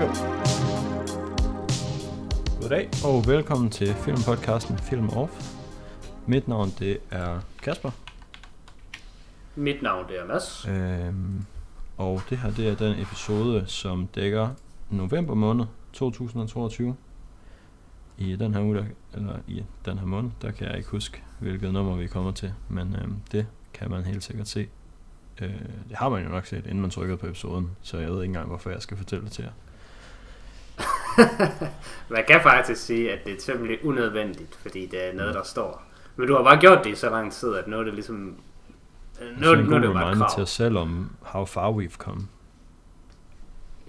go. Goddag og velkommen til filmpodcasten Film Off. Mit navn det er Kasper, Mit navn det er Mads. øhm, og det her det er den episode, som dækker november måned 2022. I den her uge, der, eller i den her måned, der kan jeg ikke huske, hvilket nummer vi kommer til, men øhm, det kan man helt sikkert se. Øh, det har man jo nok set, inden man trykker på episoden, så jeg ved ikke engang, hvorfor jeg skal fortælle det til jer. Man kan faktisk sige, at det er temmelig unødvendigt, fordi det er noget, der står. Men du har bare gjort det i så lang tid, at nu er det ligesom... Nu, Sådan nu, nu er det jo bare krav. til os selv om, how far we've come.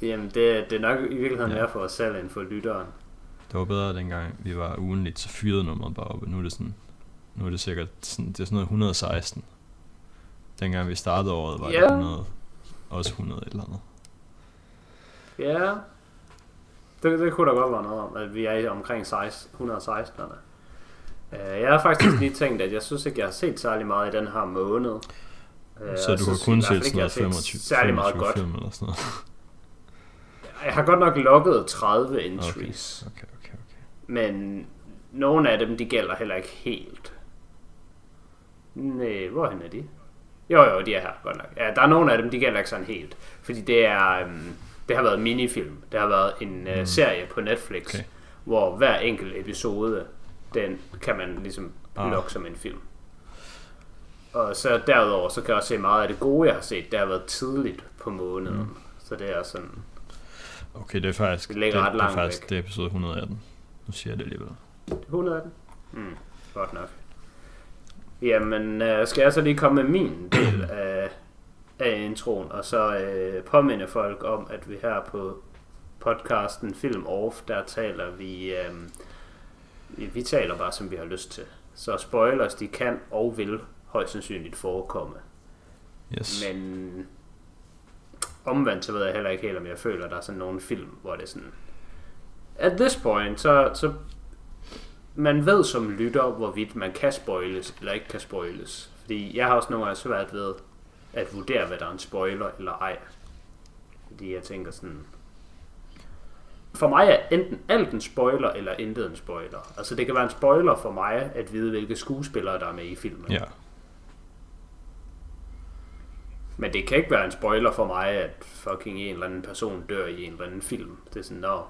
Jamen, det, det er nok i virkeligheden Ja. mere for os selv end for lytteren. Det var bedre dengang vi var ugenligt, så fyrede nummeret bare op, nu er det sådan, nu er det sikkert sådan, det er sådan noget 116. Dengang vi startede året, var Ja. det 100, også 100 et eller andet. Ja, det, det kunne da godt være noget om, at vi er omkring 16, 116'erne. Øh, Jeg har faktisk lige tænkt, at jeg synes ikke, jeg har set særlig meget i den her måned. Øh, Så jeg du har kun set sådan noget har set 25, særlig meget 25 godt. film eller sådan noget. Jeg har godt nok logget 30 entries. Okay, okay, okay. Men nogle af dem, de gælder heller ikke helt. Nej, hvorhen er de? Jo, jo, de er her, godt nok. Ja, der er nogle af dem, de gælder ikke sådan helt. Fordi det er, um, det har været en minifilm. Det har været en uh, serie på Netflix, Okay. hvor hver enkelt episode, den kan man ligesom Ah. logge som en film. Og så derudover, så kan jeg også se meget af det gode, jeg har set. Det har været tidligt på måneden. Mm. Så det er sådan... Okay, det er faktisk, Det det, ret det er faktisk væk. det er episode 118. Nu siger jeg det alligevel. 100 af den? Mm, godt nok. Jamen, øh, skal jeg så lige komme med min del af, af introen, og så øh, påminde folk om, at vi her på podcasten Film Off, der taler vi, øh, vi, taler bare, som vi har lyst til. Så spoilers, de kan og vil højst sandsynligt forekomme. Yes. Men omvendt, så ved jeg heller ikke helt, om jeg føler, at der er sådan nogle film, hvor det er sådan... At this point, så, så man ved som lytter, hvorvidt man kan spoiles eller ikke kan spoiles. Fordi jeg har også nogle gange svært ved at vurdere, hvad der er en spoiler eller ej. Fordi jeg tænker sådan... For mig er enten alt en spoiler, eller intet en spoiler. Altså det kan være en spoiler for mig, at vide, hvilke skuespillere, der er med i filmen. Ja. Men det kan ikke være en spoiler for mig, at fucking en eller anden person dør i en eller anden film. Det er sådan, nå,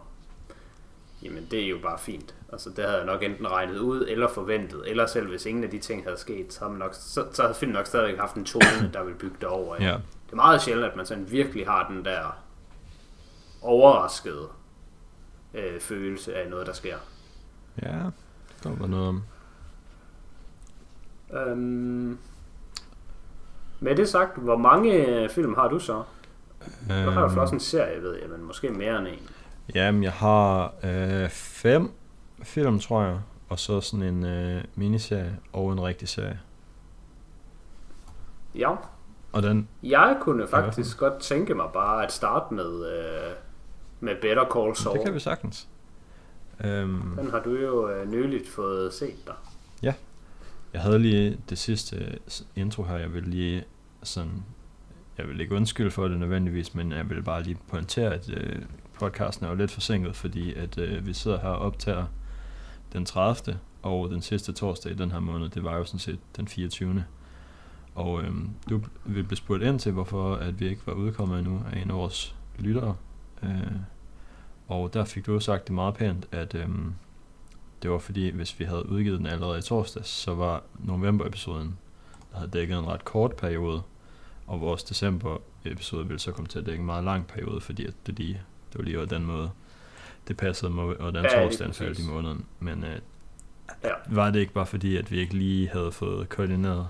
jamen det er jo bare fint. Altså det havde jeg nok enten regnet ud, eller forventet, eller selv hvis ingen af de ting havde sket, så havde, man nok, så, så havde filmen nok stadigvæk haft en tone, der ville bygge det over. Ja. Det er meget sjældent, at man sådan virkelig har den der overraskede øh, følelse af noget, der sker. Ja, der var noget om. Øhm, med det sagt, hvor mange øh, film har du så? Du har jo Øhm, også en serie, ved jeg, men måske mere end en. Jamen, jeg har øh, fem film, tror jeg. Og så sådan en øh, miniserie og en rigtig serie. Ja, Og den, jeg kunne faktisk godt tænke mig bare at starte med, øh, med Better Call Saul. det kan vi sagtens. Øhm, Den har du jo øh, nyligt fået set der. jeg havde lige det sidste intro her, jeg vil lige sådan... Jeg vil ikke undskylde for det nødvendigvis, men jeg vil bare lige pointere, at øh, podcasten er jo lidt forsinket, fordi at øh, vi sidder her og optager den 30. og den sidste torsdag i den her måned, det var jo sådan set den 24. Og øh, du vil blive spurgt ind til, hvorfor at vi ikke var udkommet endnu af en af vores lyttere. Øh, og der fik du jo sagt det meget pænt, at øh, det var fordi, hvis vi havde udgivet den allerede i torsdags, så var november-episoden, der havde dækket en ret kort periode, og vores december-episode ville så komme til at dække en meget lang periode, fordi at det, lige, det var lige over den måde, det passede og den Ja, lige torsdag faldt i måneden. Men øh, Ja. var det ikke bare fordi, at vi ikke lige havde fået koordineret?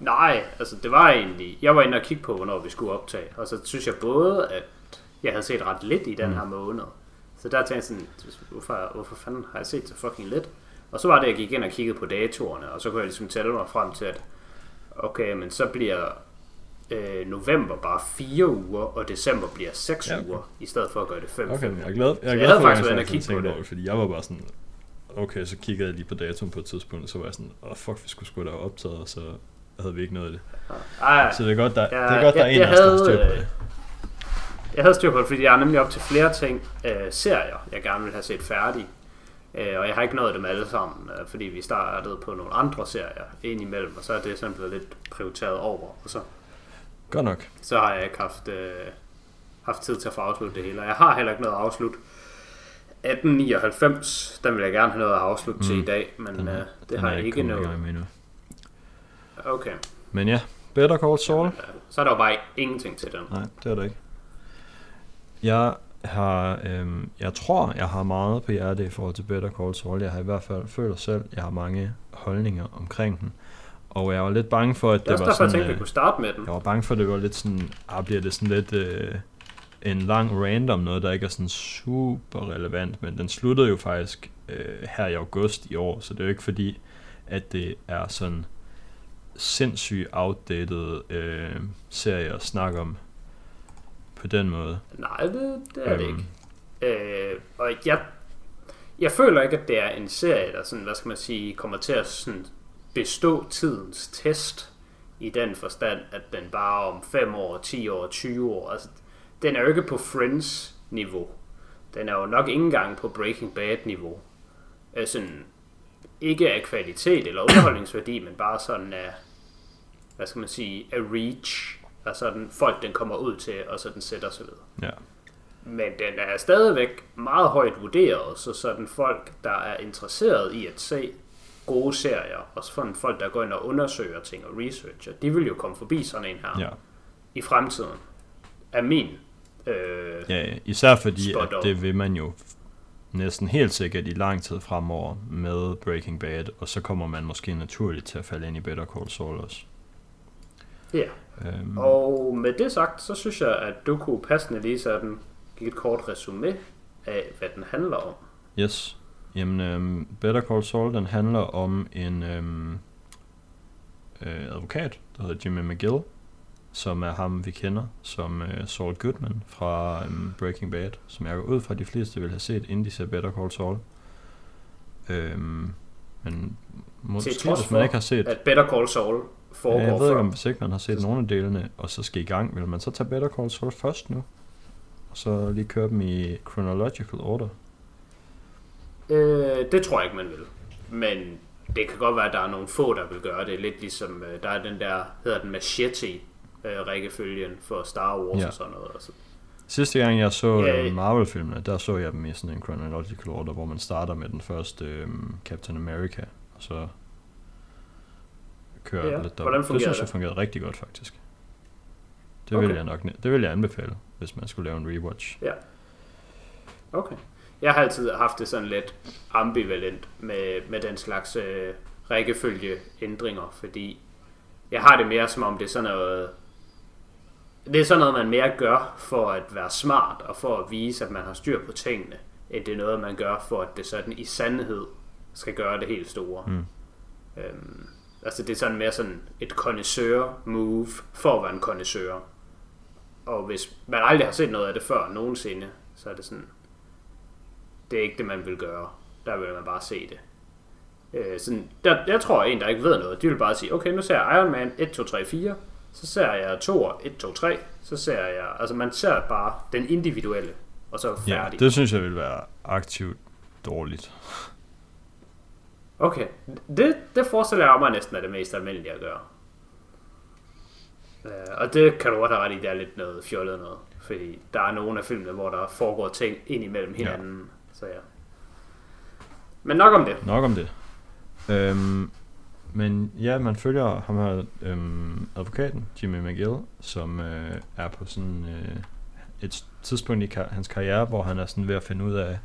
Nej, altså det var egentlig... Jeg var inde og kigge på, hvornår vi skulle optage. Og så synes jeg både, at jeg havde set ret lidt i den Mm. her måned. Så der tænkte jeg sådan, hvorfor, hvorfor fanden har jeg set så fucking lidt? Og så var det, jeg gik ind og kiggede på datorerne, og så kunne jeg ligesom tælle mig frem til, at okay, men så bliver øh, november bare fire uger, og december bliver seks Ja, okay. uger, i stedet for at gøre det fem. Okay, jeg er glad, jeg er jeg glad havde for, faktisk at jeg kigge på det. over fordi jeg var bare sådan, okay, så kiggede jeg lige på datoen på et tidspunkt, og så var jeg sådan, åh oh, fuck, vi skulle sgu da optaget, og så havde vi ikke noget af det. Ej, Så det er godt, der, Ja, det er, godt, der er jeg- en jeg af os, der styr på øh, det. jeg havde styr på det, fordi jeg er nemlig op til flere ting, øh, serier, jeg gerne vil have set færdige. Øh, og jeg har ikke nået dem alle sammen, øh, fordi vi startede på nogle andre serier ind imellem, og så er det simpelthen lidt prioriteret over. Og så, Godt nok. så har jeg ikke haft, øh, haft tid til at få afsluttet det hele. Og jeg har heller ikke noget at afslutte. 1899, den vil jeg gerne have noget at afslutte mm. til Mm. i dag, men Den, øh, det den har jeg ikke nået. gang med endnu. Okay. Men ja, Better Call Saul. Øh, Så er der jo bare ingenting til den. Nej, det er det ikke. Jeg har, øhm, jeg tror, jeg har meget på hjertet i forhold til Better Call Saul. Jeg har i hvert fald føler selv, jeg har mange holdninger omkring den. Og jeg var lidt bange for, at Det det, var derfor, jeg sådan... tænkte, at vi øh, kunne starte med den. jeg var bange for, at det var lidt sådan... Ah, bliver det sådan lidt... Øh, en lang random noget, der ikke er sådan super relevant, men den sluttede jo faktisk øh, her i august i år, så det er jo ikke fordi, at det er sådan sindssygt outdated øh, serie at snakke om på den måde. Nej, det, det er det Øhm, ikke. Øh, og jeg, jeg føler ikke, at det er en serie, der sådan, hvad skal man sige, kommer til at sådan bestå tidens test i den forstand, at den bare om 5 år, 10 år, 20 år, altså den er jo ikke på Friends-niveau. Den er jo nok ikke engang på Breaking Bad-niveau. Øh, sådan, ikke af kvalitet eller underholdningsværdi, men bare sådan af, hvad skal man sige, af reach. Altså sådan folk, den kommer ud til, og så den sætter sig ved. Ja. Men den er stadigvæk meget højt vurderet, så sådan folk, der er interesseret i at se gode serier, og sådan folk, der går ind og undersøger ting og researcher, de vil jo komme forbi sådan en her Ja. i fremtiden. Er min. Øh, ja, især fordi, at det vil man jo næsten helt sikkert i lang tid fremover med Breaking Bad, og så kommer man måske naturligt til at falde ind i Better Call Saul også. ja. Øhm, Og med det sagt, så synes jeg, at du kunne passende lige sådan give et kort resume af, hvad den handler om. Yes. Jamen, øhm, Better Call Saul, den handler om en øhm, øh, advokat, der hedder Jimmy McGill, som er ham, vi kender, som øh, Saul Goodman fra øhm, Breaking Bad, som jeg går ud fra, de fleste vil have set, inden de ser Better Call Saul. Øhm, men måske, trods hvis man ikke har set... At Better Call Saul foregår Ja, jeg ved ikke, om hvis ikke man har set nogle af delene, og så skal i gang, vil man så tage Better Call Saul først nu? Og så lige køre dem i chronological order? Øh, det tror jeg ikke, man vil. Men det kan godt være, at der er nogle få, der vil gøre det. Lidt ligesom, øh, der er den der, hedder den machete øh, for Star Wars Ja. og sådan noget. Altså. Sidste gang jeg så Ja, ja, Marvel-filmene, der så jeg dem i sådan en chronological order, hvor man starter med den første øhm, Captain America, og så kører Ja, lidt hvordan Det synes jeg fungerede rigtig godt, faktisk. Det Okay. vil jeg nok det vil jeg anbefale, hvis man skulle lave en rewatch. Okay. Jeg har altid haft det sådan lidt ambivalent med, med den slags øh, rækkefølgeændringer, fordi jeg har det mere som om det er sådan noget, det er sådan noget, man mere gør for at være smart og for at vise, at man har styr på tingene, end det er noget, man gør for, at det sådan i sandhed skal gøre det helt store. Mm. Øhm, altså det er sådan mere sådan et connoisseur move for at være en connoisseur. Og hvis man aldrig har set noget af det før nogensinde, så er det sådan, det er ikke det, man vil gøre. Der vil man bare se det. Øh, sådan, der, jeg tror, en, der ikke ved noget, de vil bare sige, okay, nu ser jeg Iron Man 1, 2, 3, 4, så ser jeg Thor 1, 2, 3, så ser jeg, altså man ser bare den individuelle, og så Ja, færdig. det synes jeg vil være aktivt dårligt. Okay, det, det forestiller jeg mig næsten er det mest almindelige at gøre. Øh, og det kan du godt have ret i, det er lidt noget fjollet noget. Fordi der er nogle af filmene, hvor der foregår ting ind imellem hinanden. Ja. Så ja. Men nok om det. Nok om det. Øhm, men ja, man følger ham her, øhm, advokaten, Jimmy McGill, som øh, er på sådan øh, et tidspunkt i kar- hans karriere, hvor han er sådan ved at finde ud af,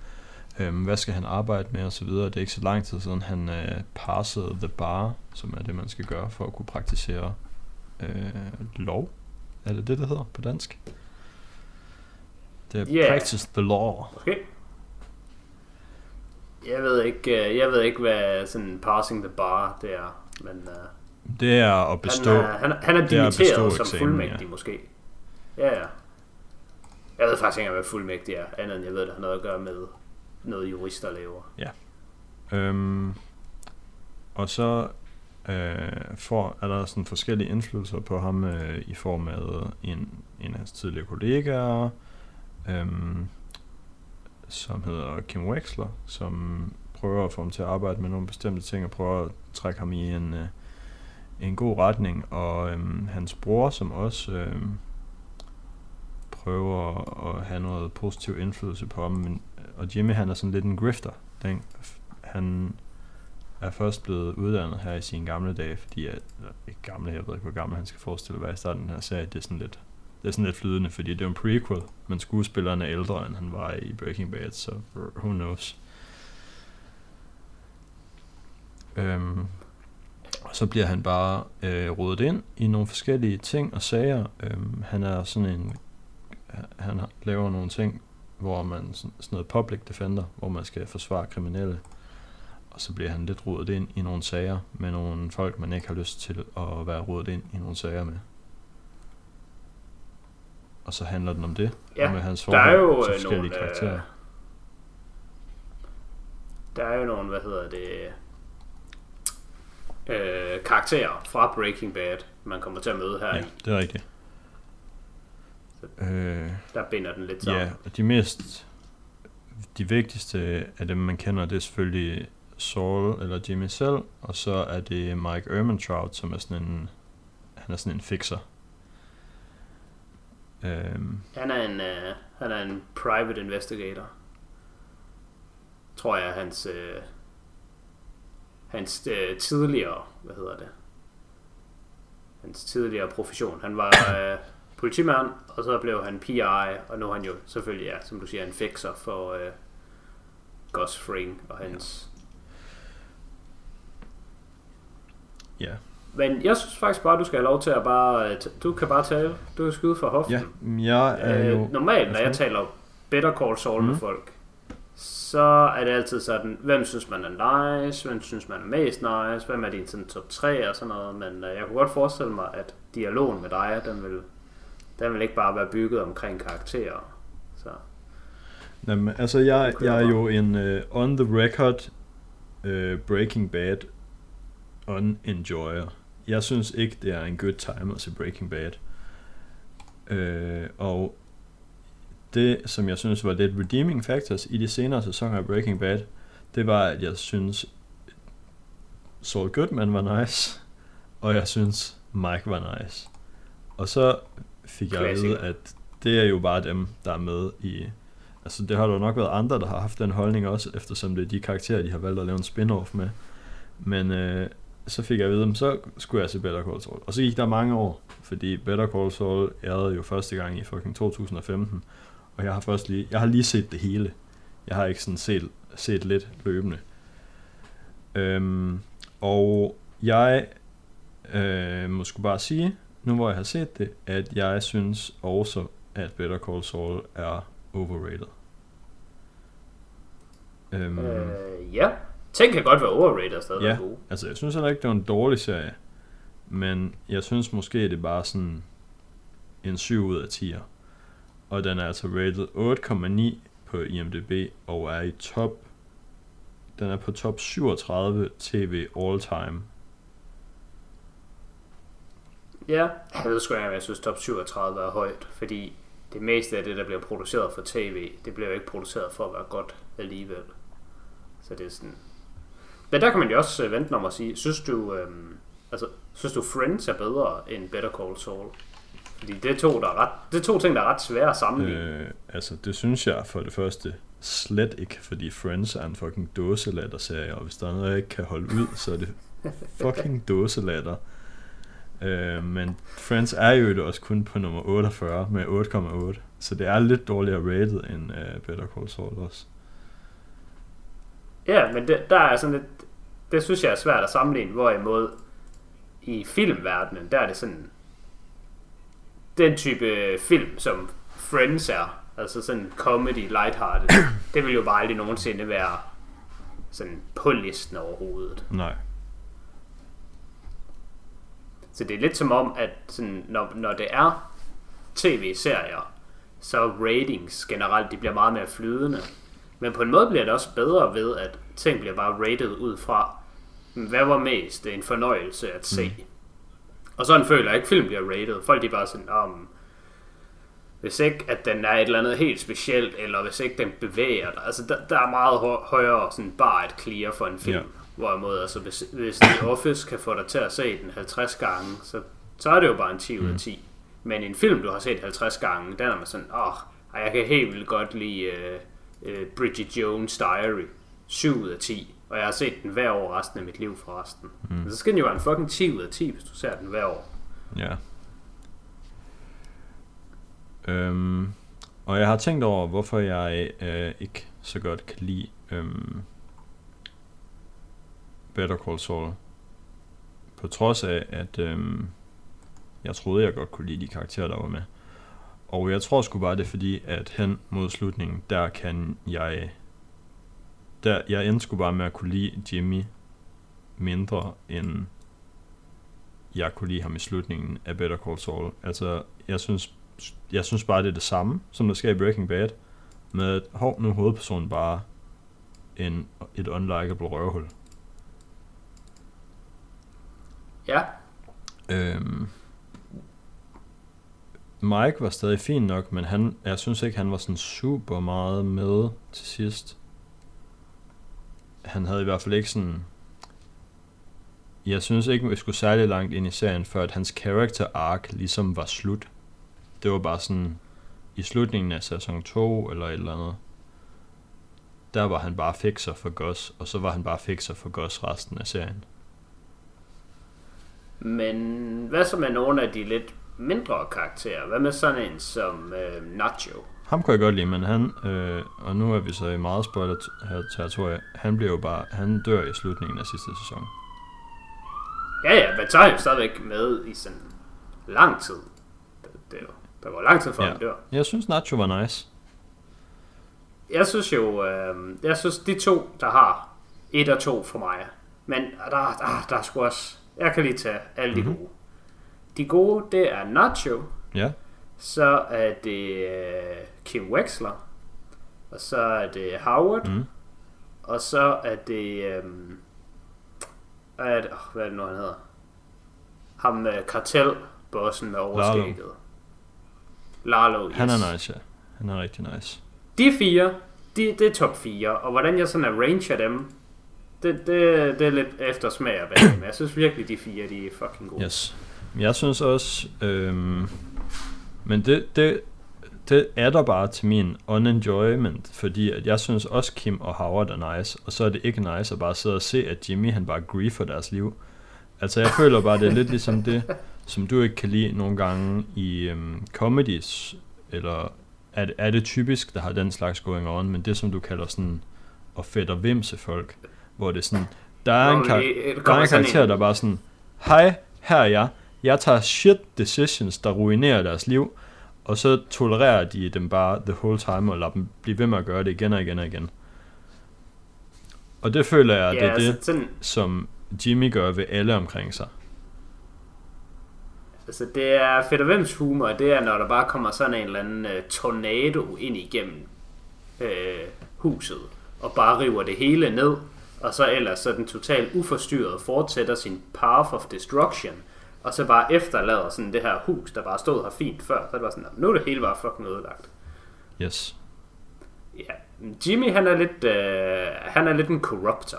øhm, hvad skal han arbejde med og så videre. Det er ikke så lang tid siden, han øh, passede the bar, som er det, man skal gøre for at kunne praktisere øh, lov. Er det det, det hedder på dansk? Det er Yeah. practice the law. Måske. Jeg ved ikke, øh, jeg ved ikke hvad sådan passing the bar det er. Men uh, Det er at bestå. han, er, han, er- han er er dimitteret som eksamen, fuldmægtig måske. Ja, ja. Jeg ved faktisk ikke, hvad fuldmægtig er. Andet end jeg ved, at det har noget at gøre med noget jurister laver. Øhm, og så øh, får, er der sådan forskellige indflydelser på ham øh, i form af en, en af hans tidligere kollegaer, øhm, som hedder Kim Wexler, som prøver at få ham til at arbejde med nogle bestemte ting, og prøver at trække ham i en, øh, en god retning, og øhm, hans bror, som også øhm, prøver at have noget positiv indflydelse på ham, men, og Jimmy han er sådan lidt en grifter. Den, han er først blevet uddannet her i sine gamle dage, fordi at, eller, ikke gamle, jeg ved ikke, hvor gammel han skal forestille at være i starten af den her serie, det er sådan lidt, det er sådan lidt flydende, fordi det er en prequel, men skuespilleren er ældre, end han var i Breaking Bad, så who knows. Øhm, og så bliver han bare øh, rodet ind i nogle forskellige ting og sager. Øhm, han er sådan en, han laver nogle ting, hvor man sådan, sådan noget public defender, hvor man skal forsvare kriminelle. Og så bliver han lidt rodet ind i nogle sager med nogle folk, man ikke har lyst til at være rodet ind i nogle sager med. Og så handler den om det, Ja, og med hans der er forhold jo til øh, forskellige nogle, karakterer. øh, der er jo nogle, hvad hedder det, øh, karakterer fra Breaking Bad, man kommer til at møde her Ja, det er rigtigt. Øh, Der binder den lidt sammen. ja, og de mest, de vigtigste af dem, man kender, det er selvfølgelig Saul eller Jimmy selv, og så er det Mike Ehrmantraut, som er sådan en, han er sådan en fixer. Øhm, Han er en, øh, han er en private investigator. Tror jeg, hans, øh, hans øh, tidligere, hvad hedder det? Hans tidligere profession. Han var øh, politimand, og så blev han PI, og nu er han jo selvfølgelig, ja, som du siger, en fixer for øh, Gus Fring og hans... ja, Men jeg synes faktisk bare, du skal have lov til at bare... øh, Du kan bare tale. Du kan skyde fra hoften. ja, jeg er jo... Øh, normalt, når jeg taler Better Call Saul mm. med Mhm. folk, så er det altid sådan, hvem synes man er nice, hvem synes man er mest nice, hvem er din sådan top 3 og sådan noget, men øh, jeg kunne godt forestille mig, at dialogen med dig, den vil, den vil ikke bare være bygget omkring karakterer. Så Jamen, altså, jeg, jeg er jo en uh, on the record uh, Breaking Bad unenjoyer. Jeg synes ikke, det er en good time at se Breaking Bad. Uh, og det, som jeg synes var lidt redeeming factors i de senere sæsoner af Breaking Bad, det var, at jeg synes Saul Goodman var nice, og jeg synes Mike var nice. Og så fik jeg at vide, at det er jo bare dem, der er med i... Altså det har der nok været andre, der har haft den holdning også, eftersom det er de karakterer, de har valgt at lave en spin-off med. Men øh, så fik jeg at vide, at så skulle jeg se Better Call Saul. Og så gik der mange år, fordi Better Call Saul ærede jo første gang i fucking 2015. Og jeg har først lige, jeg har lige set det hele. Jeg har ikke sådan set, set lidt løbende. Øhm, og jeg øh, må skulle bare sige, nu hvor jeg har set det, at jeg synes også, at Better Call Saul er overrated. Øhm, øh, ja, ting kan godt være overrated og stadig Ja. gode. Altså, jeg synes heller ikke, det var en dårlig serie. Men jeg synes måske, det er bare sådan en 7 ud af 10'er. Og den er altså rated 8,9 på IMDb og er i top... Den er på top 37 TV all time. Ja, jeg ved sgu ikke, jeg synes top 37 er højt, fordi det meste af det, der bliver produceret for tv, det bliver jo ikke produceret for at være godt alligevel. Så det er sådan... Men der kan man jo også øh, vente om at sige, synes du, øhm, altså, synes du Friends er bedre end Better Call Saul? Fordi det er to, der er ret, det er to ting, der er ret svære at sammenligne. Øh. Altså, det synes jeg for det første slet ikke, fordi Friends er en fucking dåselatter-serie, og hvis der er noget, jeg ikke kan holde ud, så er det fucking dåselatter. Øh, men Friends er jo også kun på nummer 48 med 8,8, så det er lidt dårligere rated end uh, Better Call Saul også. Ja, men det, der er sådan lidt, det synes jeg er svært at sammenligne, hvorimod i filmverdenen, der er det sådan, den type film, som Friends er, altså sådan comedy, lighthearted, det vil jo bare aldrig nogensinde være sådan på listen overhovedet. Nej. Så det er lidt som om, at sådan, når, når det er tv-serier, så ratings generelt, de bliver meget mere flydende. Men på en måde bliver det også bedre ved, at ting bliver bare rated ud fra, hvad var mest en fornøjelse at se. Mm. Og sådan føler jeg ikke, film bliver rated. Folk de er bare sådan, om Hvis ikke, at den er et eller andet helt specielt, eller hvis ikke den bevæger dig. Altså, der, der er meget højere sådan bare et clear for en film. Ja. Hvorimod, altså, hvis, hvis The Office kan få dig til at se den 50 gange, så, så er det jo bare en 10 ud af 10. Mm. Men en film, du har set 50 gange, den er man sådan, åh, oh, jeg kan helt vildt godt lide uh, uh, Bridget Jones' Diary. 7 ud af 10. Og jeg har set den hver år resten af mit liv forresten. Mm. Men så skal den jo være en fucking 10 ud af 10, hvis du ser den hver år. Ja. Øhm, og jeg har tænkt over, hvorfor jeg øh, ikke så godt kan lide øhm, Better Call Saul. På trods af, at øhm, jeg troede, jeg godt kunne lide de karakterer, der var med. Og jeg tror sgu bare, det er fordi, at hen mod slutningen, der kan jeg... Der, jeg endte sgu bare med at kunne lide Jimmy mindre, end jeg kunne lide ham i slutningen af Better Call Saul. Altså, jeg synes, jeg synes bare, det er det samme, som der sker i Breaking Bad, med at, hov, nu er hovedpersonen bare en, et unlikable røvhul. Ja. Øhm, Mike var stadig fin nok, men han, jeg synes ikke, han var sådan super meget med til sidst. Han havde i hvert fald ikke sådan... Jeg synes ikke, vi skulle særlig langt ind i serien, før at hans character arc ligesom var slut. Det var bare sådan i slutningen af sæson 2 eller et eller andet. Der var han bare fixer for Goss, og så var han bare fixer for Goss resten af serien. Men hvad så med nogle af de lidt mindre karakterer? Hvad med sådan en som øh, Nacho? Ham kunne jeg godt lide, men han, øh, og nu er vi så i meget spoiler territorie, han bliver jo bare, han dør i slutningen af sidste sæson. Ja, ja, men så er han jo stadigvæk med i sådan lang tid. Det, det der går lang tid før ja. han dør. Jeg synes Nacho var nice. Jeg synes jo, øh, jeg synes de to, der har et og to for mig. Men der, der, der er sgu også jeg kan lige tage alle de mm-hmm. gode. De gode, det er Nacho. Ja. Så er det uh, Kim Wexler. Og så er det Howard. Mm. Og så er det... Um, er det, oh, hvad er det nu, han hedder? Ham med kartelbossen med overskægget. Lalo. Lalo yes. Han er nice, ja. Han er rigtig nice. De fire, de, det er top 4. Og hvordan jeg sådan arranger dem, det, det, det er lidt efter smag og men jeg synes virkelig, de fire de er fucking gode. Yes. Jeg synes også, øhm, men det, det, det er der bare til min unenjoyment, fordi at jeg synes også Kim og Howard er nice, og så er det ikke nice at bare sidde og se, at Jimmy han bare griefer deres liv. Altså jeg føler bare, det er lidt ligesom det, som du ikke kan lide nogle gange i øhm, comedies, eller er det, er det typisk, der har den slags going on, men det som du kalder sådan at fætter vimse folk, hvor det er sådan, der er en, kar- der er en karakter, der bare sådan, hej, her er jeg, jeg tager shit decisions, der ruinerer deres liv, og så tolererer de dem bare the whole time, og lader dem blive ved med at gøre det igen og igen og igen. Og det føler jeg, ja, det er altså, det, sådan, som Jimmy gør ved alle omkring sig. Altså det er fedt og hvems humor, det er når der bare kommer sådan en eller anden uh, tornado ind igennem uh, huset, og bare river det hele ned, og så ellers så den totalt uforstyrret fortsætter sin path of destruction, og så bare efterlader sådan det her hus, der bare stod her fint før, så det var sådan, nu er det hele bare fucking ødelagt. Yes. Ja, Jimmy han er lidt, øh, han er lidt en corruptor.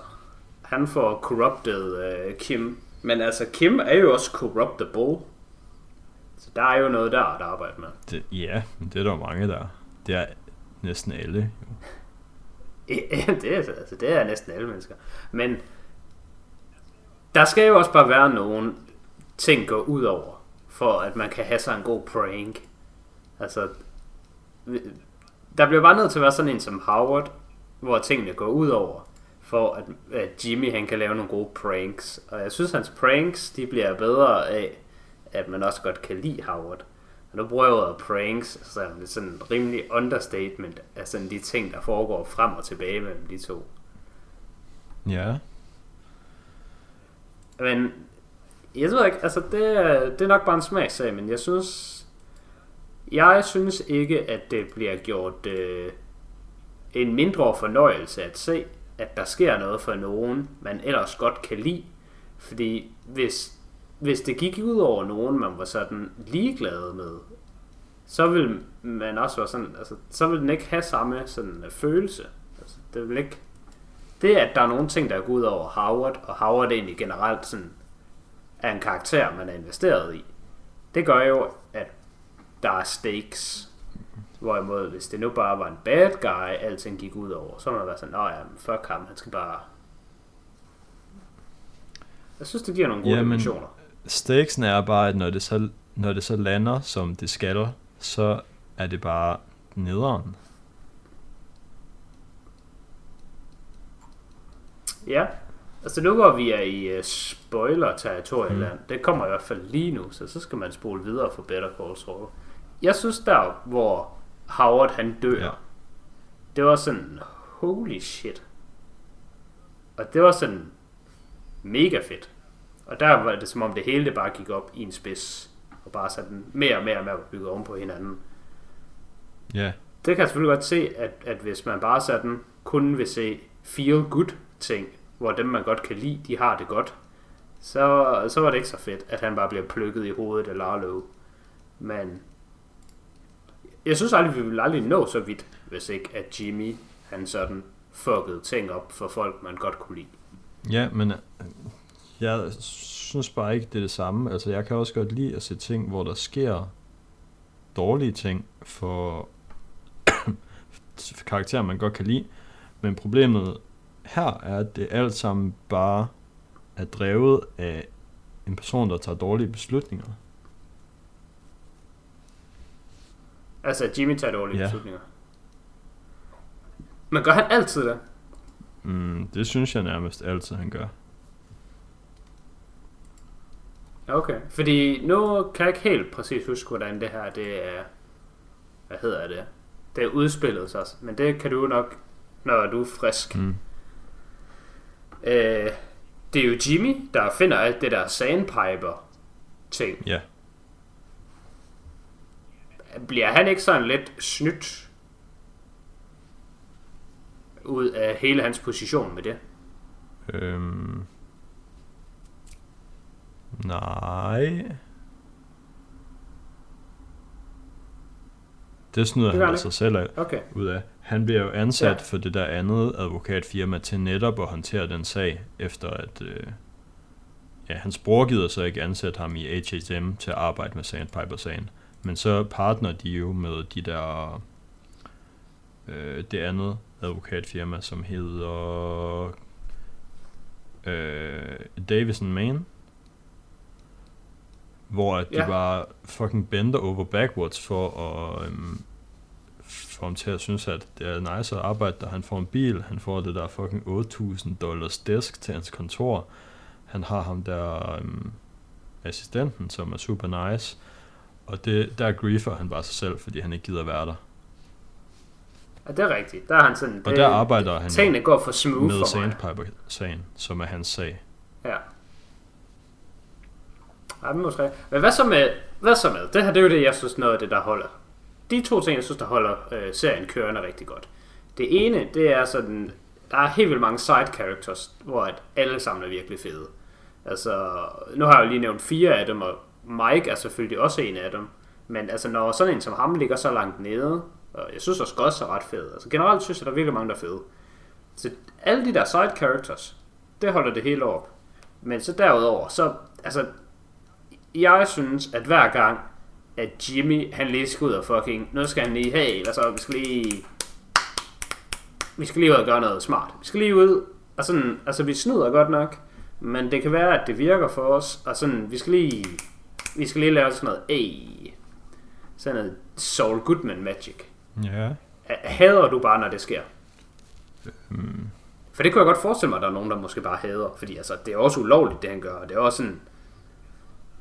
Han får corrupted øh, Kim, men altså Kim er jo også corruptible. Så der er jo noget der at arbejde med. Det, ja, men det er der mange der. Det er næsten alle. Jo. Ja, det er, altså, det er næsten alle mennesker. Men der skal jo også bare være nogle ting gå ud over, for at man kan have sig en god prank. Altså, der bliver bare nødt til at være sådan en som Howard, hvor tingene går ud over, for at, at Jimmy han kan lave nogle gode pranks. Og jeg synes, hans pranks, de bliver bedre af, at man også godt kan lide Howard. Og nu bruger jeg ordet pranks, så er det sådan en rimelig understatement af sådan de ting, der foregår frem og tilbage mellem de to. Ja. Men jeg ved ikke, altså det, det er nok bare en smagssag, men jeg synes, jeg synes ikke, at det bliver gjort øh, en mindre fornøjelse at se, at der sker noget for nogen, man ellers godt kan lide. Fordi hvis hvis det gik ud over nogen, man var sådan ligeglad med, så vil man også være sådan, altså, så vil den ikke have samme sådan øh, følelse. Altså, det vil ikke, det at der er nogle ting, der går ud over Howard, og Howard egentlig generelt sådan, er en karakter, man er investeret i, det gør jo, at der er stakes. Hvorimod, hvis det nu bare var en bad guy, alting gik ud over, så må man være sådan, nej, ja, fuck ham, han skal bare... Jeg synes, det giver nogle gode Jamen, dimensioner. Stakesen er bare, at når det, så, når det så lander, som det skal, så er det bare nederen. Ja, altså nu hvor vi er i uh, spoiler-territorieland, mm. det kommer i hvert fald lige nu, så så skal man spole videre for Better Call Saul. Jeg synes der, hvor Howard han dør, Ja. ja. det var sådan, holy shit. Og det var sådan mega fedt. Og der var det som om det hele det bare gik op i en spids, og bare sådan mere og mere og mere bygget oven på hinanden. Ja, Det kan jeg selvfølgelig godt se, at, at hvis man bare sådan kun vil se feel good ting, hvor dem man godt kan lide, de har det godt, så, så var det ikke så fedt, at han bare bliver plukket i hovedet af Lalo. Men jeg synes aldrig, vi ville aldrig nå så vidt, hvis ikke at Jimmy, han sådan fuckede ting op for folk, man godt kunne lide. ja men øh, jeg synes bare ikke, det er det samme. Altså, jeg kan også godt lide at se ting, hvor der sker dårlige ting for, for karakterer, man godt kan lide. Men problemet her er, det alt sammen bare er drevet af en person, der tager dårlige beslutninger. Altså, Jimmy tager dårlige ja. beslutninger. Men gør han altid det? Mm, det synes jeg nærmest altid, han gør. Okay, fordi nu kan jeg ikke helt præcis huske, hvordan det her, det er, hvad hedder det, det er udspillet sig, men det kan du nok, når du er frisk. Mm. Øh, det er jo Jimmy, der finder alt det der sandpiper ting. Ja. Bliver han ikke sådan lidt snydt ud af hele hans position med det? Øhm. Nej. Det snyder Det han han altså selv af, Okay. ud af. Han bliver jo ansat Ja. for det der andet advokatfirma til netop at håndtere den sag, efter at øh, ja, hans bror gider så ikke ansætte ham i HHM til at arbejde med Sandpiper-sagen. Men så partner de jo med de der øh, det andet advokatfirma, som hedder øh, Davison Main. Hvor at de Ja. bare fucking bender over backwards for at øhm, få ham til at synes, at det er nice at arbejde der. Han får en bil, han får det der fucking 8.000 dollars desk til hans kontor. Han har ham der øhm, assistenten, som er super nice. Og det, der griefer han bare sig selv, fordi han ikke gider være der. Ja, det er rigtigt. Der er han sådan, Og det, der arbejder han jo tingene går for smooth med for. Sandpiper-sagen, som er hans sag. Ja. Ja, men måske. Men hvad så med, hvad så med? Det her, det er jo det, jeg synes, noget af det, der holder. De to ting, jeg synes, der holder øh, serien kørende rigtig godt. Det ene, det er sådan, der er helt vildt mange side characters, hvor at alle sammen er virkelig fede. Altså, nu har jeg jo lige nævnt fire af dem, og Mike er selvfølgelig også en af dem. Men altså, når sådan en som ham ligger så langt nede, og jeg synes også godt er ret fed. Altså, generelt synes jeg, der er virkelig mange, der er fede. Så alle de der side characters, det holder det hele op. Men så derudover, så, altså, jeg synes, at hver gang, at Jimmy, han lige skal ud og fucking, nu skal han lige, hey, hvad så, vi skal lige, vi skal lige ud og gøre noget smart. Vi skal lige ud, og sådan, altså vi snyder godt nok, men det kan være, at det virker for os, og sådan, vi skal lige, vi skal lige lave sådan noget, hey, sådan noget Saul Goodman magic. Ja. Hader du bare, når det sker? Mm. For det kunne jeg godt forestille mig, at der er nogen, der måske bare hader. Fordi altså, det er også ulovligt, det han gør. Og det er også sådan...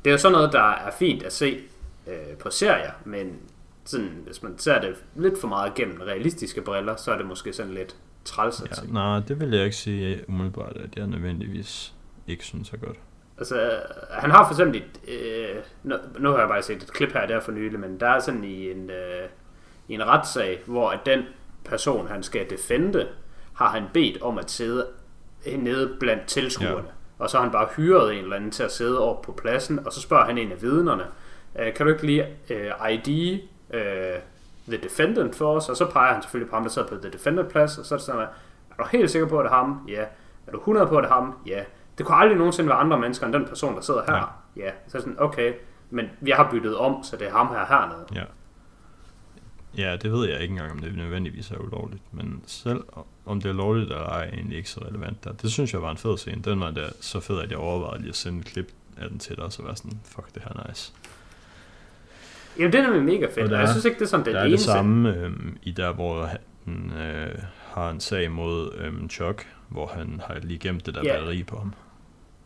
Det er jo sådan noget, der er fint at se øh, på serier. Men sådan, hvis man ser det lidt for meget gennem realistiske briller, så er det måske sådan lidt træls at ja. Nej, det vil jeg ikke sige umiddelbart, at jeg nødvendigvis ikke synes er godt. Altså, han har for eksempel et, øh, nu, nu har jeg bare set et klip her der for nylig, men der er sådan i en, øh, i en retssag, hvor at den person, han skal defende, har han bedt om at sidde nede blandt tilskuerne. Ja. Og så har han bare hyret en eller anden til at sidde over på pladsen, og så spørger han en af vidnerne, øh, kan du ikke lige øh, ID øh, The Defendant for os, og så peger han selvfølgelig på ham, der sidder på The Defendant plads, og så er det sådan, at, er du helt sikker på, at det er ham? Ja. Er du 100 på, at det er ham? Ja. Det kunne aldrig nogensinde være andre mennesker end den person, der sidder her. Ja. ja. Så er sådan, okay, men vi har byttet om, så det er ham her hernede. Ja. Ja, det ved jeg ikke engang, om det nødvendigvis er ulovligt. Men selv om det er lovligt eller ej, er egentlig ikke så relevant der. Det synes jeg var en fed scene. Den var der så fed, at jeg overvejede lige at sende et klip af den til dig, og så var sådan, fuck, det her er nice. Jamen, det er mega fedt, og, er, jeg synes ikke, det er sådan det Der er det samme øh, i der, hvor han øh, har en sag mod øh, Chuck, hvor han har lige gemt det der Ja. batteri på ham.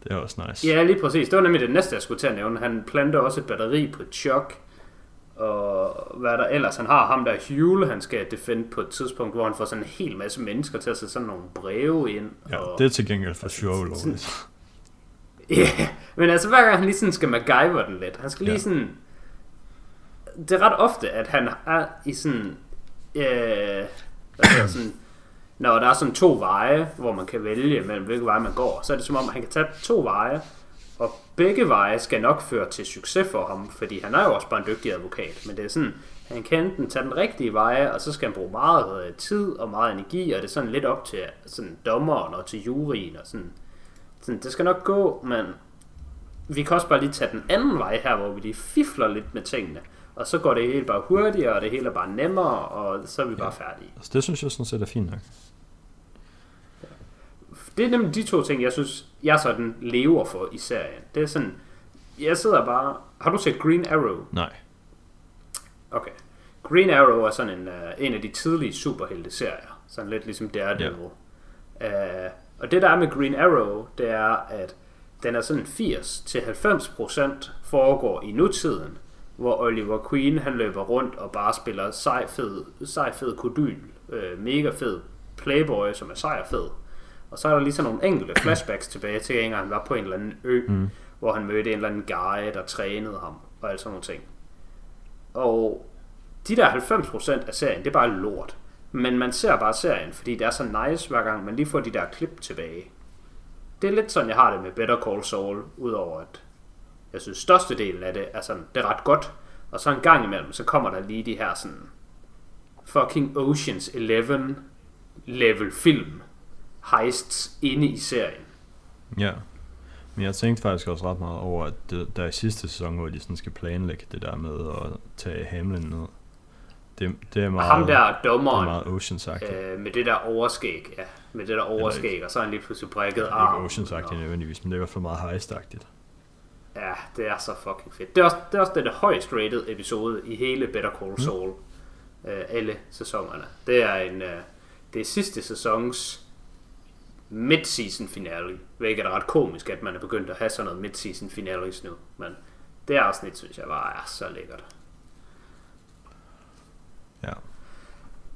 Det er også nice. Ja, lige præcis. Det var nemlig det næste, jeg skulle til at nævne. Han planter også et batteri på Chuck, og hvad er der ellers? Han har ham der Hule, han skal defende på et tidspunkt, hvor han får sådan en hel masse mennesker til at sætte sådan nogle breve ind. Ja, og... det er til gengæld for sure ulovligt. Ja, men altså hver gang han lige sådan skal MacGyver den lidt. Han skal lige Ja. sådan... Det er ret ofte, at han er i sådan... Øh, hvad hedder sådan når der er sådan to veje, hvor man kan vælge mellem hvilke veje man går, så er det som om, at han kan tage to veje, og begge veje skal nok føre til succes for ham, fordi han er jo også bare en dygtig advokat, men det er sådan, han kan enten tage den rigtige veje, og så skal han bruge meget øh, tid og meget energi, og det er sådan lidt op til sådan dommeren og til juryen, og sådan, sådan, det skal nok gå, men vi kan også bare lige tage den anden vej her, hvor vi lige fifler lidt med tingene, og så går det hele bare hurtigere, og det hele er bare nemmere, og så er vi bare færdige. Altså, det synes jeg sådan set er fint nok. Det er nemlig de to ting, jeg synes, jeg sådan lever for i serien. Det er sådan, jeg sidder bare... Har du set Green Arrow? Nej. Okay. Green Arrow er sådan en, uh, en af de tidlige superhelte-serier. Sådan lidt ligesom Daredevil. Yeah. Uh, og det der er med Green Arrow, det er, at den er sådan 80-90% foregår i nutiden, hvor Oliver Queen han løber rundt og bare spiller sej fed, sej fed kodyl, øh, mega fed playboy, som er sej og fed. Og så er der lige sådan nogle enkelte flashbacks tilbage til, at han var på en eller anden ø, mm. hvor han mødte en eller anden guy, der trænede ham, og alt sådan nogle ting. Og de der 90% af serien, det er bare lort. Men man ser bare serien, fordi det er så nice, hver gang man lige får de der klip tilbage. Det er lidt sådan, jeg har det med Better Call Saul, udover at jeg synes, størstedelen af det er sådan, det er ret godt. Og så en gang imellem, så kommer der lige de her sådan fucking Oceans 11 level film heists inde i serien. Ja. Men jeg tænkte faktisk også ret meget over, at det, der i sidste sæson, hvor de sådan skal planlægge det der med at tage Hamlin ned. Det, det er Og meget, ham der det er dommeren, meget Oceans-agtigt. Øh, med det der overskæg, ja, med det der overskæg, og så er han lige pludselig brækket ikke arm. Oceans-agtigt nødvendigvis, men det er i hvert fald meget heist-agtigt. Ja, det er så fucking fedt. Det er også, det er også der højst rated episode i hele Better Call Saul. Mm. Øh, alle sæsonerne. Det er en øh, det er sidste sæsons mid-season finale. Hvilket er ret komisk, at man er begyndt at have sådan noget mid-season finales nu. Men det afsnit, synes jeg bare er så lækkert. Ja.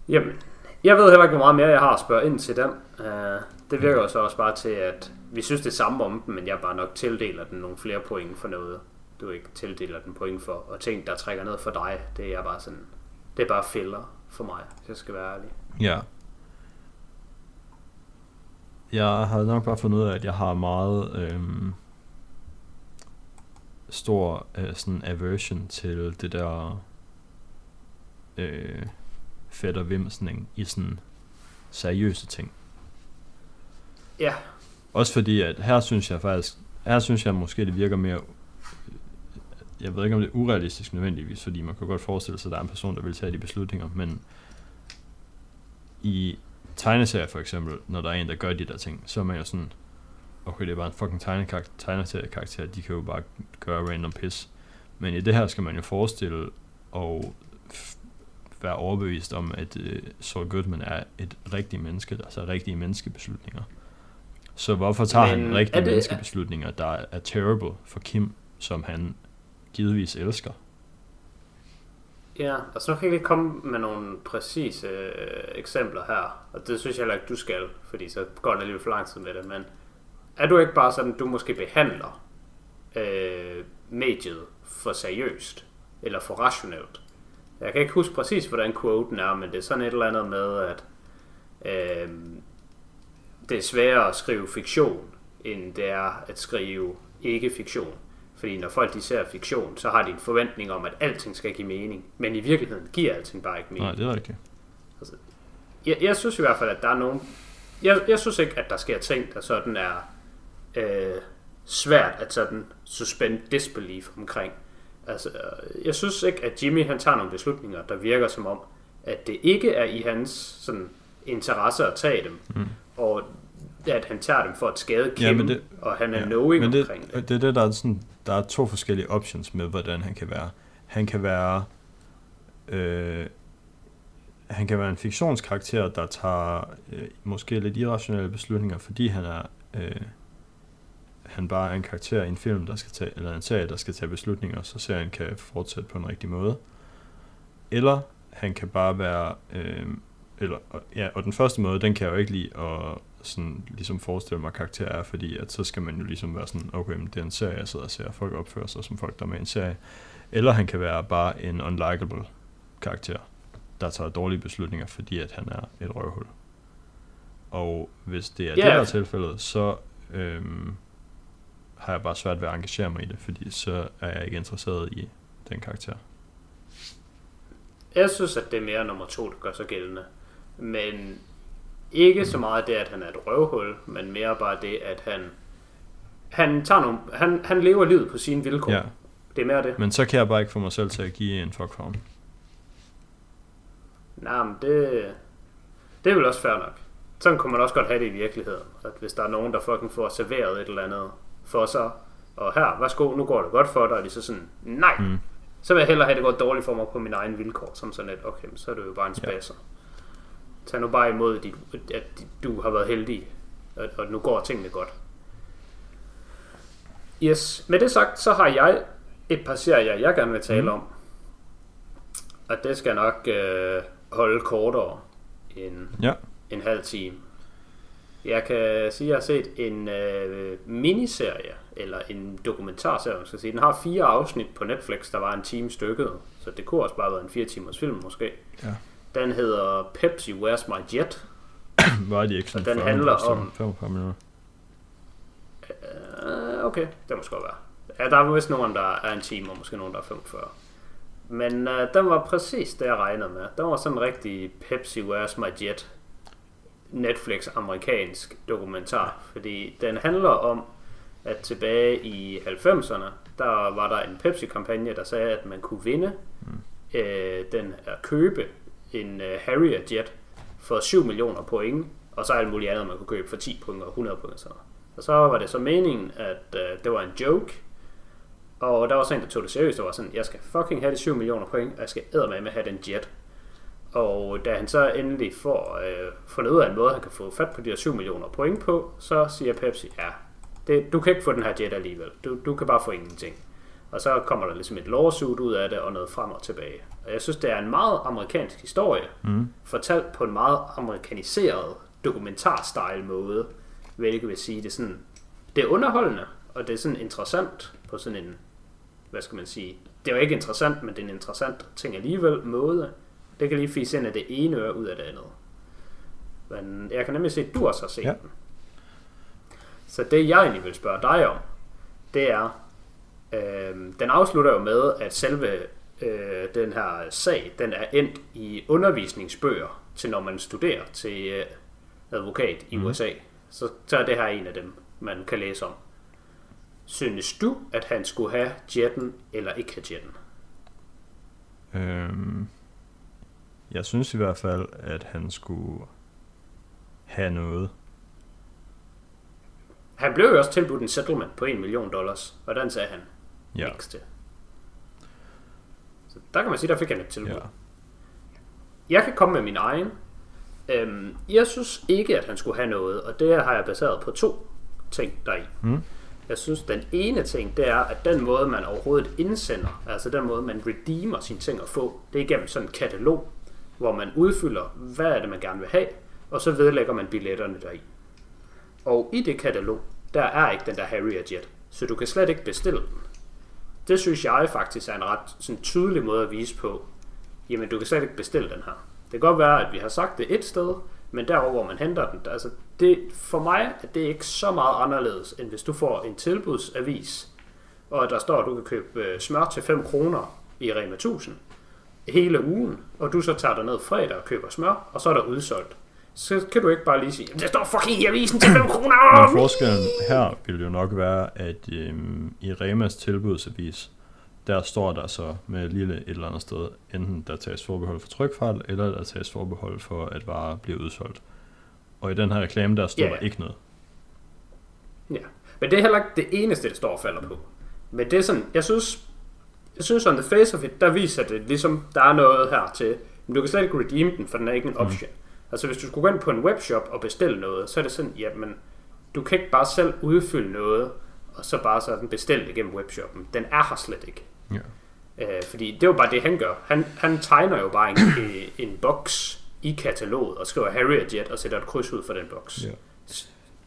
Jamen, jeg ved heller ikke, hvor meget mere jeg har at spørge ind til den. Uh, det virker jo så også bare til, at vi synes det samme om den, men jeg bare nok tildeler den nogle flere point for noget, du ikke tildeler den point for. Og ting, der trækker ned for dig, det er bare sådan, det er bare filler for mig, hvis jeg skal være ærlig. Ja. Jeg har nok bare fundet ud af, at jeg har meget øhm, stor øh, sådan aversion til det der øh, fætter vimsning i sådan seriøse ting. Ja, også fordi, at her synes jeg faktisk, her synes jeg måske, det virker mere, jeg ved ikke om det er urealistisk nødvendigvis, fordi man kan godt forestille sig, at der er en person, der vil tage de beslutninger, men i tegneserier for eksempel, når der er en, der gør de der ting, så er man jo sådan, okay, det er bare en fucking tegneseriekarakter, de kan jo bare gøre random piss. Men i det her skal man jo forestille og f- være overbevist om, at øh, Saul Goodman er et rigtigt menneske, der tager rigtige menneskebeslutninger. Så hvorfor tager Men han rigtige det- menneskebeslutninger, der er terrible for Kim, som han givetvis elsker? ja. Og så kan jeg ikke komme med nogle præcise øh, eksempler her. Og det synes jeg heller ikke, du skal, fordi så går det alligevel for lang tid med det. Men er du ikke bare sådan, du måske behandler øh, mediet for seriøst, eller for rationelt? Jeg kan ikke huske præcis, hvordan quoten er, men det er sådan et eller andet med, at øh, det er sværere at skrive fiktion, end det er at skrive ikke-fiktion. Fordi når folk de ser fiktion, så har de en forventning om, at alting skal give mening. Men i virkeligheden giver alting bare ikke mening. Nej, det er rigtigt. Jeg, jeg synes i hvert fald, at der er nogen... Jeg, jeg synes ikke, at der sker ting, der sådan er øh, svært at sådan suspend disbelief omkring. Altså, jeg synes ikke, at Jimmy han tager nogle beslutninger, der virker som om, at det ikke er i hans sådan, interesse at tage dem. Mm. Og at han tager dem for at skade Kim, ja, men det, og han er ja, knowing men det, omkring det. Det er det, der er sådan, der er to forskellige options med, hvordan han kan være. Han kan være øh, han kan være en fiktionskarakter, der tager øh, måske lidt irrationelle beslutninger, fordi han er øh, han bare er en karakter i en film, der skal tage, eller en serie, der skal tage beslutninger, så serien kan fortsætte på en rigtig måde. Eller han kan bare være, øh, eller, ja, og den første måde, den kan jeg jo ikke lide at sådan, ligesom forestille mig karakter er, fordi at så skal man jo ligesom være sådan, okay, men det er en serie, jeg sidder og ser, folk opfører sig som folk, der er med i en serie. Eller han kan være bare en unlikable karakter, der tager dårlige beslutninger, fordi at han er et røvhul. Og hvis det er yeah. det, der er tilfældet, så øhm, har jeg bare svært ved at engagere mig i det, fordi så er jeg ikke interesseret i den karakter. Jeg synes, at det er mere nummer to, der gør sig gældende. Men ikke så meget det, at han er et røvhul, men mere bare det, at han han, tager nogle, han, han lever livet på sine vilkår. Ja. Det er mere det. Men så kan jeg bare ikke få mig selv til at give en fuck for ham. Nej, men det, det er vel også fair nok. Sådan kunne man også godt have det i virkeligheden. At hvis der er nogen, der fucking får serveret et eller andet for sig, og her, værsgo, nu går det godt for dig, og de så sådan, nej, mm. så vil jeg hellere have det godt dårligt for mig på mine egne vilkår, som sådan et, okay, så er det jo bare en spasser. Ja. Tag nu bare imod, at du har været heldig, og nu går tingene godt. Yes, med det sagt, så har jeg et par serier, jeg gerne vil tale mm. om. Og det skal nok øh, holde kortere end ja. en halv time. Jeg kan sige, at jeg har set en øh, miniserie, eller en dokumentarserie, man skal sige. Den har fire afsnit på Netflix, der var en time stykket, så det kunne også bare være en fire timers film måske. Ja. Den hedder Pepsi, Where's My Jet? var de ikke sådan den handler om... 45 minutter? Uh, okay, det må godt være. Ja, der er vist nogen, der er en time, og måske nogen, der er 45. Men uh, den var præcis det, jeg regnede med. Den var sådan en rigtig Pepsi, Where's My Jet Netflix amerikansk dokumentar, fordi den handler om, at tilbage i 90'erne, der var der en Pepsi-kampagne, der sagde, at man kunne vinde mm. øh, den at købe en øh, Harrier Jet for 7 millioner point, og så alt muligt andet, man kunne købe for 10 point og 100 point. Så. Og så var det så meningen, at øh, det var en joke, og der var sådan en, der tog det seriøst, og var sådan, jeg skal fucking have de 7 millioner point, og jeg skal æde med at have den jet. Og da han så endelig får øh, fundet ud af en måde, han kan få fat på de her 7 millioner point på, så siger Pepsi, ja, det, du kan ikke få den her jet alligevel. Du, du kan bare få ingenting. Og så kommer der ligesom et lawsuit ud af det, og noget frem og tilbage. Og jeg synes, det er en meget amerikansk historie, mm. fortalt på en meget amerikaniseret dokumentar-style måde, hvilket vil sige, det er sådan, det er underholdende, og det er sådan interessant på sådan en, hvad skal man sige, det er jo ikke interessant, men det er en interessant ting alligevel måde. Det kan lige fise ind af det ene øre ud af det andet. Men jeg kan nemlig se, at du også har set ja. den. Så det jeg egentlig vil spørge dig om, det er, øh, den afslutter jo med, at selve øh, den her sag, den er endt i undervisningsbøger til når man studerer til øh, advokat i mm. USA. Så, så er det her en af dem, man kan læse om. Synes du, at han skulle have jetten eller ikke have jetten? Øhm, jeg synes i hvert fald, at han skulle have noget. Han blev jo også tilbudt en settlement på 1 million dollars, og den sagde han ja. til. Så der kan man sige, der fik han et tilbud. Ja. Jeg kan komme med min egen. Øhm, jeg synes ikke, at han skulle have noget, og det har jeg baseret på to ting deri. Mm. Jeg synes, den ene ting, det er, at den måde, man overhovedet indsender, altså den måde, man redeemer sine ting at få, det er igennem sådan en katalog, hvor man udfylder, hvad er det, man gerne vil have, og så vedlægger man billetterne deri. Og i det katalog, der er ikke den der Harrier Jet, så du kan slet ikke bestille den. Det synes jeg faktisk er en ret sådan, tydelig måde at vise på, jamen du kan slet ikke bestille den her. Det kan godt være, at vi har sagt det et sted, men derover hvor man henter den, altså det, for mig er det ikke så meget anderledes, end hvis du får en tilbudsavis, og der står, at du kan købe øh, smør til 5 kroner i Rema 1000 hele ugen, og du så tager dig ned fredag og køber smør, og så er der udsolgt. Så kan du ikke bare lige sige, det står fucking i avisen til 5 kroner! Men forskellen her vil jo nok være, at øhm, i Remas tilbudsavis, der står der så med lille et eller andet sted, enten der tages forbehold for trykfejl, eller der tages forbehold for, at varer bliver udsolgt. Og i den her reklame, der står Ja. der ikke noget. Ja, men det er heller ikke det eneste, det står og falder på. Men det er sådan, jeg synes, jeg synes on the face of it, der viser det ligesom, der er noget her til, men du kan slet ikke redeem den, for den er ikke en option. Mm. Altså hvis du skulle gå ind på en webshop og bestille noget, så er det sådan, jamen, du kan ikke bare selv udfylde noget, og så bare sådan bestille det gennem webshoppen. Den er her slet ikke. Ja. Øh, fordi det er jo bare det, han gør. Han, han tegner jo bare en, en, en boks i kataloget, og skriver Harry og Jet, og sætter et kryds ud for den boks. Ja.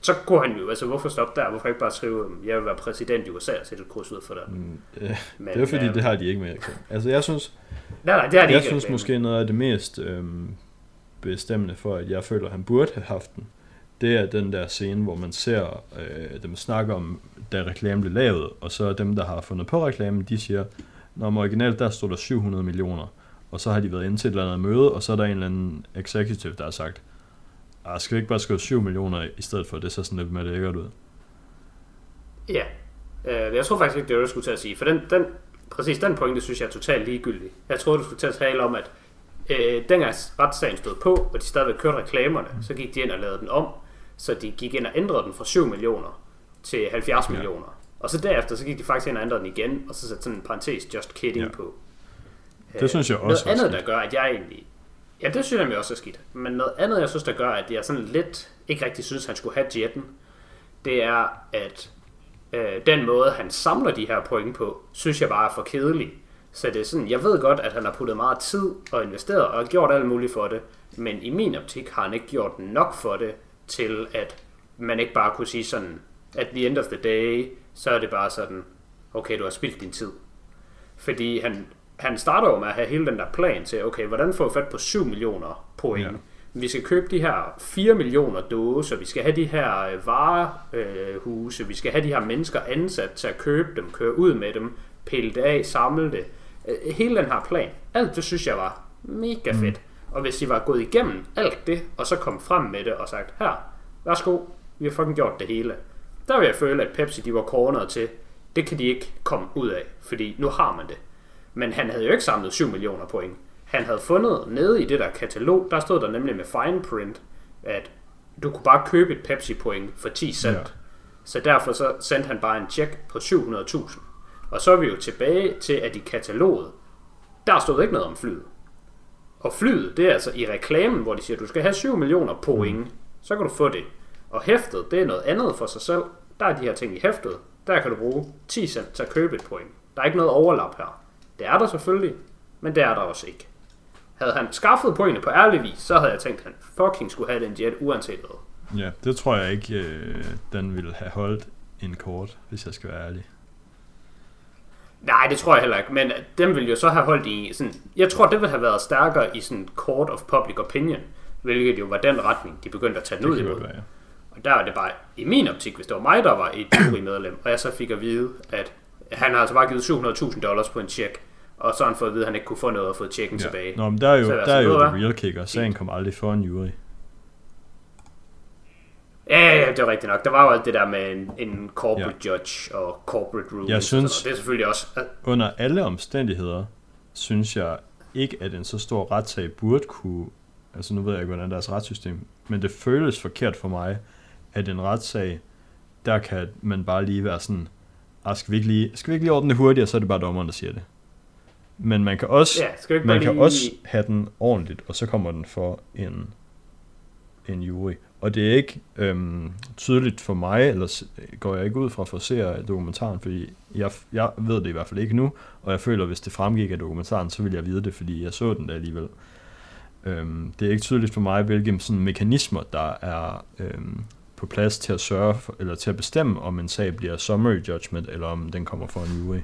Så kunne han jo, altså hvorfor stoppe der? Hvorfor ikke bare skrive, jeg vil være præsident i USA og sætte et kryds ud for dig? Mm, øh, Men, det er fordi, øhm, det har de ikke med. Altså jeg synes, Nej, nej, det har de jeg ikke. synes reklame. måske noget af det mest øhm, bestemmende for, at jeg føler, at han burde have haft den, det er den der scene, hvor man ser øh, dem snakke om, da reklamen blev lavet, og så dem, der har fundet på reklamen, de siger, når originalt der stod der 700 millioner, og så har de været inde til et eller andet møde, og så er der en eller anden executive, der har sagt, ah, skal vi ikke bare skrive 7 millioner i stedet for, det ser sådan lidt mere lækkert ud. Ja. Øh, jeg tror faktisk ikke, det var det, du skulle til at sige. For den, den, præcis den pointe, synes jeg er totalt ligegyldig. Jeg troede, du skulle til at tale om, at øh, dengang retssagen stod på, og de stadigvæk kørte reklamerne, så gik de ind og lavede den om, så de gik ind og ændrede den fra 7 millioner til 70 Ja. millioner. Og så derefter, så gik de faktisk ind og ændrede den igen, og så satte sådan en parentes just kidding Ja. på. Det synes jeg også Noget andet, skidt. der gør, at jeg egentlig... Ja, det synes jeg også er skidt. Men noget andet, jeg synes, der gør, at jeg sådan lidt ikke rigtig synes, han skulle have jetten, det er, at øh, den måde, han samler de her point på, synes jeg bare er for kedelig. Så det er sådan, jeg ved godt, at han har puttet meget tid og investeret og gjort alt muligt for det, men i min optik har han ikke gjort nok for det, til at man ikke bare kunne sige sådan, at the end of the day, så er det bare sådan, okay, du har spildt din tid. Fordi han, han starter jo med at have hele den der plan til, okay, hvordan får vi fat på 7 millioner point? Ja. Vi skal købe de her 4 millioner dåser, vi skal have de her øh, varehuse, vi skal have de her mennesker ansat til at købe dem, køre ud med dem, pille det af, samle det. Øh, Hele den her plan, alt det synes jeg var mega fedt. Og hvis de var gået igennem alt det, og så kom frem med det og sagt, her, værsgo, vi har fucking gjort det hele. Der vil jeg føle, at Pepsi de var corneret til, det kan de ikke komme ud af, fordi nu har man det. Men han havde jo ikke samlet 7 millioner point. Han havde fundet nede i det der katalog, der stod der nemlig med fine print, at du kunne bare købe et Pepsi point for 10 cent. Ja. Så derfor så sendte han bare en check på 700.000. Og så er vi jo tilbage til, at i kataloget, der stod ikke noget om flyet. Og flyet, det er altså i reklamen, hvor de siger, at du skal have 7 millioner point, mm. så kan du få det. Og hæftet, det er noget andet for sig selv. Der er de her ting i hæftet. Der kan du bruge 10 cent til at købe et point. Der er ikke noget overlap her. Det er der selvfølgelig, men det er der også ikke. Havde han skaffet pointene på ærlig vis, så havde jeg tænkt, at han fucking skulle have den jet uanset hvad. Ja, det tror jeg ikke, øh, den ville have holdt en kort, hvis jeg skal være ærlig. Nej, det tror jeg heller ikke, men dem ville jo så have holdt i sådan... Jeg tror, det ville have været stærkere i sådan court of public opinion, hvilket jo var den retning, de begyndte at tage den ud imod. være, ja. Og der er det bare, i min optik, hvis det var mig, der var et jurymedlem, og jeg så fik at vide, at han har altså bare givet 700.000 dollars på en check, og så har han fået at vide, at han ikke kunne få noget og fået checken ja. tilbage. Nå, men der er jo, Så der er jo ved du the real kicker. Sagen kom aldrig for en jury. Ja, ja, det er rigtigt nok. Der var jo alt det der med en, en corporate ja. judge og corporate rules. Jeg og synes- noget. Det er selvfølgelig også... at- Under alle omstændigheder, synes jeg ikke, at en så stor retssag burde kunne... Altså nu ved jeg ikke, hvordan deres retssystem... Men det føles forkert for mig, at en retssag, der kan man bare lige være sådan... Ah, skal, vi ikke lige, skal vi ikke lige ordne det hurtigt, og så er det bare dommeren, der siger det. Men man kan også, Ja, man kan lige... også have den ordentligt, og så kommer den for en, en jury. Og det er ikke øhm, tydeligt for mig, eller går jeg ikke ud fra for at se dokumentaren, fordi jeg, jeg ved det i hvert fald ikke nu, og jeg føler, hvis det fremgik af dokumentaren, så vil jeg vide det, fordi jeg så den der alligevel. Øhm, det er ikke tydeligt for mig, hvilke sådan, mekanismer, der er øhm, på plads til at sørge for, eller til at bestemme, om en sag bliver summary judgment, eller om den kommer for en jury.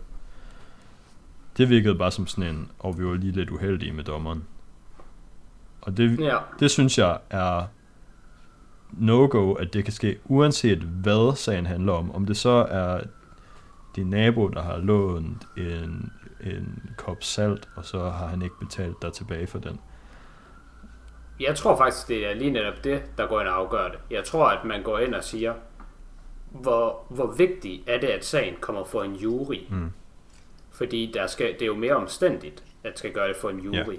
Det virkede bare som sådan en, og vi var lige lidt uheldige med dommeren. Og det, Ja, det synes jeg er no-go, at det kan ske, uanset hvad sagen handler om. Om det så er din nabo, der har lånt en, en kop salt, og så har han ikke betalt dig tilbage for den. Jeg tror faktisk, det er lige netop det, der går ind og afgør det. Jeg tror, at man går ind og siger, hvor, hvor vigtigt er det, at sagen kommer for en jury? Mm. Fordi der skal, det er jo mere omstændigt, at skal gøre det for en jury. Ja.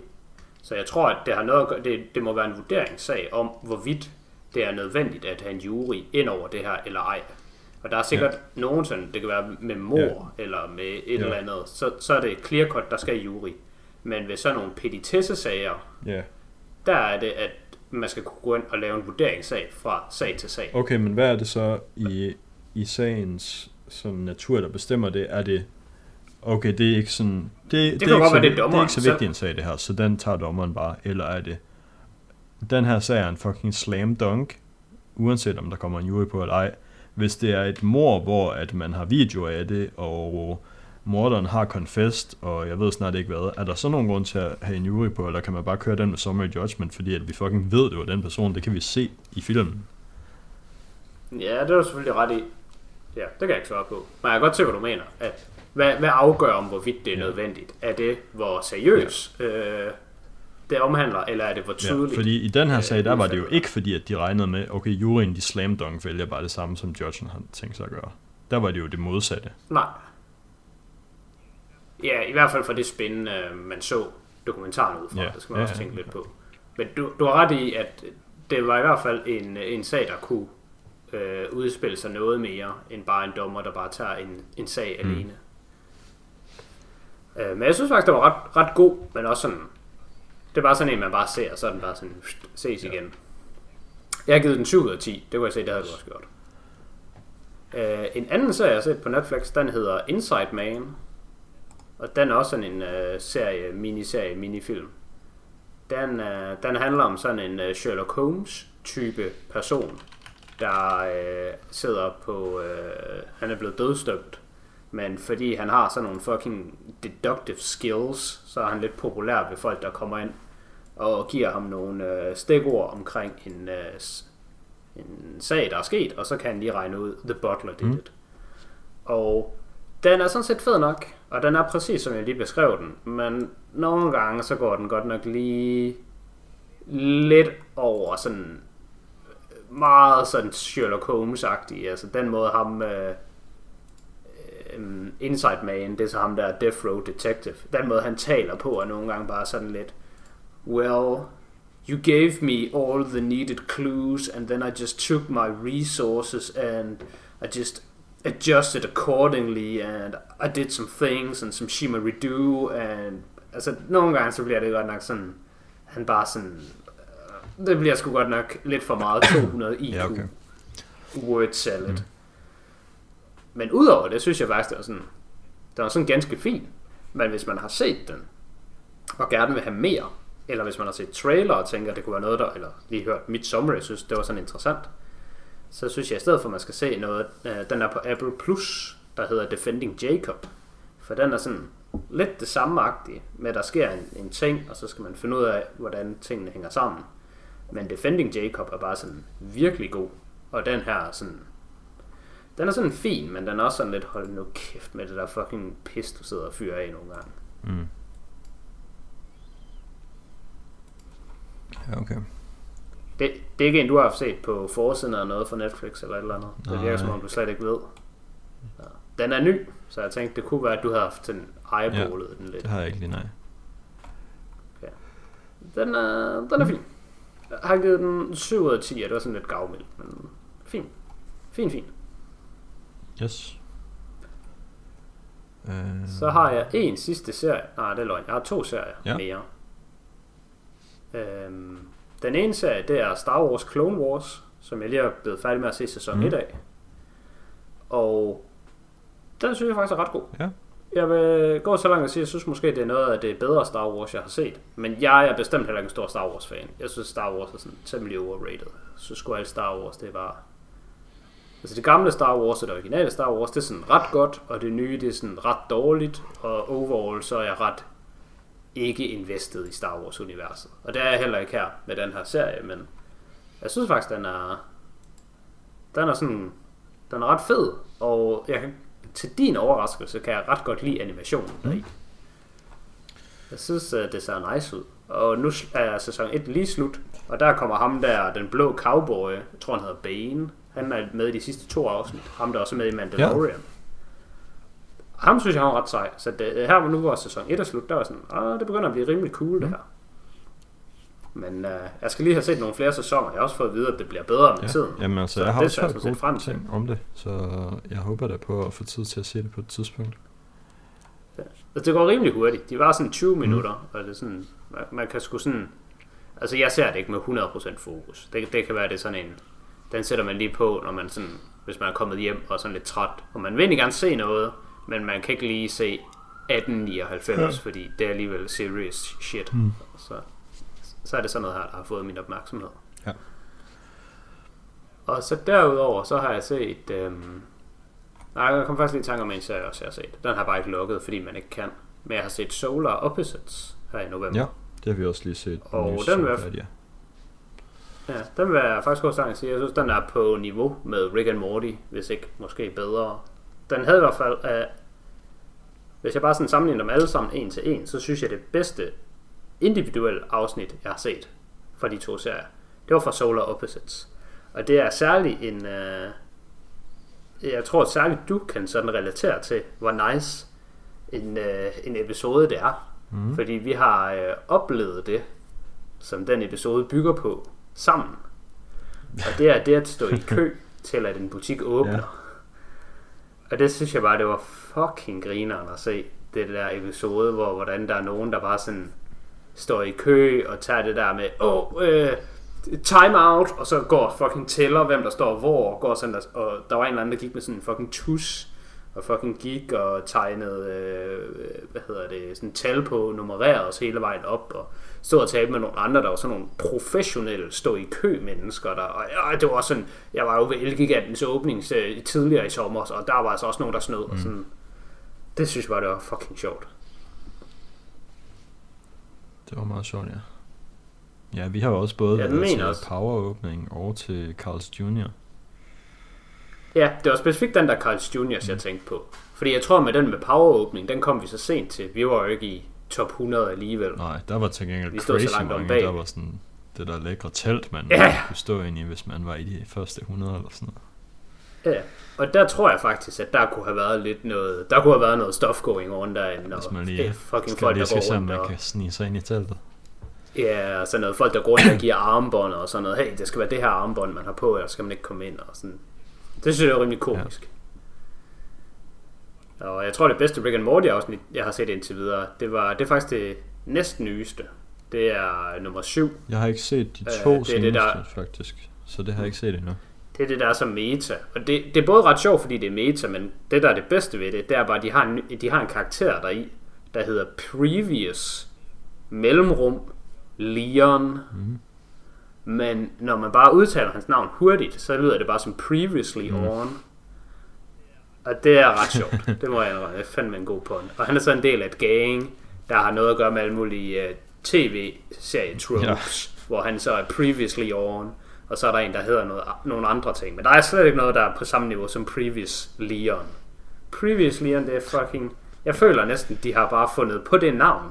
Så jeg tror, at det, har noget det, det må være en vurderingssag om, hvorvidt det er nødvendigt at have en jury ind over det her, eller ej. Og der er sikkert ja. nogen sådan, det kan være med mor, ja. eller med et Ja. eller andet, så, så er det clear cut, der skal i jury. Men ved sådan nogle petitessesager, Ja. der er det, at man skal kunne gå ind og lave en vurderingssag fra sag til sag. Okay, men hvad er det så i, i sagens sådan natur, der bestemmer det? Er det, okay, det er ikke sådan, det, det, kan er, ikke så, det er det er dommeren ikke så vigtig en sag det her, så den tager dommeren bare, eller er det, den her sag er en fucking slam dunk, uanset om der kommer en jury på eller ej. Hvis det er et mor, hvor at man har videoer af det, og morderen har confessed, og jeg ved snart ikke hvad, er der så nogen grund til at have en jury på, eller kan man bare køre den med summary judgment, fordi at vi fucking ved, det var den person, det kan vi se i filmen. Ja, det er du selvfølgelig ret i. Ja, det kan jeg ikke svare på. Men jeg kan godt se, hvad du mener. At, hvad, hvad afgør om, hvorvidt det er Ja. nødvendigt? Er det, hvor seriøs øh, det omhandler, eller er det, hvor tydeligt? Ja, fordi i den her øh, sag, der var det jo ikke fordi, at de regnede med, okay, juryen de slam dunk vælger bare det samme, som judgen har tænkt sig at gøre. Der var det jo det modsatte. Nej. Ja, i hvert fald for det spændende, øh, man så dokumentaren ud fra. Ja, Det skal man ja, også tænke ja. lidt på. Men du, du har ret i, at det var i hvert fald en, en sag, der kunne øh, udspille sig noget mere, end bare en dommer, der bare tager en, en sag Mm. alene. Øh, men jeg synes faktisk, det var ret, ret god, men også sådan, det er bare sådan en, man bare ser, og så er den bare sådan, ses igen. Jeg har givet den 7 ud af 10, det kunne jeg se, det havde du også gjort. Øh, en anden serie, jeg har set på Netflix, den hedder Inside Man. Og den er også sådan en øh, serie, miniserie, minifilm. Den, øh, den handler om sådan en øh, Sherlock Holmes type person, der øh, sidder på, øh, han er blevet dødstømt, men fordi han har sådan nogle fucking deductive skills, så er han lidt populær ved folk, der kommer ind og giver ham nogle øh, stikord omkring en, øh, en sag, der er sket, og så kan han lige regne ud, the butler did Mm. it. Og den er sådan set fed nok, og den er præcis som jeg lige beskrev den, men nogle gange så går den godt nok lige lidt over sådan meget sådan Sherlock Holmes-agtig, altså den måde ham øh, øh, Inside Man, det er så ham der er Death Row Detective, den måde han taler på er nogle gange bare sådan lidt Well, you gave me all the needed clues and then I just took my resources and I just adjusted accordingly and I did some things and some shimmery-do and altså nogle gange så bliver det godt nok sådan han bare sådan øh, det bliver sgu godt nok lidt for meget 200 IQ Ja, okay. word salad mm. men udover det synes jeg faktisk det var sådan det var sådan ganske fint men hvis man har set den og gerne vil have mere eller hvis man har set trailer og tænker det kunne være noget der eller lige hørt mit summary synes det var sådan interessant så synes jeg i stedet for, at man skal se noget, øh, den er på Apple Plus, der hedder Defending Jacob. For den er sådan lidt det samme med at der sker en, en ting, og så skal man finde ud af, hvordan tingene hænger sammen. Men Defending Jacob er bare sådan virkelig god. Og den her er sådan... Den er sådan fin, men den er også sådan lidt, hold nu kæft med det der fucking pis, du sidder og fyrer af nogle gange. Mm. Ja, okay. Det, det er ikke en, du har haft set på forsiden af noget fra Netflix eller et eller andet. Det virker Nej. som om, du slet ikke ved. Ja. Den er ny, så jeg tænkte, det kunne være, at du havde haft den eyeballet ja. den lidt. Det har jeg ikke lige, nej. Den er, den er fin. Jeg har givet den 7 ud af 10, og det var sådan lidt gavmild, men fin. Fin, fin. Yes. Uh, Så har jeg en sidste serie. Nej, det er løgn. Jeg har to serier Ja. mere. Øhm, den ene serie, det er Star Wars Clone Wars, som jeg lige er blevet færdig med at se sæson Mhm. 1 af. Og den synes jeg faktisk er ret god. Ja. Jeg vil gå så langt at sige, at jeg synes måske, det er noget af det bedre Star Wars, jeg har set. Men jeg er bestemt heller ikke en stor Star Wars-fan. Jeg synes, Star Wars er sådan temmelig overrated. Synes sgu, alt Star Wars, det bare... Altså det gamle Star Wars og det originale Star Wars, det er sådan ret godt, og det nye, det er sådan ret dårligt, og overall, så er jeg ret ikke invested i Star Wars-universet. Og det er jeg heller ikke her med den her serie, men jeg synes faktisk, den er, den er sådan, den er ret fed, og jeg kan til din overraskelse kan jeg ret godt lide animationen deri. Mm. Jeg synes, øh, det ser nice ud. Og nu er sæson 1 lige slut, og der kommer ham der, den blå cowboy, jeg tror han hedder Bane. Han er med i de sidste to afsnit. Ham der er også med i Mandalorian. Ja. Ham synes jeg han var ret sej. Så det, her hvor nu var sæson 1 er slut, der var sådan, ah, det begynder at blive rimelig cool det her. Men uh, jeg skal lige have set nogle flere sæsoner. Jeg har også fået at vide, at det bliver bedre med Ja. tiden. Jamen altså, Så jeg har det også hørt set frem gode til. ting om det, så jeg håber da på at få tid til at se det på et tidspunkt. Altså, det går rimelig hurtigt. De var sådan 20 minutter, og det er sådan, man, man kan sgu sådan... Altså, jeg ser det ikke med 100% fokus. Det, det kan være, det er sådan en... Den sætter man lige på, når man sådan... Hvis man er kommet hjem og er sådan lidt træt. Og man vil egentlig gerne se noget, men man kan ikke lige se 1899, fordi det er alligevel serious shit. Mm. Så, så er det sådan noget her, der har fået min opmærksomhed. Ja. Og så derudover, så har jeg set... Øhm, nej, jeg kom faktisk lige i tanke om en serie også, jeg har set. Den har bare ikke lukket, fordi man ikke kan. Men jeg har set Solar Opposites her i november. Ja, det har vi også lige set. Og den sæson vil jeg- ja. Ja, den vil jeg faktisk også sige. Jeg synes, den er på niveau med Rick and Morty, hvis ikke måske bedre. Den havde i hvert fald... Uh, hvis jeg bare sådan sammenligner dem alle sammen en til en, så synes jeg, det bedste individuelle afsnit, jeg har set fra de to serier, det var fra Solar Opposites. Og det er særligt en... Uh, jeg tror særligt, du kan sådan relatere til, hvor nice en, uh, en episode det er. Mm. Fordi vi har øh, oplevet det, som den episode bygger på, sammen. Og det er det at stå i kø til, at en butik åbner. Ja. Og det synes jeg bare, det var fucking grineren at se, det der episode, hvor hvordan der er nogen, der bare sådan står i kø og tager det der med, åh, oh, øh, time out, og så går fucking tæller, hvem der står hvor, og går sådan der, og der var en eller anden, der gik med sådan en fucking tus, og fucking gik og tegnede, øh, hvad hedder det, sådan tal på, nummereret os hele vejen op, og stod og talte med nogle andre, der var sådan nogle professionelle stå i kø mennesker der, og ja, det var sådan, jeg var jo ved Elgigantens åbning øh, tidligere i sommer, og der var altså også nogen, der snød, og sådan, det synes jeg bare, det var fucking sjovt. Det var meget sjovt, ja. Ja, vi har jo også både Ja, været til også. Power-åbning og til Carl's Jr. Ja, det var specifikt den der Carl's Juniors, jeg tænkte på. Fordi jeg tror med den med poweråbning, den kom vi så sent til. Vi var jo ikke i top 100 alligevel. Nej, der var til gengæld Vi så crazy om mange. bag. Der var sådan det der lækre telt, man Ja. kunne stå ind i, hvis man var i de første 100 eller sådan noget. Ja, og der tror jeg faktisk, at der kunne have været lidt noget, der kunne have været noget stuff going on derinde. Hvis man lige fucking folk, lige der går så rundt. man Og, kan snige sig ind i teltet. ja, og sådan noget folk, der går rundt og giver armbånd og sådan noget. Hey, det skal være det her armbånd, man har på, ellers skal man ikke komme ind. Og sådan. Det synes jeg er rimelig komisk. Ja. Og jeg tror, det bedste Rick and Morty afsnit, jeg har set indtil videre, det, var, det er faktisk det næsten nyeste. Det er nummer 7. Jeg har ikke set de Øh, to det er det, seneste, der- faktisk. Så det har jeg ikke set endnu. Det er det, der er så meta. Og det, det er både ret sjovt, fordi det er meta, men det, der er det bedste ved det, det er bare, at de har en, de har en karakter deri, der hedder Previous Mellemrum Leon. Mm. Men når man bare udtaler hans navn hurtigt, så lyder det bare som Previously Mm. On. Og det er ret sjovt. det må jeg indrømme. Det er fandme en god pun. Og han er så en del af et gang, der har noget at gøre med alle mulige uh, tv-serie tropes, ja. hvor han så er Previously On. Og så er der en, der hedder noget, nogle andre ting. Men der er slet ikke noget, der er på samme niveau som Previous Leon. Previous Leon, det er fucking... Jeg føler næsten, de har bare fundet på det navn.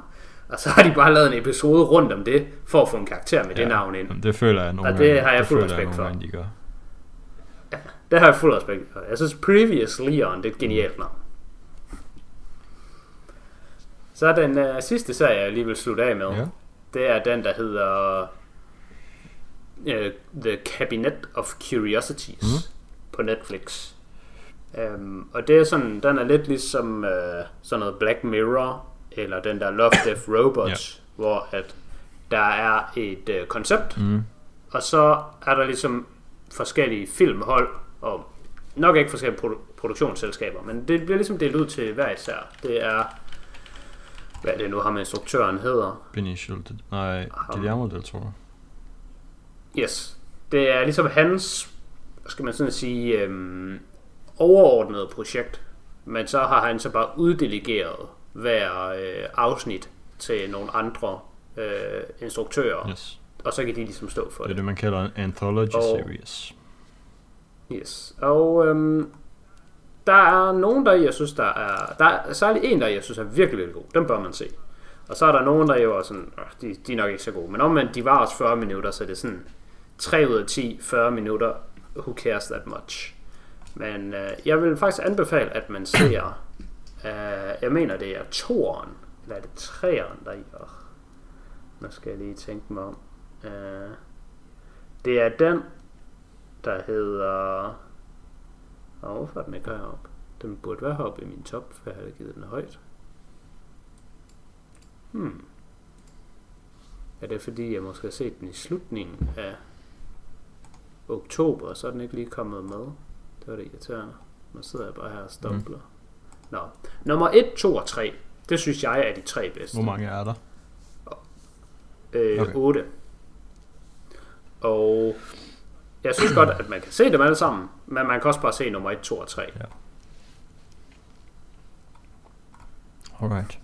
Og så har de bare lavet en episode rundt om det, for at få en karakter med ja. det navn ind. Det føler jeg nogle Og det gange, har jeg fuld respekt for. gange, de gør. Det har jeg fuld respekt for. Jeg synes Previous Leon, det er et genialt navn. Så den uh, sidste serie, jeg lige vil slutte af med. Ja. Det er den, der hedder uh, The Cabinet of Curiosities Mhm. på Netflix. Um, og det er sådan, den er lidt ligesom uh, sådan noget Black Mirror, eller den der Love, Death, Robots, hvor at der er et uh, koncept, Mm. og så er der ligesom forskellige filmhold, og nok ikke forskellige produ- produktionsselskaber, men det bliver ligesom delt ud til hver især. Det er, hvad er det nu, ham instruktøren hedder? Benicio. Nej, Guillermo del Toro. Yes. Det er ligesom hans, skal man sådan sige, øhm, overordnede projekt, men så har han så bare uddelegeret hver øh, afsnit til nogle andre øh, instruktører, Yes. og så kan de ligesom stå for Det er det. det, man kalder en anthology Og- series. Yes. Og øhm, der er nogen, der jeg synes, der er... Der er særlig en, der jeg synes er virkelig, virkelig god. Den bør man se. Og så er der nogen, der jo er sådan... Øh, de, de er nok ikke så gode. Men omvendt, de var også 40 minutter, så det er sådan... 3 ud af 10, 40 minutter. Who cares that much? Men øh, jeg vil faktisk anbefale, at man ser... Øh, jeg mener, det er toeren. Eller er det treeren, der i? Oh, nu skal jeg lige tænke mig om. Øh, det er den, der hedder... Og hvorfor er den ikke heroppe? Den burde være heroppe i min top, for jeg havde givet den højt. Hmm. Er det fordi, jeg måske har set den i slutningen af oktober, så er den ikke lige kommet med? Det var det irriterende. Nu sidder jeg bare her og stopler. Mm. Nå. Nummer 1, 2 og 3. Det synes jeg er de tre bedste. Hvor mange er der? Øh, okay. 8. Og jeg synes godt, at man kan se dem alle sammen, men man kan også bare se nummer 1, 2 og 3. Ja. Alright.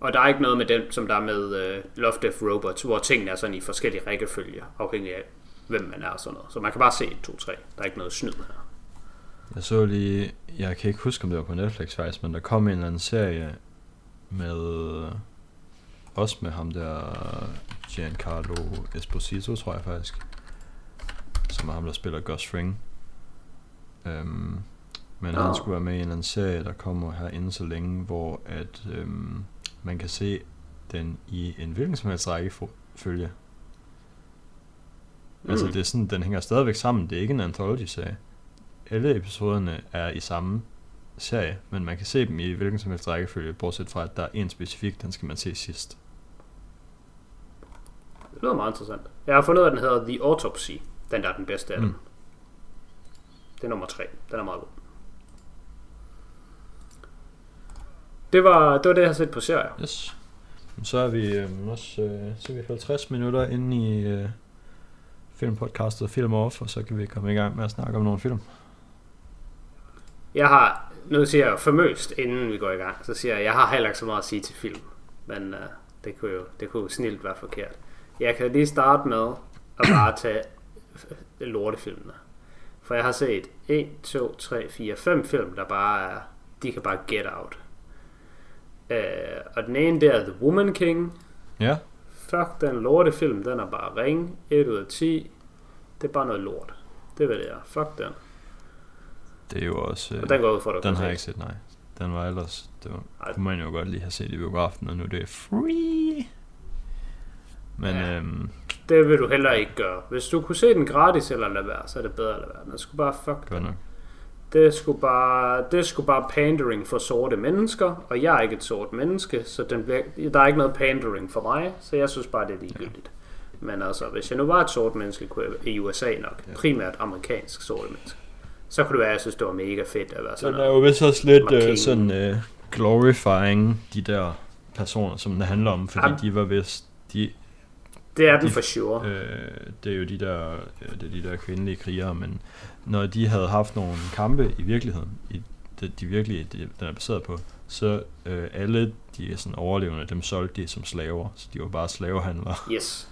Og der er ikke noget med den, som der er med uh, Love, Death, Robots, hvor tingene er sådan i forskellige rækkefølge, afhængig af, hvem man er og sådan noget. Så man kan bare se 1, 2, 3. Der er ikke noget snyd her. Jeg så lige, jeg kan ikke huske, om det var på Netflix faktisk, men der kom en eller anden serie med, også med ham der, Giancarlo Esposito, tror jeg faktisk, som er ham, der spiller Gus Fring. Um, men oh. han skulle være med i en eller anden serie, der kommer her inden så længe, hvor at um, man kan se den i en hvilken som helst rækkefølge. Mm. Altså det er sådan, den hænger stadigvæk sammen. Det er ikke en anthology-serie. Alle episoderne er i samme serie, men man kan se dem i hvilken som helst rækkefølge, bortset fra, at der er en specifik, den skal man se sidst. Det lyder meget interessant. Jeg har fundet at den hedder The Autopsy. Den der er den bedste af dem. Mm. Det er nummer tre. Den er meget god. Det var, det var det, jeg har set på serier. Yes. Så er vi øh, også øh, så er vi 50 minutter inde i øh, filmpodcastet Film Off, og så kan vi komme i gang med at snakke om nogle film. Jeg har, nu siger jeg famøst, inden vi går i gang, så siger jeg, jeg har heller ikke så meget at sige til film, men øh, det kunne jo det kunne jo snilt være forkert. Jeg kan lige starte med at bare tage lortefilmene. For jeg har set 1, 2, 3, 4, 5 film, der bare er, de kan bare get out. Uh, og den ene der er The Woman King. Ja. Fuck den lortefilm, den er bare ring. 1 ud af 10. Det er bare noget lort. Det det er. Fuck den. Det er jo også... og den går ud for, Den har jeg ikke set, nej. Den var ellers... Det var, kunne man jo godt lige have set i biografen, og nu det er free. Men ja. øhm, det vil du heller ikke gøre. Hvis du kunne se den gratis eller lade være, så er det bedre at lade være. Man skulle bare fuck det. Det skulle bare, det skulle bare pandering for sorte mennesker, og jeg er ikke et sort menneske, så den bliver, der er ikke noget pandering for mig, så jeg synes bare, det er ligegyldigt. Ja. Men altså, hvis jeg nu var et sort menneske, kunne jeg i USA nok, ja. primært amerikansk sorte menneske, så kunne det være, at jeg synes, det var mega fedt at være sådan Den er jo vist også lidt uh, sådan uh, glorifying de der personer, som det handler om, fordi ja. de var vist, de det er den de, for sure. Øh, det er jo de der, det er de der kvindelige krigere, men når de havde haft nogle kampe i virkeligheden, i det, de virkelige, de, den er baseret på, så øh, alle de sådan overlevende, dem solgte de som slaver, så de var bare slavehandlere. Yes.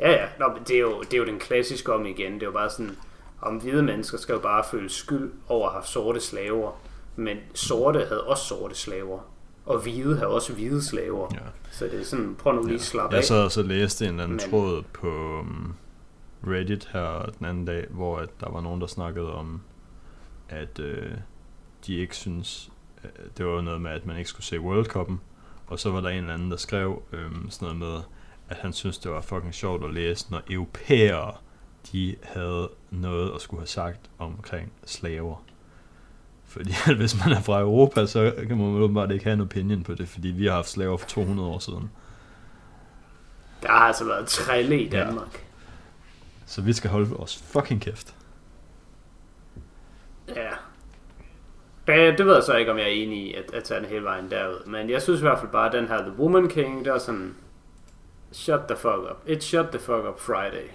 Ja, ja. Nå, men det, er jo, det er jo den klassiske om igen. Det er jo bare sådan, om hvide mennesker skal jo bare føle skyld over at have sorte slaver, men sorte havde også sorte slaver og hvide har også hvide slaver. Ja. Så det er sådan, prøv nu lige at slappe Jeg sad og så læste en eller anden Men... tråd på um, Reddit her den anden dag, hvor at der var nogen, der snakkede om, at øh, de ikke synes, øh, det var noget med, at man ikke skulle se World Cup'en, og så var der en eller anden, der skrev øh, sådan noget med, at han synes, det var fucking sjovt at læse, når europæere, de havde noget at skulle have sagt omkring slaver. Fordi hvis man er fra Europa, så kan man åbenbart ikke have en opinion på det, fordi vi har haft slaver for 200 år siden. Der har altså været trælle i Danmark. Ja. Så vi skal holde os fucking kæft. Ja. Det, det ved jeg så ikke, om jeg er enig i, at, at tage den hele vejen derud. Men jeg synes i hvert fald bare, at den her The Woman King, det var sådan... Shut the fuck up. It shut the fuck up Friday.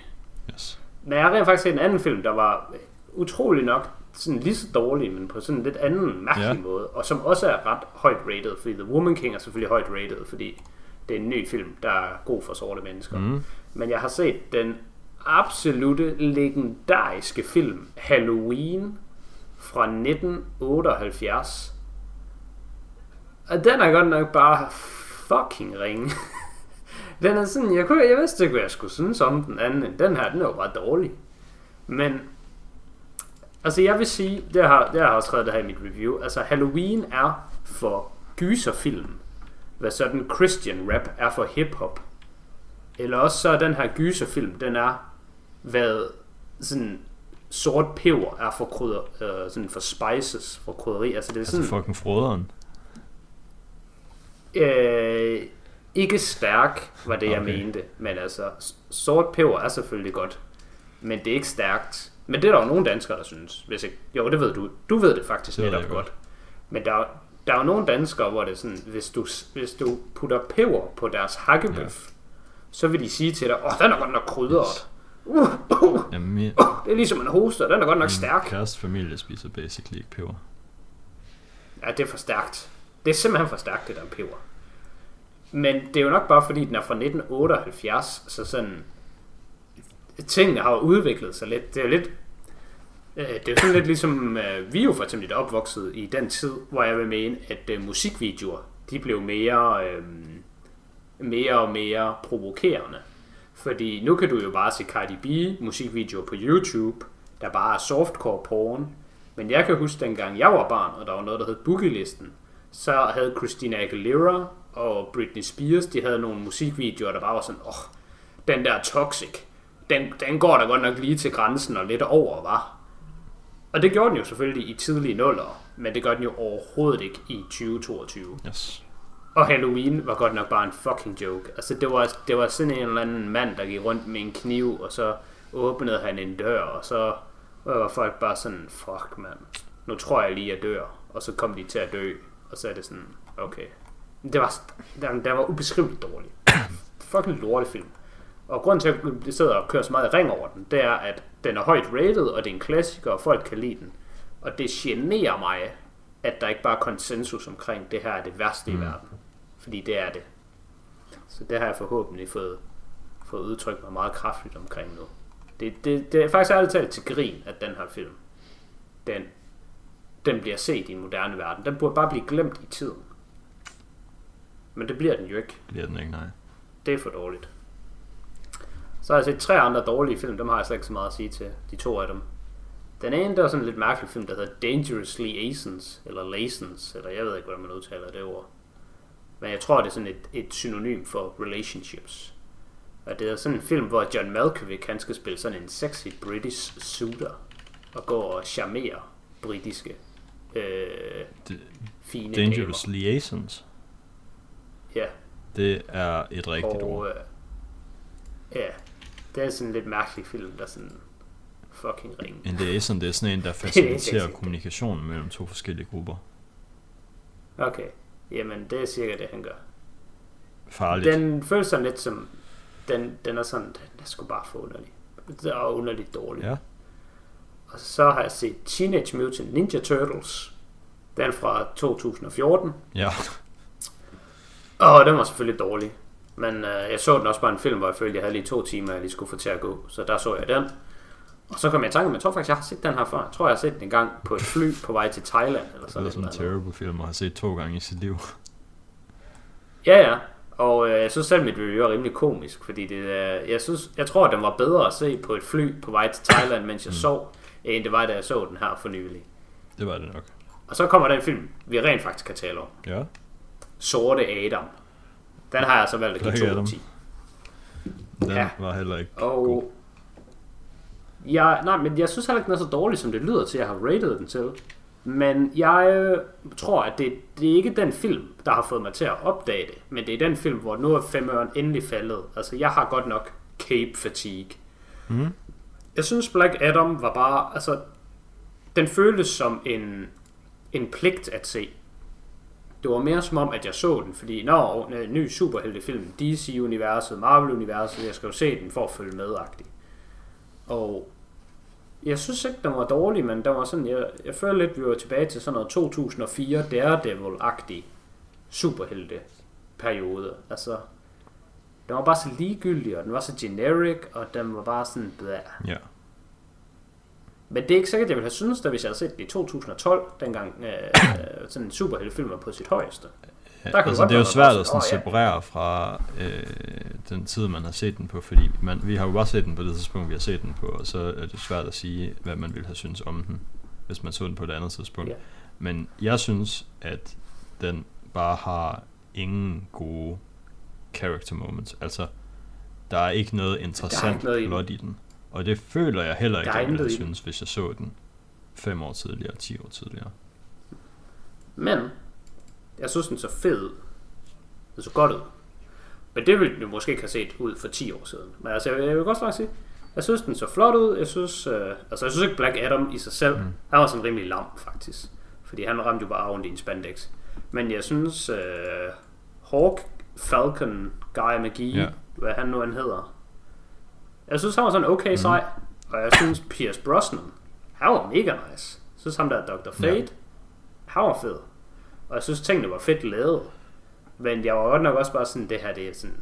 Yes. Men jeg har rent faktisk set en anden film, der var utrolig nok sådan lige så dårlig, men på sådan en lidt anden mærkelig ja. måde, og som også er ret højt rated, fordi The Woman King er selvfølgelig højt rated, fordi det er en ny film, der er god for sorte mennesker. Mm. Men jeg har set den absolute legendariske film Halloween fra 1978. Og den er godt nok bare fucking ringe. den er sådan, jeg, kunne, jeg vidste ikke, hvad jeg skulle synes om den anden den her. Den er jo bare dårlig. Men, altså jeg vil sige, det har, det har jeg også skrevet det her i mit review, altså Halloween er for gyserfilm, hvad sådan Christian rap er for hiphop. Eller også så er den her gyserfilm, den er, hvad sådan sort peber er for krydder, øh, sådan for spices, for krydderi. Altså det er Altså sådan, fucking froderen. øh, ikke stærk, var det jeg Okay. mente. Men altså, sort peber er selvfølgelig godt. Men det er ikke stærkt. Men det er der jo nogle danskere, der synes. Hvis ikke, jo, det ved du. Du ved det faktisk Det netop godt. godt. Men der, er- der er jo nogle danskere, hvor det er sådan, hvis du, hvis du putter peber på deres hakkebøf, så vil de sige til dig, åh, oh, den er godt nok krydret. Uh, uh, Jamen, min, det er ligesom en hoster, den er godt nok min stærk. kæreste familie spiser basically ikke peber. Ja, det er for stærkt. Det er simpelthen for stærkt, det der peber. Men det er jo nok bare fordi, den er fra 1978, så sådan... Tingene har jo udviklet sig lidt. Det er jo lidt... øh, Det er jo sådan lidt ligesom... øh, Vi er jo for eksempel opvokset i den tid, hvor jeg vil mene, at øh, musikvideoer, de blev mere... Øh, mere og mere provokerende. Fordi nu kan du jo bare se Cardi B musikvideoer på YouTube, der bare er softcore porn. Men jeg kan huske dengang jeg var barn, og der var noget, der hed Boogie-listen, så havde Christina Aguilera og Britney Spears, de havde nogle musikvideoer, der bare var sådan, åh, oh, den der toxic, den, den går da godt nok lige til grænsen og lidt over, var. Og det gjorde den jo selvfølgelig i tidlige nuller, men det gør den jo overhovedet ikke i 2022. Yes. Og Halloween var godt nok bare en fucking joke. Altså, det var, det var sådan en eller anden mand, der gik rundt med en kniv, og så åbnede han en dør, og så var folk bare sådan, fuck mand, nu tror jeg lige, jeg dør. Og så kom de til at dø, og så er det sådan, okay. Det var, den, den var ubeskriveligt dårlig. fucking lortet film. Og grunden til, at jeg sidder og kører så meget ring over den, det er, at den er højt rated, og det er en klassiker, og folk kan lide den. Og det generer mig, at der ikke bare er konsensus omkring, det her er det værste mm. i verden. Fordi det er det. Så det har jeg forhåbentlig fået, fået udtrykt mig meget kraftigt omkring nu. Det, det, det er faktisk ærligt talt til grin, at den her film, den, den bliver set i en moderne verden. Den burde bare blive glemt i tiden. Men det bliver den jo ikke. Bliver den ikke, nej. Det er for dårligt. Så har jeg set tre andre dårlige film, dem har jeg slet ikke så meget at sige til. De to af dem. Den ene, der er sådan en lidt mærkelig film, der hedder Dangerously Asens, eller Lasens, eller jeg ved ikke, hvordan man udtaler det ord. Men jeg tror, det er sådan et, et synonym for relationships. Og det er sådan en film, hvor John Malkovich, han skal spille sådan en sexy British suitor, og gå og charmere britiske øh, Det- fine Dangerous Liaisons. damer. Ja, Det er et rigtigt og ord. øh, ja, det er sådan en lidt mærkelig film, der sådan fucking ring. En liaison, det er sådan en, der er faciliterer kommunikationen mellem to forskellige grupper. Okay, jamen det er cirka det, han gør. Farligt. Den føles sådan lidt som, den, den er sådan, den er sgu bare for underlig. Det er underligt dårlig. Ja. Og så har jeg set Teenage Mutant Ninja Turtles. Den er fra 2014. Ja, Og den var selvfølgelig dårlig. Men øh, jeg så den også bare en film, hvor jeg følte, jeg havde lige to timer, jeg lige skulle få til at gå. Så der så jeg den. Og så kom jeg i tanke om, jeg tror faktisk, jeg har set den her før. Jeg tror, jeg har set den en gang på et fly på vej til Thailand. Eller det sådan er sådan en terrible film, og har set to gange i sit liv. Ja, ja. Og øh, jeg synes selv, mit review er rimelig komisk, fordi det, øh, jeg, synes, jeg tror, den var bedre at se på et fly på vej til Thailand, mens jeg sov, end det var, da jeg så den her for nylig. Det var det nok. Og så kommer den film, vi rent faktisk kan tale om. Ja, Sorte Adam. Den har jeg så valgt at give Black 2 af Adam. 10. den Ja. var heller ikke god. Og jeg, nej, men jeg synes heller ikke, den er så dårlig, som det lyder til, at jeg har rated den til. Men jeg øh, tror, at det, det er ikke den film, der har fået mig til at opdage det. Men det er den film, hvor nu er femøren endelig faldet. Altså, jeg har godt nok cape fatigue. Mm. Jeg synes, Black Adam var bare... Altså, den føltes som en, en pligt at se. Det var mere som om, at jeg så den, fordi når en øh, ny superheltefilm, DC-universet, Marvel-universet, jeg skal jo se den for at følge med -agtig. Og jeg synes ikke, den var dårlig, men den var sådan, jeg, jeg føler lidt, vi var tilbage til sådan noget 2004 Daredevil-agtig superhelte periode. Altså, Den var bare så ligegyldig, og den var så generic, og den var bare sådan, blæh. Ja. Men det er ikke sikkert, jeg ville have syntes det, hvis jeg havde set den i 2012, dengang øh, sådan en superheltefilm var på sit højeste. Der kan altså, det er jo svært at sådan "Åh, ja." separere fra øh, den tid, man har set den på, fordi man, vi har jo bare set den på det tidspunkt, vi har set den på, og så er det svært at sige, hvad man ville have synes om den, hvis man så den på et andet tidspunkt. Ja. Men jeg synes, at den bare har ingen gode character moments. Altså, der er ikke noget interessant ikke noget i den. plot i den. Og det føler jeg heller ikke, jeg ville have den. synes, hvis jeg så den fem år tidligere, 10 år tidligere. Men, jeg synes den så fed ud. Den så godt ud. Men det ville du måske ikke have set ud for 10 år siden. Men altså, jeg, jeg vil godt slags sige, jeg synes den så flot ud. Jeg synes, øh, altså, jeg synes ikke Black Adam i sig selv, mm. han var sådan rimelig lam faktisk. Fordi han ramte jo bare rundt i en spandex. Men jeg synes, øh, Hawk, Falcon, Guy McGee, ja. hvad han nu han hedder. Jeg synes, han var sådan okay sej. Og jeg synes, Pierce Brosnan, han var mega nice. Jeg synes, ham der er Dr. Fate, ja. han var fed. Og jeg synes, tingene var fedt lavet. Men jeg var godt nok også bare sådan, det her det er sådan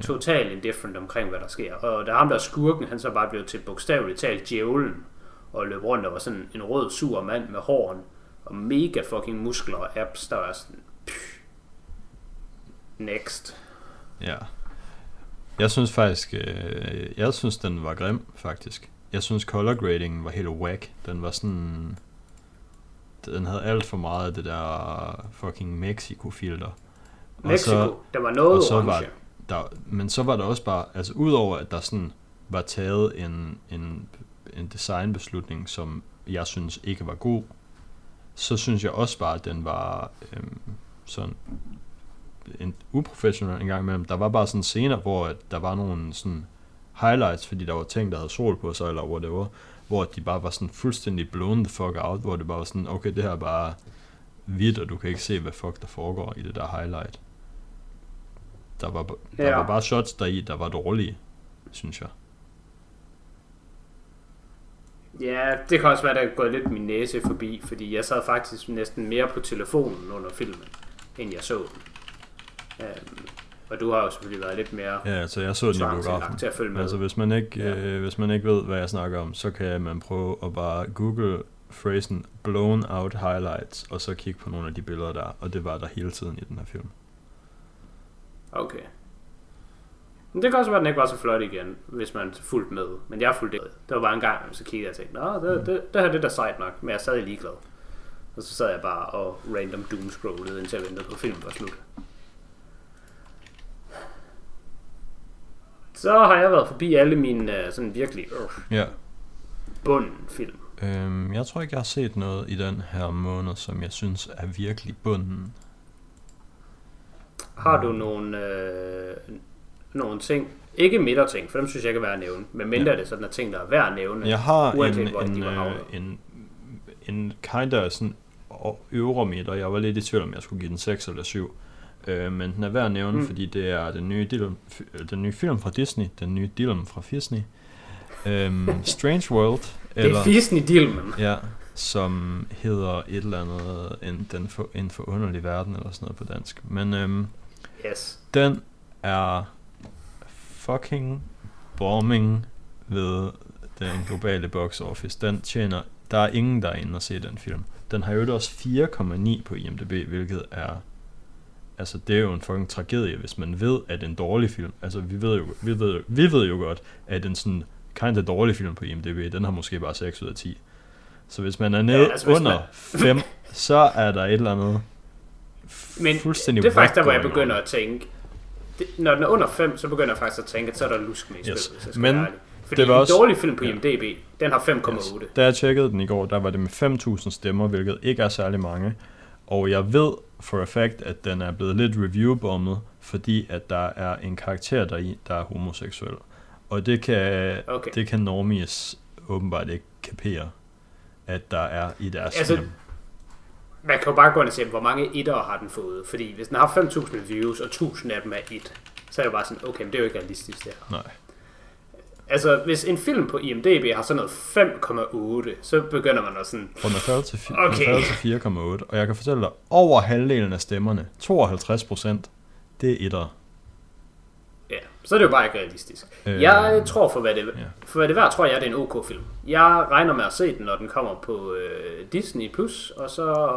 totalt indifferent omkring, hvad der sker. Og da ham der er skurken, han så bare blev til bogstaveligt talt djævlen, og løb rundt og var sådan en rød, sur mand med horn, og mega fucking muskler og abs, der var sådan, pff. next. Ja. Jeg synes faktisk, øh, jeg synes den var grim, faktisk. Jeg synes color gradingen var helt whack. Den var sådan, den havde alt for meget af det der fucking Mexico-filter. Og Mexico, så- der var noget og så orange. var der, men så var der også bare, altså udover at der sådan var taget en, en, en designbeslutning, som jeg synes ikke var god, så synes jeg også bare, at den var øhm, sådan en uprofessionel en gang imellem. Der var bare sådan scener, hvor at der var nogle sådan highlights, fordi der var ting, der havde sol på sig, eller whatever, hvor de bare var sådan fuldstændig blown the fuck out, hvor det bare var sådan, okay, det her er bare hvidt, og du kan ikke se, hvad fuck der foregår i det der highlight. Der var, der Ja. var bare shots deri, der var dårlige, synes jeg. Ja, det kan også være, der er gået lidt min næse forbi, fordi jeg sad faktisk næsten mere på telefonen under filmen, end jeg så den. Um, og du har jo selvfølgelig været lidt mere Ja, altså jeg så den i biografen. til at følge med. Altså hvis man ikke Ja. øh, hvis man ikke ved hvad jeg snakker om, så kan man prøve at bare google phrasen blown out highlights og så kigge på nogle af de billeder der, og det var der hele tiden i den her film. Okay. Men det kan også være, at den ikke var så flot igen, hvis man fulgte med. Men jeg fulgte med. Det var bare en gang, så kiggede jeg og tænkte, Nå, det, det, det her det er da sejt nok, men jeg er stadig ligeglad. Og så sad jeg bare og random doomscrollede, indtil jeg ventede på filmen var slut. Så har jeg været forbi alle mine øh, sådan virkelig øh, Ja. bunden film. Øhm, jeg tror ikke, jeg har set noget i den her måned, som jeg synes er virkelig bunden. Har du nogle, øh, nogle ting, ikke midterting, for dem synes jeg ikke er værd at nævne, men mindre Ja. det sådan er ting, der er værd at nævne. Jeg har uanset en, hvor de en, var øh, havnet. en, en kind sådan øvre midter. Jeg var lidt i tvivl, om jeg skulle give den 6 eller 7. Øh, men den er værd at nævne, mm. Fordi det er den nye, Dylan, øh, den nye film fra Disney, den nye Dylan fra Disney. Øhm, Strange World. det er Disney Dillman. Ja, som hedder et eller andet, en, den for, en forunderlig verden, eller sådan noget på dansk. Men øhm, Yes. den er fucking bombing ved den globale box office. Den tjener, der er ingen, der er inde og se den film. Den har jo også 4,9 på IMDb, hvilket er, altså det er jo en fucking tragedie, hvis man ved, at en dårlig film, altså vi ved jo, vi ved, jo- vi ved jo godt, at en sådan kind of dårlig film på IMDb, den har måske bare 6 ud af 10. Så hvis man er nede Ja, ja, altså, under man- 5, så er der et eller andet Men fuldstændig det er faktisk der, hvor jeg begynder at tænke, det, når den er under 5, så begynder jeg faktisk at tænke, at så er der lusk med i spillet, Yes. hvis Men. Fordi det var en også- dårlig film på ja. IMDb, den har 5,8. Yes. Da jeg tjekkede den i går, der var det med 5.000 stemmer, hvilket ikke er særlig mange. Og jeg ved for a fact, at den er blevet lidt reviewbommet, fordi at der er en karakter der i, der er homoseksuel. Og det kan, Okay. det kan normies åbenbart ikke kapere, at der er i deres Altså, film. Man kan jo bare gå ind og se, hvor mange etter har den fået. Fordi hvis den har 5.000 reviews, og 1.000 af dem er et, så er det bare sådan, okay, men det er jo ikke realistisk det her. Nej. Altså, hvis en film på IMDb har sådan noget 5,8, så begynder man at sådan, Og den er faldet til, fi- Okay. faldet til 4,8. Og jeg kan fortælle dig, over halvdelen af stemmerne, 52 procent, det er etter. Så er det jo bare ikke realistisk. Øh, jeg tror, for hvad, det, ja. for hvad det er værd, tror jeg, det er en ok film. Jeg regner med at se den, når den kommer på øh, Disney+, Plus, og så,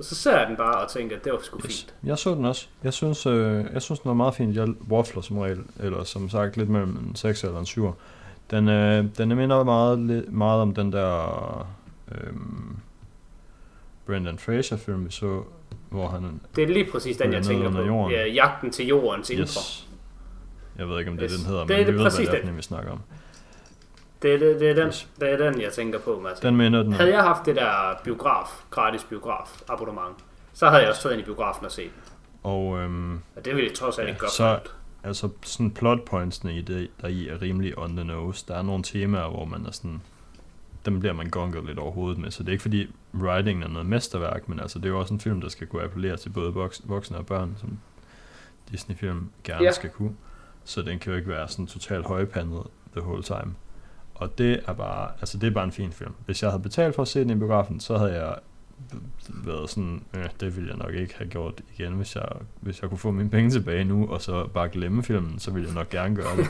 så ser jeg den bare og tænker, at det var sgu yes. fint. Jeg så den også. Jeg synes, øh, jeg synes den var meget fint. Jeg waffler som regel, eller som sagt lidt mellem en 6 eller en 7. Den, øh, den er minder meget, meget om den der øh, Brendan Fraser film, vi så, hvor han... Det er lige præcis den, jeg tænker på. Jorden. Ja, jagten til jordens indre. Yes. Jeg ved ikke, om det er den hedder, men det vi ved, præcis hvad det er, vi snakker om. Det er, det, det, er den, det er den, jeg tænker på, Mads. Den minder den. Havde jeg haft det der biograf, gratis biograf abonnement, så havde jeg også taget ind i biografen og set den. Og, øhm, og det ville jeg trods alt ja, ikke godt så, Altså, sådan plot pointsene i det, der i er rimelig on the nose. Der er nogle temaer, hvor man er sådan, dem bliver man gonget lidt over hovedet med. Så det er ikke fordi writing er noget mesterværk, men altså, det er jo også en film, der skal kunne appellere til både voksne og børn, som Disney-film gerne ja. skal kunne så den kan jo ikke være sådan totalt højpandet the whole time. Og det er bare, altså det er bare en fin film. Hvis jeg havde betalt for at se den i biografen, så havde jeg været sådan, øh, det ville jeg nok ikke have gjort igen, hvis jeg, hvis jeg kunne få mine penge tilbage nu, og så bare glemme filmen, så ville jeg nok gerne gøre det.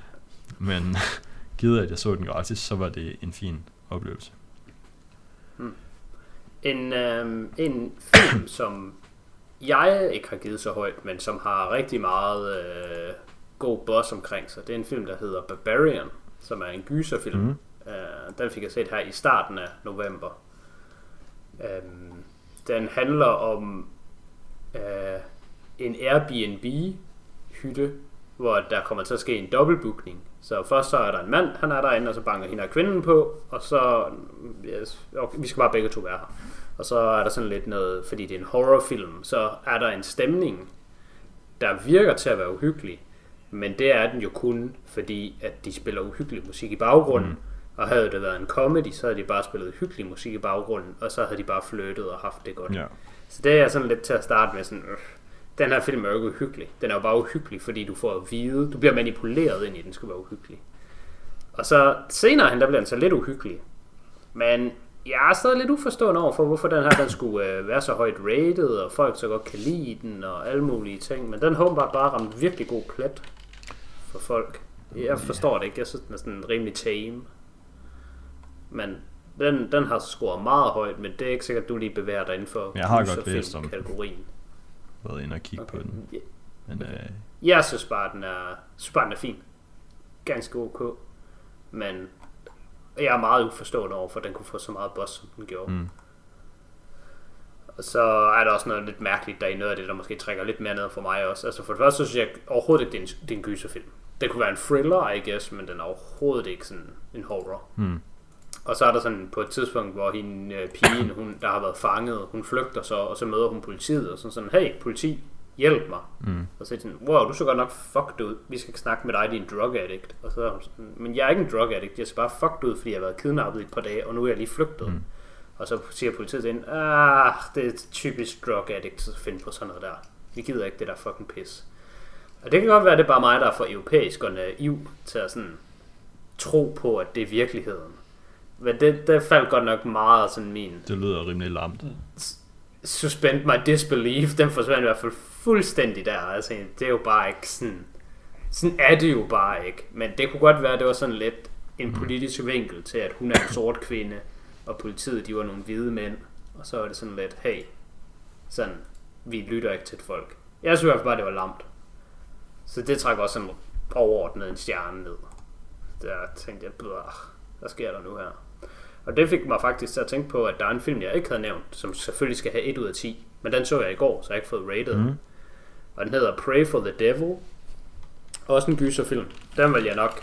Men givet at jeg så den gratis, så var det en fin oplevelse. Hmm. En, øh, en film, som jeg ikke har givet så højt, men som har rigtig meget øh, god boss omkring sig. Det er en film, der hedder Barbarian, som er en gyserfilm. Mm. Uh, den fik jeg set her i starten af november. Um, den handler om uh, en Airbnb-hytte, hvor der kommer til at ske en dobbeltbookning. Så først så er der en mand, han er derinde, og så banker hende og kvinden på, og så, yes, okay, vi skal bare begge to være her. Og så er der sådan lidt noget, fordi det er en horrorfilm, så er der en stemning, der virker til at være uhyggelig, men det er den jo kun, fordi at de spiller uhyggelig musik i baggrunden. Mm. Og havde det været en comedy, så havde de bare spillet hyggelig musik i baggrunden, og så havde de bare flyttet og haft det godt. Ja. Så det er sådan lidt til at starte med sådan, øh, den her film er jo ikke uhyggelig. Den er jo bare uhyggelig, fordi du får at vide, du bliver manipuleret ind i, at den skal være uhyggelig. Og så senere hen, der bliver den så lidt uhyggelig. Men jeg er stadig lidt uforstående over for, hvorfor den her den skulle øh, være så højt rated, og folk så godt kan lide den, og alle mulige ting. Men den har bare bare ramt virkelig god plet for folk. Jeg forstår det ikke. Jeg synes, den er sådan rimelig tame. Men den, den har scoret meget højt, men det er ikke sikkert, at du lige bevæger dig inden for jeg har godt læst om kategorien. Været inde og kigge okay. på den. Men, øh... Jeg synes bare, den er, synes bare, den er fin. Ganske ok. Men jeg er meget uforstående over, for den kunne få så meget boss, som den gjorde. Mm. Og så er der også noget lidt mærkeligt der i noget af det, der måske trækker lidt mere ned for mig også. Altså for det første, så synes jeg overhovedet ikke, det er en, det er en gyserfilm. Det kunne være en thriller, I guess, men den er overhovedet ikke sådan en horror. Mm. Og så er der sådan på et tidspunkt, hvor hende øh, pigen, hun, der har været fanget, hun flygter så, og så møder hun politiet, og sådan sådan, hey, politi, hjælp mig. Mm. Og så er sådan, wow, du så godt nok fucked ud, vi skal snakke med dig, din drug addict. Og så er hun sådan, men jeg er ikke en drug addict, jeg er bare fucked ud, fordi jeg har været kidnappet i et par dage, og nu er jeg lige flygtet. Mm. Og så siger politiet ind, ah, det er typisk drug addict at finde på sådan noget der. Vi gider ikke det der fucking pis. Og det kan godt være, at det er bare mig, der er for europæisk og naiv til at sådan tro på, at det er virkeligheden. Men det, det faldt godt nok meget sådan min... Det lyder rimelig lamt. Suspend my disbelief, den forsvandt i hvert fald fuldstændig der. Altså, det er jo bare ikke sådan... Sådan er det jo bare ikke. Men det kunne godt være, at det var sådan lidt en mhm. politisk vinkel til, at hun er en sort kvinde, og politiet, de var nogle hvide mænd. Og så var det sådan lidt, hey, sådan, vi lytter ikke til et folk. Jeg synes i hvert fald bare, det var lamt. Så det trækker også sådan overordnet en stjerne ned. Der tænkte jeg, hvad sker der nu her? Og det fik mig faktisk til at tænke på, at der er en film, jeg ikke havde nævnt, som selvfølgelig skal have 1 ud af 10. Men den så jeg i går, så jeg har ikke fået rated. Mm. Og den hedder Pray for the Devil. Også en gyserfilm. Den vil jeg nok,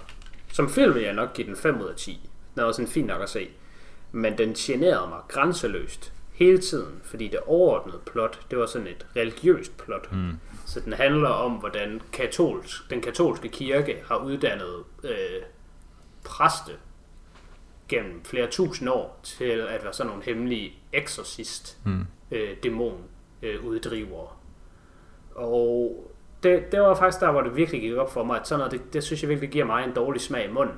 som film vil jeg nok give den 5 ud af 10. Den er også en fin nok at se. Men den generede mig grænseløst hele tiden, fordi det overordnede plot, det var sådan et religiøst plot. Mm. Så den handler om, hvordan katolsk, den katolske kirke har uddannet øh, præste gennem flere tusind år til at være sådan nogle hemmelige exorcist mm. øh, dæmon øh, uddriver. Og det, det var faktisk der, hvor det virkelig gik op for mig, at sådan noget, det, det synes jeg virkelig giver mig en dårlig smag i munden,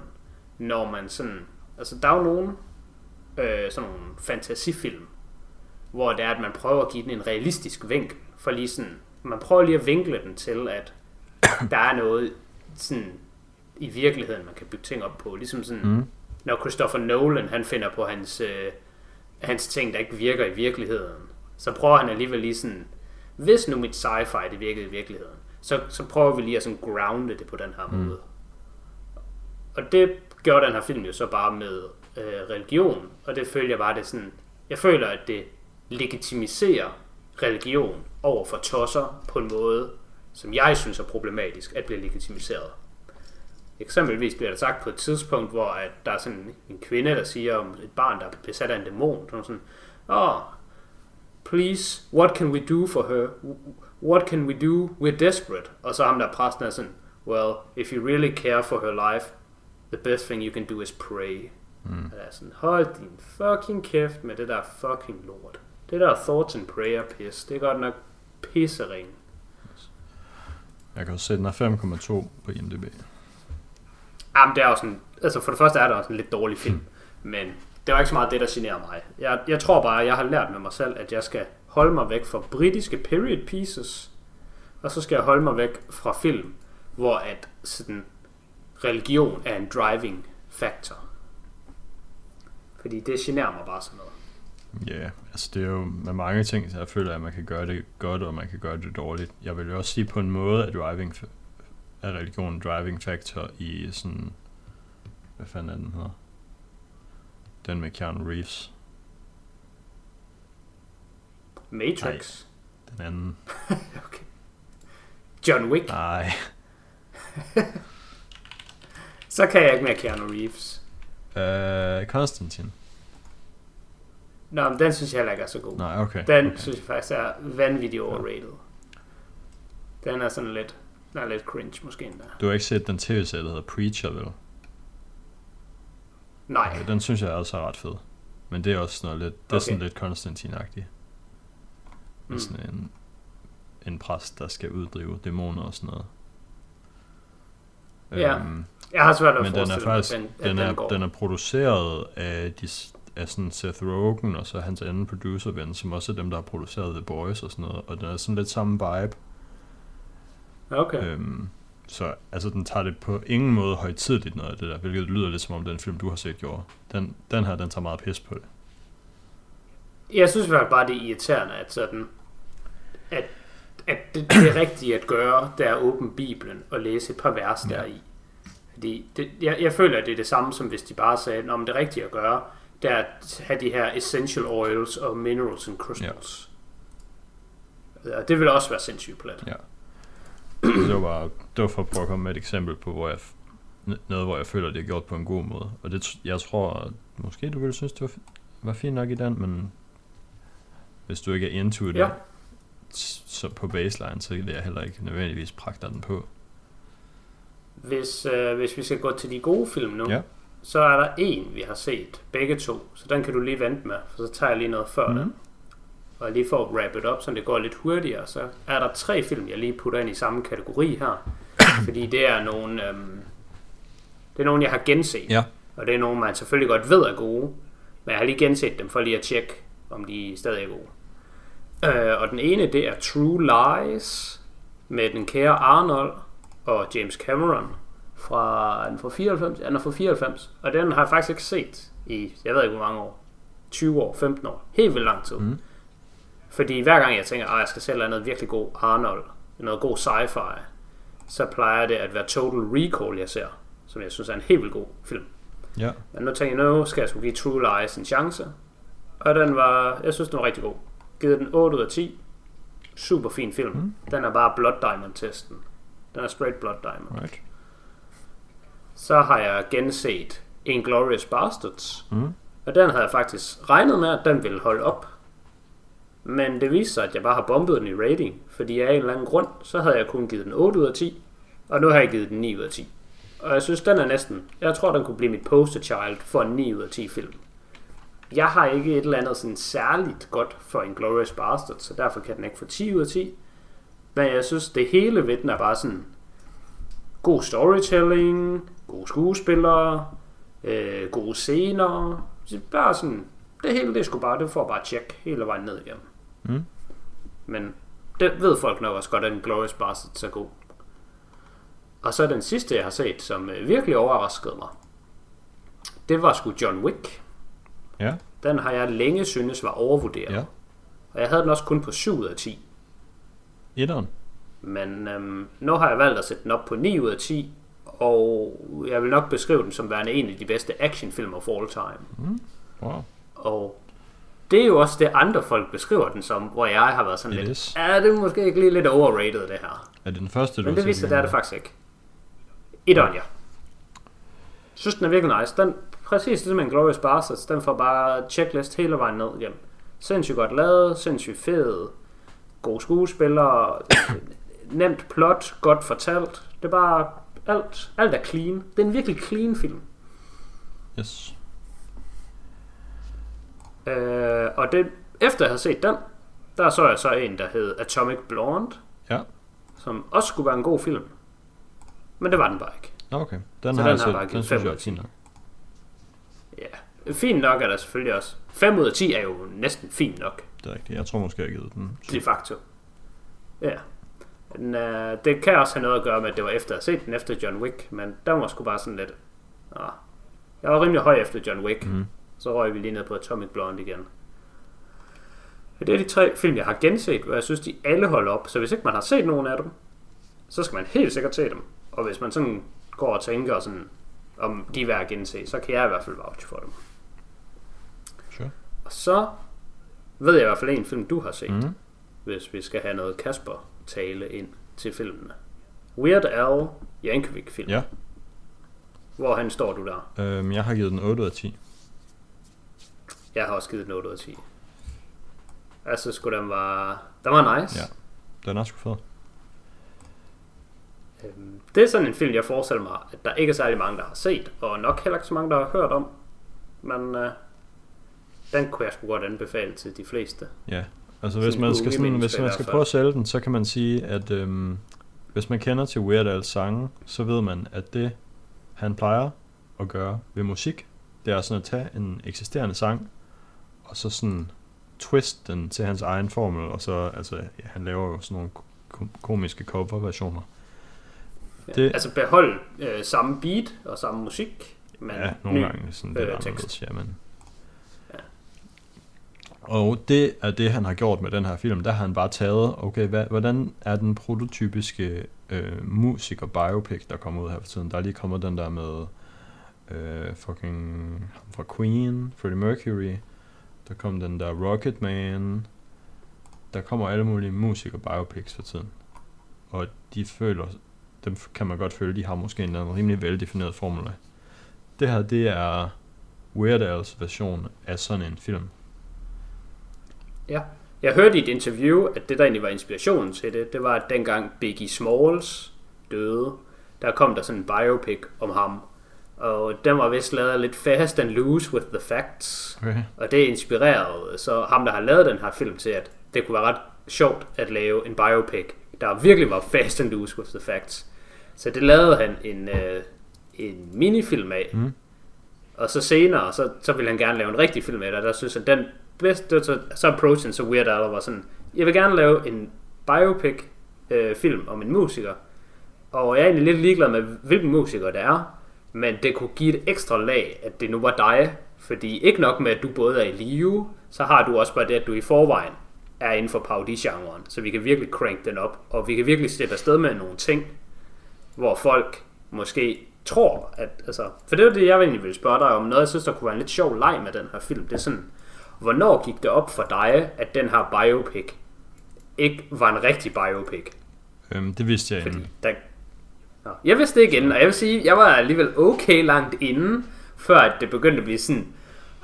når man sådan, altså der er jo nogen, øh, sådan nogle fantasifilm, hvor det er, at man prøver at give den en realistisk vinkel, for lige sådan, man prøver lige at vinkle den til, at der er noget sådan, i virkeligheden, man kan bygge ting op på. Ligesom sådan, Mm. når Christopher Nolan, han finder på hans, øh, hans ting, der ikke virker i virkeligheden, så prøver han alligevel lige sådan, hvis nu mit sci-fi, det virkede i virkeligheden, så, så prøver vi lige at sådan grounde det på den her Mm. måde. Og det gjorde den her film jo så bare med øh, religion, og det føler jeg bare, det sådan, jeg føler, at det legitimiserer religion over for tosser på en måde, som jeg synes er problematisk at blive legitimiseret. Eksempelvis bliver der sagt på et tidspunkt, hvor at der er sådan en kvinde, der siger om et barn, der er besat af en dæmon. Så hun sådan, oh, please, what can we do for her? What can we do? We're desperate. Og så ham der præsten er sådan, well, if you really care for her life, the best thing you can do is pray. Mm. Og der er sådan, hold din fucking kæft med det der fucking lort. Det der thoughts and prayer piss, det er godt nok pissering. Jeg kan jo sætte den er 5,2 på IMDb. Jamen, det er jo sådan, altså for det første er det også en lidt dårlig film, men det var ikke så meget det, der generer mig. Jeg, jeg tror bare, jeg har lært med mig selv, at jeg skal holde mig væk fra britiske period pieces, og så skal jeg holde mig væk fra film, hvor at sådan, religion er en driving factor. Fordi det generer mig bare sådan noget. Ja, yeah, altså det er jo med mange ting, så jeg føler, at man kan gøre det godt, og man kan gøre det dårligt. Jeg vil jo også sige på en måde, at driving, er religion driving factor i sådan, hvad fanden er den hedder? Den med Keanu Reeves. Matrix. Den anden. okay. John Wick. Nej. Så kan jeg ikke mere Keanu Reeves. Uh, Konstantin. Nå, men den synes jeg heller ikke er så god. Nej, okay. Den okay. synes jeg faktisk er vanvittigt overrated. Den er sådan lidt, den er lidt cringe måske endda. Du har ikke set den tv-serie, der hedder Preacher, vel? Nej, Okay, den synes jeg er også er ret fed. Men det er også noget lidt, det er sådan lidt Konstantin-agtigt. Med Mm. sådan en, en præst, der skal uddrive dæmoner og sådan noget. Ja, Øhm, jeg har svært at men den er faktisk, mig, den, den, den, er, går. den er produceret af, de, af sådan Seth Rogen, og så hans anden producerven, som også er dem, der har produceret The Boys og sådan noget. Og den er sådan lidt samme vibe. Okay. Øhm, så altså, den tager det på ingen måde højtidligt noget af det der, hvilket lyder lidt som om den film, du har set, gjorde. Den, den her, den tager meget pis på det. Jeg synes i hvert fald bare, det er irriterende, at sådan, at, at det, det rigtige at gøre, det er at åbne Bibelen og læse et par vers Ja. deri. Fordi det, jeg, jeg føler, at det er det samme, som hvis de bare sagde, om det rigtige at gøre, det er at have de her essential oils og minerals and crystals. Ja. Det vil også være sindssygt plat. Ja. det var bare, det var for at prøve at komme med et eksempel på, hvor jeg, noget, hvor jeg føler, det er gjort på en god måde. Og det, jeg tror, at måske du ville synes, det var, var fint nok i den, men hvis du ikke er into det, Ja. så på baseline, så vil jeg heller ikke nødvendigvis pragte den på. Hvis, øh, hvis vi skal gå til de gode film nu, Ja. Så er der en, vi har set. Begge to. Så den kan du lige vente med, for så tager jeg lige noget før mm. den. Og lige for at wrap it up, så det går lidt hurtigere, så er der tre film, jeg lige putter ind i samme kategori her. fordi det er nogle, øhm, det er nogle, jeg har genset. Ja. Og det er nogle, man selvfølgelig godt ved er gode. Men jeg har lige genset dem for lige at tjekke, om de stadig er gode. Øh, og den ene, det er True Lies med den kære Arnold og James Cameron fra, er den fra 94? Ja, den er fra 94. Og den har jeg faktisk ikke set i, jeg ved ikke hvor mange år. 20 år, 15 år. Helt vildt lang tid. Mhm. Fordi hver gang jeg tænker, at jeg skal selv have noget virkelig god Arnold, noget god sci-fi, så plejer det at være Total Recall, jeg ser. Som jeg synes er en helt vildt god film. Ja. Men nu tænker jeg, nu skal jeg sgu give True Lies en chance. Og den var, jeg synes, den var rigtig god. Givet den 8 ud af 10. Super fin film. Mm. Den er bare Blood Diamond-testen. Den er straight Blood Diamond. Right. Så har jeg genset Inglourious Bastards. Mm. Og den havde jeg faktisk regnet med, at den ville holde op. Men det viste sig, at jeg bare har bombet den i rating. Fordi af en eller anden grund, så havde jeg kun givet den 8 ud af 10. Og nu har jeg givet den 9 ud af 10. Og jeg synes, den er næsten... Jeg tror, den kunne blive mit poster child for en 9 ud af 10 film. Jeg har ikke et eller andet sådan særligt godt for Inglourious Bastards, så derfor kan den ikke få 10 ud af 10. Men jeg synes, det hele ved den er bare sådan... God storytelling, gode skuespillere, øh, gode scener. Så Bare sådan, det hele det skulle bare, det får bare tjek hele vejen ned igennem. Mm. Men det ved folk nok også godt, at Glorious Bastards er god. Og så den sidste, jeg har set, som øh, virkelig overraskede mig, det var sgu John Wick. Ja, Den har jeg længe synes var overvurderet. ja. Og jeg havde den også kun på 7 ud af 10. Etteren. Men øhm, nu har jeg valgt at sætte den op på 9 ud af 10, og jeg vil nok beskrive den som værende en af de bedste actionfilm of all time. Wow. Og det er jo også det, andre folk beskriver den som, hvor jeg har været sådan It lidt, is. er det er måske ikke lige lidt overrated det her. Er det den første, du Men det viser, det igen? er det faktisk ikke. Etteren, ja. Synes, den er virkelig nice. Den, præcis det som en Glorious Bastards, den får bare checklist hele vejen ned igennem. Sindssygt godt lavet, sindssygt fed, gode skuespillere, nemt plot, godt fortalt. Det er bare alt, alt er clean. Det er en virkelig clean film. Yes. Øh, og det, efter jeg havde set den, der så jeg så en, der hed Atomic Blonde, Ja. som også skulle være en god film. Men det var den bare ikke. Okay. Den Så har den jeg set. bare Den synes jeg er fin nok. Ja, fint nok er der selvfølgelig også. 5 ud af 10 er jo næsten fint nok, Det er rigtigt. Jeg tror måske, jeg har givet den. de facto. Ja. Men, øh, det kan også have noget at gøre med, at det var efter at have set den efter John Wick, men der var sgu bare sådan lidt... Ah. Jeg var rimelig høj efter John Wick, Mhm. så røg vi lige ned på Atomic Blonde igen. Det er de tre film, jeg har genset, og jeg synes, de alle holder op. Så hvis ikke man har set nogen af dem, så skal man helt sikkert se dem. Og hvis man sådan går og tænker sådan, om de er værd at gense, så kan jeg i hvert fald vouch for dem. Sure. Og så ved jeg i hvert fald en film, du har set, mm. Hvis vi skal have noget Kasper tale ind til filmene. Weird Al Yankovic film. Ja. Hvor han står du der? Øhm, jeg har givet den 8 ud af 10. Jeg har også givet den 8 ud af 10. Altså, skulle den var, den var nice. Ja. Den er sgu fed. Øhm, Det er sådan en film, jeg forestiller mig, at der ikke er særlig mange, der har set, og nok heller ikke så mange, der har hørt om. Men øh, den kunne jeg sgu godt anbefale til de fleste. Ja. Altså hvis man skal, sådan, hvis man skal prøve at sælge den, så kan man sige, at øhm, hvis man kender til Weird Al's sange, så ved man, at det han plejer at gøre ved musik, det er sådan at tage en eksisterende sang, og så sådan twist den til hans egen formel, og så, altså, ja, han laver jo sådan nogle ko- komiske coverversioner. Ja. Det- Altså behold øh, samme beat og samme musik, men ja, nogle ny. gange sådan øh, lidt tekst. ja, men... Og det er det, han har gjort med den her film. Der har han bare taget, okay, hvad, hvordan er den prototypiske øh, musiker biopic, der kommer ud her for tiden. Der er lige kommet den der med øh, fucking ham fra Queen, Freddie Mercury. Der kom den der Rocket Man. Der kommer alle mulige musiker biopics for tiden. Og de føler, dem kan man godt føle, de har måske en eller anden rimelig veldefineret formel. Det her, det er Weird Al's version af sådan en film. Ja. Jeg hørte i et interview, at det der egentlig var inspirationen til det, det var, at dengang Biggie Smalls døde, der kom der sådan en biopic om ham. Og den var vist lavet lidt fast and loose with the facts. Okay. Og det inspirerede så ham, der har lavet den her film til, at det kunne være ret sjovt at lave en biopic, der virkelig var fast and loose with the facts. Så det lavede han en, øh, en minifilm af. Mm. Og så senere, så, så ville han gerne lave en rigtig film af det, og der synes han, den bedst, det var så, så approachen så Weird Al var sådan, jeg vil gerne lave en biopic øh, film om en musiker, og jeg er egentlig lidt ligeglad med, hvilken musiker det er, men det kunne give et ekstra lag, at det nu var dig, fordi ikke nok med, at du både er i live, så har du også bare det, at du i forvejen er inden for parodi-genren, så vi kan virkelig crank den op, og vi kan virkelig slippe afsted med nogle ting, hvor folk måske tror, at, altså, for det er jo det, jeg egentlig ville spørge dig om, noget jeg synes, der kunne være en lidt sjov leg med den her film, det er sådan, hvornår gik det op for dig, at den her biopic ikke var en rigtig biopic? Øhm, det vidste jeg Fordi inden. der... Nå, jeg vidste det ikke inden, og jeg vil sige, jeg var alligevel okay langt inden, før at det begyndte at blive sådan,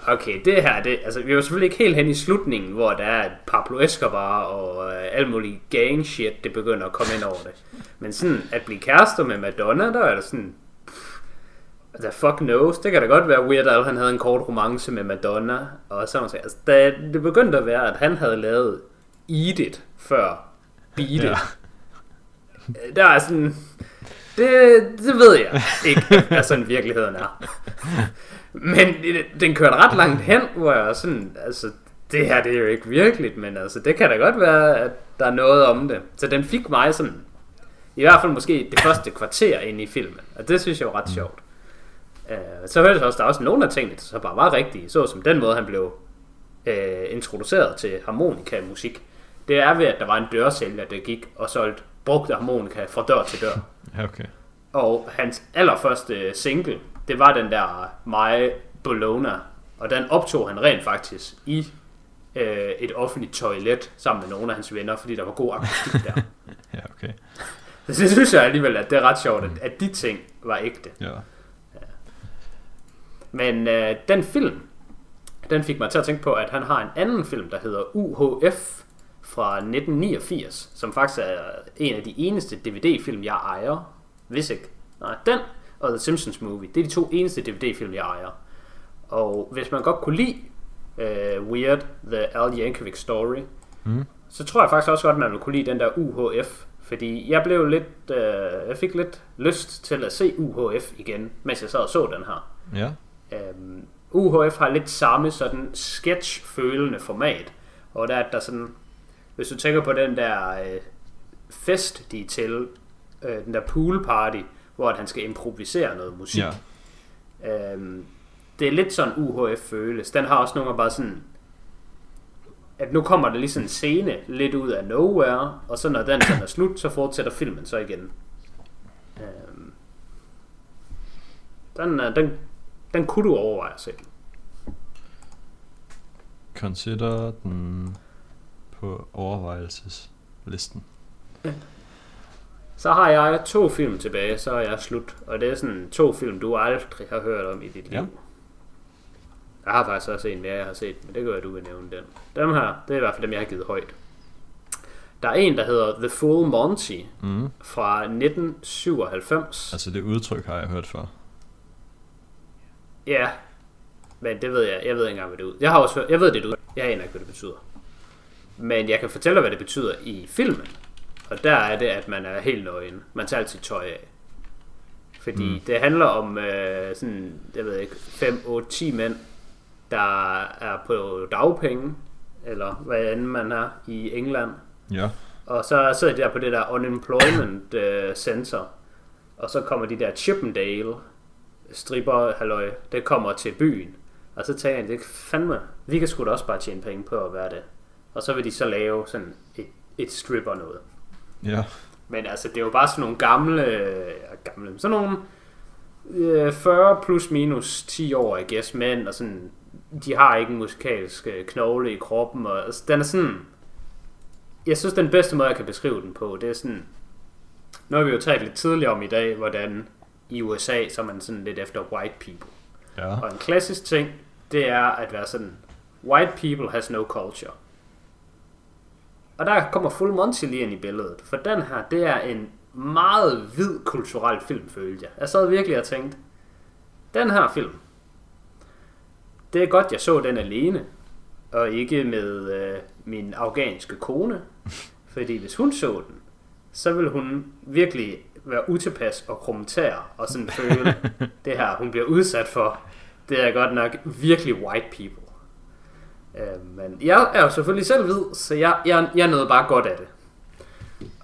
okay, det her, det, altså vi var selvfølgelig ikke helt hen i slutningen, hvor der er Pablo Escobar og øh, alt muligt gang shit, det begynder at komme ind over det. Men sådan, at blive kærester med Madonna, der er der sådan, altså fuck knows, det kan da godt være Weird Al, han havde en kort romance med Madonna, og sådan noget. Altså, da det begyndte at være, at han havde lavet Eat It før Beat It, Ja. der er sådan, det, det ved jeg ikke, hvad sådan virkeligheden er. Men den kørte ret langt hen, hvor jeg er sådan, altså, det her det er jo ikke virkeligt, men altså, det kan da godt være, at der er noget om det. Så den fik mig sådan, I hvert fald måske det første kvarter ind i filmen. Og det synes jeg var ret sjovt. Uh, så hørte jeg også, der er også nogle af tingene, der så bare var rigtige. Så som den måde, han blev uh, introduceret til harmonika-musik. Det er ved, at der var en dørsælger, der gik og solgte brugte harmonika fra dør til dør. Okay. Og hans allerførste single, det var den der My Bologna. Og den optog han rent faktisk i øh, et offentligt toilet sammen med nogle af hans venner, fordi der var god akustik der. Ja, okay. Så det synes jeg alligevel, at det er ret sjovt, at, at de ting var ægte. Ja. Men øh, den film, den fik mig til at tænke på, at han har en anden film, der hedder UHF fra 1989, som faktisk er en af de eneste DVD-film, jeg ejer. Hvis ikke. Nej, den og The Simpsons Movie. Det er de to eneste DVD-film, jeg ejer. Og hvis man godt kunne lide uh, Weird, The Al Yankovic Story, Mm. så tror jeg faktisk også godt, man vil kunne lide den der UHF. Fordi jeg blev lidt, uh, jeg fik lidt lyst til at se UHF igen, mens jeg sad og så den her. Ja. Øhm, UHF har lidt samme sådan sketch-følende format, og der er der sådan, hvis du tænker på den der øh, fest, de er til, øh, den der pool party, hvor at han skal improvisere noget musik. Ja. Øhm, det er lidt sådan UHF føles. Den har også nogle bare sådan, at nu kommer der lige sådan en scene lidt ud af nowhere, og så når den sådan er slut, så fortsætter filmen så igen. Øhm, den, er- den, den kunne du overveje at. Consider den på overvejelseslisten. Så har jeg to film tilbage, så er jeg slut. Og det er sådan to film, du aldrig har hørt om i dit liv. Ja. Jeg har faktisk også en mere, jeg har set, men det kan være, du vil nævne den. Dem her, det er i hvert fald dem, jeg har givet højt. Der er en, der hedder The Full Monty Mm. fra 1997. Altså det udtryk har jeg hørt før. Ja, men det ved jeg. Jeg ved ikke engang, hvad det ud. Jeg har også hørt, jeg ved det er et ud. Jeg aner ikke, hvad det betyder. Men jeg kan fortælle dig, hvad det betyder i filmen. Og der er det, at man er helt nøgen. Man tager altid tøj af. Fordi Mm. det handler om øh, sådan, jeg ved ikke, 5, 8, 10 mænd, der er på dagpenge, eller hvad end man er i England. Ja. Og så sidder de der på det der unemployment uh, center, og så kommer de der Chippendale stripper, halløj, det kommer til byen. Og så tænker jeg, det fandme, vi kan sgu da også bare tjene penge på at være det. Og så vil de så lave sådan et, et stripper noget. Ja. Men altså, det er jo bare sådan nogle gamle, gamle sådan nogle øh, 40 plus minus 10 år, I guess, mænd, og sådan, de har ikke en musikalsk øh, knogle i kroppen, og altså, den er sådan, jeg synes, den bedste måde, jeg kan beskrive den på, det er sådan, nu har vi jo talt lidt tidligere om i dag, hvordan i USA, så er man sådan lidt efter white people. Ja. Og en klassisk ting, det er at være sådan, white people has no culture. Og der kommer Full Monty lige ind i billedet, for den her, det er en meget hvid kulturel film, følte jeg. Jeg sad virkelig og tænkte, den her film, det er godt, jeg så den alene, og ikke med øh, min afghanske kone, fordi hvis hun så den, så ville hun virkelig være utilpas og kommentere, og sådan føle, det her, hun bliver udsat for, det er godt nok virkelig white people. Øh, men jeg er jo selvfølgelig selv hvid, så jeg, jeg, jeg nåede bare godt af det.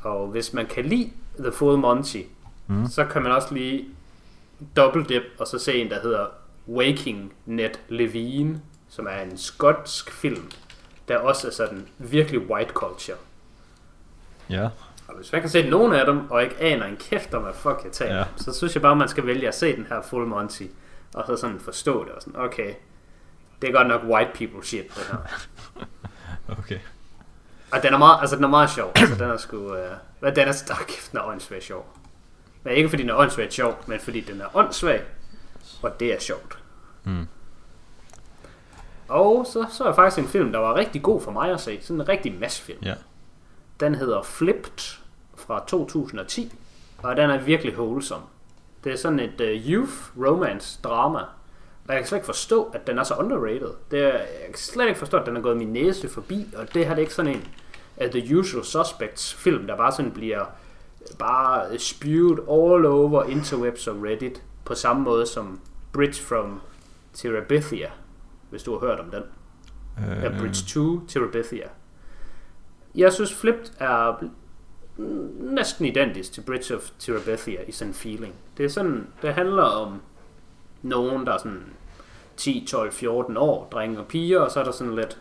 Og hvis man kan lide The Full Monty, Mm. så kan man også lige double dip og så se en, der hedder Waking Ned Levine, som er en skotsk film, der også er sådan virkelig white culture. Ja. Og hvis man kan se nogen af dem, og ikke aner en kæft om, hvad fuck jeg taler Ja. så synes jeg bare, man skal vælge at se den her Full Monty, og så sådan forstå det, og sådan, okay, det er godt nok white people shit, det her. Okay. Og den er meget, altså den er meget sjov, altså den er sgu, uh, hvad den er, der kæft, den er åndssvagt sjov. Men ikke fordi den er åndssvagt sjov, men fordi den er åndssvag, og det er sjovt. Mm. Og så så er faktisk en film, der var rigtig god for mig at se, sådan en rigtig massefilm. Ja. Den hedder Flipped fra 2010, og den er virkelig wholesome. Det er sådan et uh, youth romance drama, og jeg kan slet ikke forstå, at den er så underrated. Det er, jeg kan slet ikke forstå, at den er gået min næse forbi, og det her det er ikke sådan en af The Usual Suspects film, der bare sådan bliver bare spewed all over interwebs og Reddit, på samme måde som Bridge from Terabithia, hvis du har hørt om den. Ja, Øh, Bridge 2 Terabithia. Jeg synes Flipped er næsten identisk til Bridge of Terabithia i sådan feeling. Det er sådan, det handler om nogen, der er sådan 10, 12, 14 år, drenge og piger, og så er der sådan lidt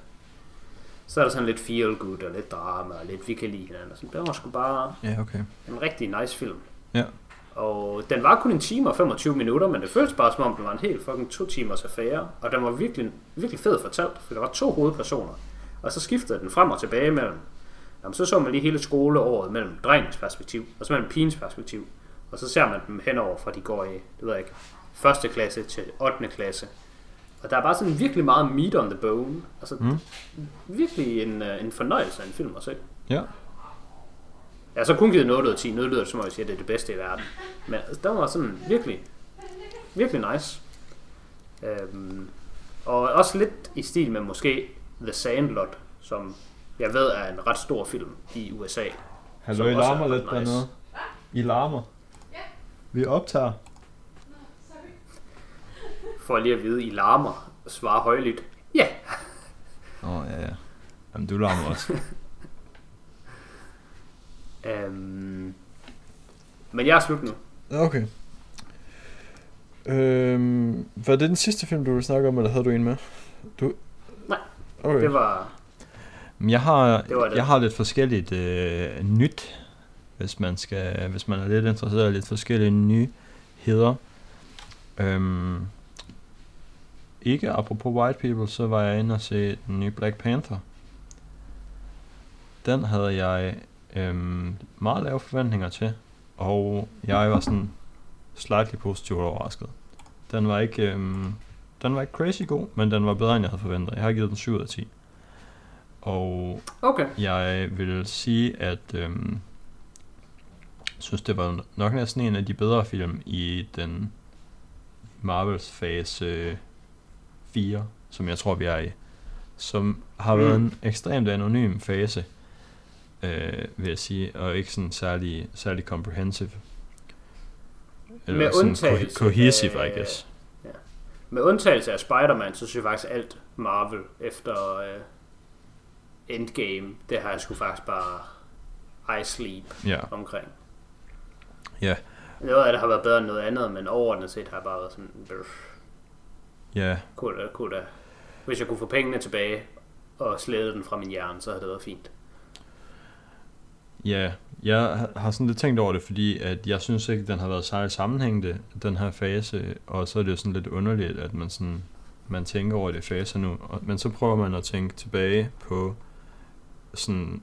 så er der sådan lidt feel good og lidt drama og lidt vi kan lide hinanden. Sådan. Det var sgu bare Ja, okay. en rigtig nice film. Ja. Og den var kun en time og 25 minutter, men det føltes bare som om, den var en helt fucking to timers affære. Og den var virkelig, virkelig fed fortalt, for der var to hovedpersoner. Og så skiftede den frem og tilbage mellem. Jamen, så så man lige hele skoleåret mellem drengens perspektiv, og så mellem pigens perspektiv. Og så ser man dem henover fra de går i, det ved jeg ikke, første klasse til 8. klasse. Og der er bare sådan virkelig meget meat on the bone. Altså Mm. virkelig en, øh, en fornøjelse af en film at se. Ja. Jeg har så kun givet noget ud af 10. Nu lyder som om, jeg siger, at det er det bedste i verden. Men altså, den var sådan virkelig, virkelig nice. Øhm, og også lidt i stil med måske The Sandlot, som jeg ved er en ret stor film i USA. Hallo, I larmer er lidt nice. dernede. I larmer. Vi optager. For lige at vide, I larmer og svarer højlydt. Ja, Åh, oh, ja, ja. Jamen, du larmer også. øhm, men jeg er slut nu. Okay. Øhm, var det den sidste film, du ville snakke om, eller havde du en med? Du... Nej, Okay. Det var... Jeg har, Det det. jeg har lidt forskelligt øh, nyt, hvis man, skal, hvis man er lidt interesseret i lidt forskellige nyheder. Øhm, ikke apropos White People, så var jeg inde og se den nye Black Panther. Den havde jeg øhm, meget lave forventninger til, og jeg var sådan slightly positivt overrasket. Den var ikke, øhm, den var ikke crazy god, men den var bedre end jeg havde forventet. Jeg har givet den 7 ud af 10. Og Okay. jeg vil sige, at øhm, synes, det var nok næsten en af de bedre film i den Marvels fase 4, som jeg tror, vi er i. Som har Mm. været en ekstremt anonym fase, øh, vil jeg sige, og ikke sådan særlig, særlig comprehensive. Med sådan undtagelse co- cohesive, af- I guess. Med undtagelse af Spider-Man, så synes jeg faktisk alt Marvel efter øh, Endgame, det har jeg sgu faktisk bare I sleep Ja, omkring. Ja. Noget af det har været bedre end noget andet, men overordnet set har jeg bare været sådan, bøf, ja, kunne da, kunne da. Hvis jeg kunne få pengene tilbage og slæde den fra min hjerne, så havde det været fint. Ja, jeg har- sådan lidt tænkt over det, fordi at jeg synes ikke, den har været særlig sammenhængende, den her fase, og så er det jo sådan lidt underligt, at man sådan, man tænker over det faser nu, men så prøver man at tænke tilbage på sådan,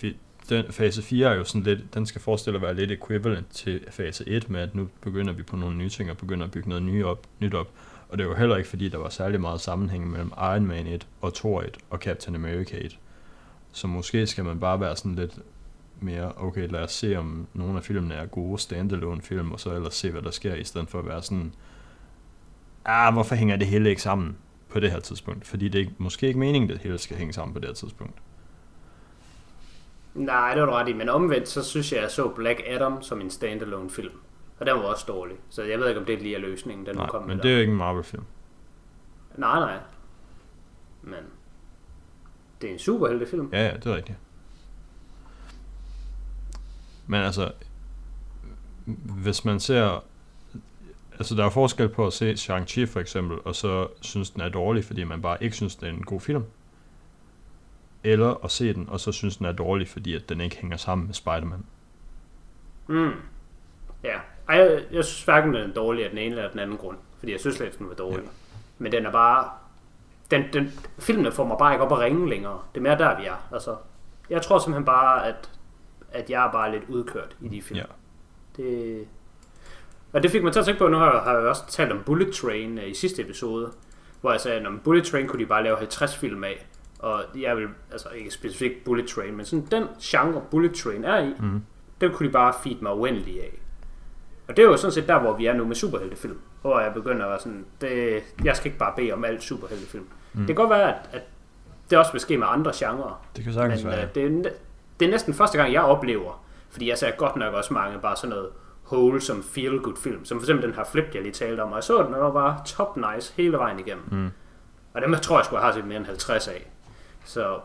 vi- den, fase 4 er jo sådan lidt, den skal forestille at være lidt equivalent til fase 1, med at nu begynder vi på nogle nye ting, og begynder at bygge noget nye op, nyt op, og det er jo heller ikke, fordi der var særlig meget sammenhæng mellem Iron Man 1 og Thor 1 og Captain America 1. Så måske skal man bare være sådan lidt mere, okay, lad os se, om nogle af filmene er gode standalone film, og så ellers se, hvad der sker, i stedet for at være sådan, ah, hvorfor hænger det hele ikke sammen på det her tidspunkt? Fordi det er måske ikke meningen, at det hele skal hænge sammen på det her tidspunkt. Nej, det var du ret i, men omvendt, så synes jeg, jeg så Black Adam som en standalone film. Og den var også dårlig. Så jeg ved ikke, om det lige er løsningen, den Nej, kom med men der. det er jo ikke en Marvel-film. Nej, nej. Men det er en superheltefilm. Ja, ja, det er rigtigt. Men altså, hvis man ser, altså der er forskel på at se Shang-Chi for eksempel, og så synes den er dårlig, fordi man bare ikke synes, det er en god film. Eller at se den, og så synes den er dårlig, fordi at den ikke hænger sammen med Spider-Man. Mm. Ja. Ej, jeg, jeg synes hverken, den er dårlig af den ene eller den anden grund. Fordi jeg synes slet ikke, den var dårlig. Ja. Men den er bare... Den, den, filmene får mig bare ikke op at ringe længere. Det er mere der, vi er. Altså, jeg tror simpelthen bare, at, at jeg er bare lidt udkørt i de film. Ja. Det... Og det fik mig til at tænke på, nu har jeg, har jeg også talt om Bullet Train øh, i sidste episode, hvor jeg sagde, at om Bullet Train kunne de bare lave 50 film af. Og jeg vil, altså ikke specifikt Bullet Train, men sådan den genre Bullet Train er i, Mm. den kunne de bare feed mig uendelig af. Og det er jo sådan set der, hvor vi er nu med superheltefilm. Hvor jeg begynder at sådan, det, jeg skal ikke bare bede om alt superheltefilm. Mm. Det kan godt være, at, at det også vil ske med andre genrer. Det kan sagtens Men være. øh, det, er, det er næsten første gang, jeg oplever, fordi jeg ser godt nok også mange bare sådan noget wholesome feel-good film, som for eksempel den her Flip, jeg lige talte om, og jeg så den, og den var top nice hele vejen igennem. Mm. Og dem jeg tror jeg skulle have set mere end 50 af. Så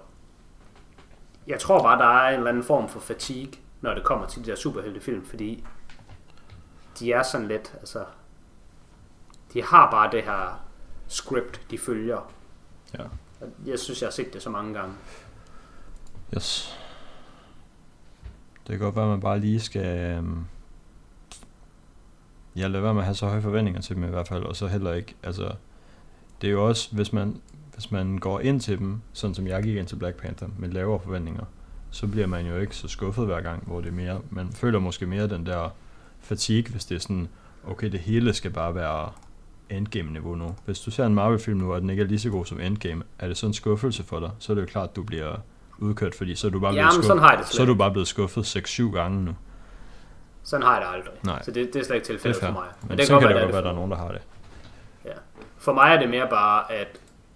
Jeg tror bare, der er en eller anden form for fatigue, når det kommer til de der superheltefilm, fordi de er sådan lidt, altså, de har bare det her script, de følger. Ja. Og Jeg synes, jeg har set det så mange gange. Yes. Det kan godt være, at man bare lige skal... Um, ja, lade være med at have så høje forventninger til dem i hvert fald, og så heller ikke, altså... Det er jo også, hvis man, hvis man går ind til dem, sådan som jeg gik ind til Black Panther, med lavere forventninger, så bliver man jo ikke så skuffet hver gang, hvor det er mere... Man føler måske mere den der fatigue, hvis det er sådan, okay, det hele skal bare være Endgame-niveau nu. Hvis du ser en Marvel-film nu, og den ikke er lige så god som Endgame, er det sådan en skuffelse for dig, så er det jo klart, at du bliver udkørt, fordi så er du bare blevet Jamen, sådan skuffet, jeg så er du bare blevet skuffet 6-7 gange nu. Sådan har jeg det aldrig. Nej. Så det, det er slet ikke Det tilfældet for mig. Men, det så kan det godt være, at der er nogen, der har det. For mig er det mere bare, at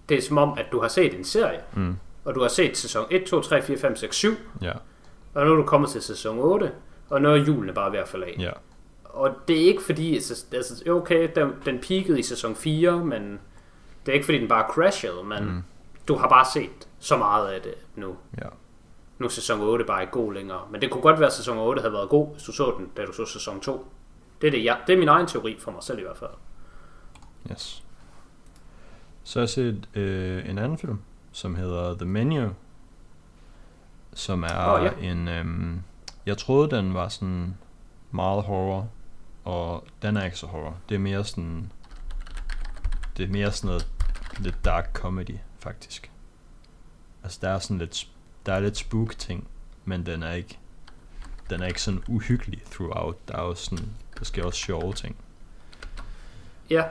det er som om, at du har set en serie, Mm. og du har set sæson 1, 2, 3, 4, 5, 6, 7, Ja, og nu er du kommet til sæson 8, og nu er julen bare ved at falde af. ja. Og det er ikke fordi, altså, okay, den, den peakede i sæson 4, men det er ikke fordi, den bare crashede, men. Mm. du har bare set så meget af det nu. Ja. Nu er sæson 8 bare ikke god længere. Men det kunne godt være, at sæson 8 havde været god, hvis du så den, da du så sæson 2. Det er, det, jeg, det er min egen teori for mig selv i hvert fald. Yes. Så har jeg set øh, en anden film, som hedder The Menu, som er Åh, ja. en... Øhm, jeg troede, den var sådan meget horror, og den er ikke så horror. Det er mere sådan... Det er mere sådan noget lidt dark comedy, faktisk. Altså, der er sådan lidt... Der er lidt spook ting, men den er ikke... Den er ikke sådan uhyggelig throughout. Der er jo sådan... Der sker også sjove ting. Ja,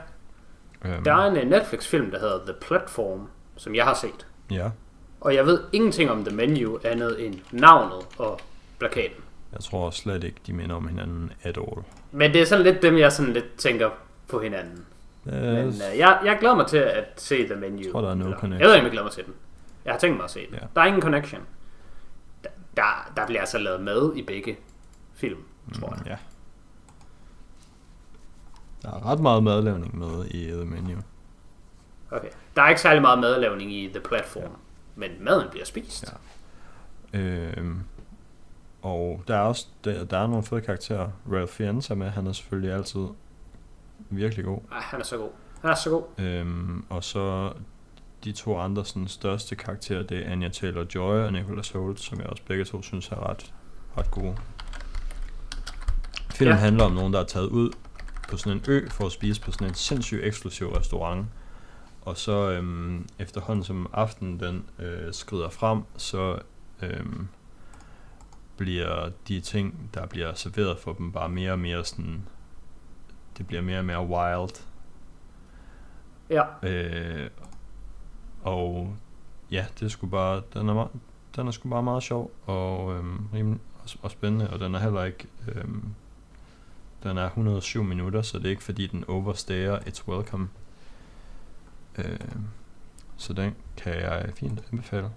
Øhm, der er en øh, Netflix-film, der hedder The Platform, som jeg har set. Ja, Og jeg ved ingenting om The Menu andet end navnet og plakaten. Jeg tror slet ikke, de minder om hinanden at all. Men det er sådan lidt dem, jeg sådan lidt tænker på hinanden. Øh, Men øh, jeg, jeg glæder mig til at se The Menu. Jeg tror, der er no Eller, connection. Jeg ved ikke, om jeg glæder mig til den. Jeg har tænkt mig at se den. Ja. Der er ingen connection. Der, der, der bliver altså lavet med i begge film, tror jeg. Mm, ja. Der er ret meget madlavning med i The Menu. Okay. Der er ikke særlig meget madlavning i The Platform. Men maden bliver spist. Ja. Øhm, og der er også der, der er nogle fede karakterer. Ralph Fiennes er med, han er selvfølgelig altid virkelig god. Ej, han er så god. Han er så god. Øhm, og så de to andre sådan, største karakterer, det er Anya Taylor-Joy og Nicholas Holt, som jeg også begge to synes er ret, ret gode. Filmen Ja. handler om nogen, der er taget ud på sådan en ø for at spise på sådan en sindssygt eksklusiv restaurant. Og så øhm, efterhånden som aftenen den øh, skrider frem, så øhm, bliver de ting, der bliver serveret for dem, bare mere og mere sådan... Det bliver mere og mere wild. Ja. Øh, og ja, det er sgu bare, den er, meget, den er sgu bare meget sjov og, øhm, rimelig, og, og spændende, og den er heller ikke, øhm, den er 107 minutter, så det er ikke fordi den overstager It's Welcome. Øh, så den kan jeg fint anbefale.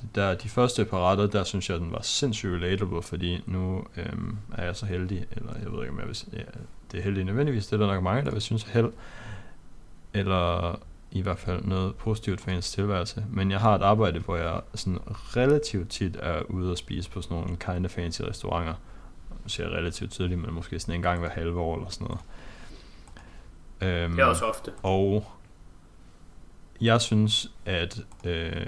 Det der, de første par retter, der synes jeg, den var sindssygt relatable, fordi nu øhm, er jeg så heldig, eller jeg ved ikke, om jeg vil sige, ja, det er heldig nødvendigvis, det er der nok mange, der vil synes er held, eller i hvert fald noget positivt for ens tilværelse. Men jeg har et arbejde, hvor jeg sådan relativt tit er ude og spise på sådan nogle kind of fancy restauranter. Nu siger jeg relativt tydeligt, men måske sådan en gang hver halve år eller sådan noget. Øhm, Det er også ofte. og jeg synes, at øh,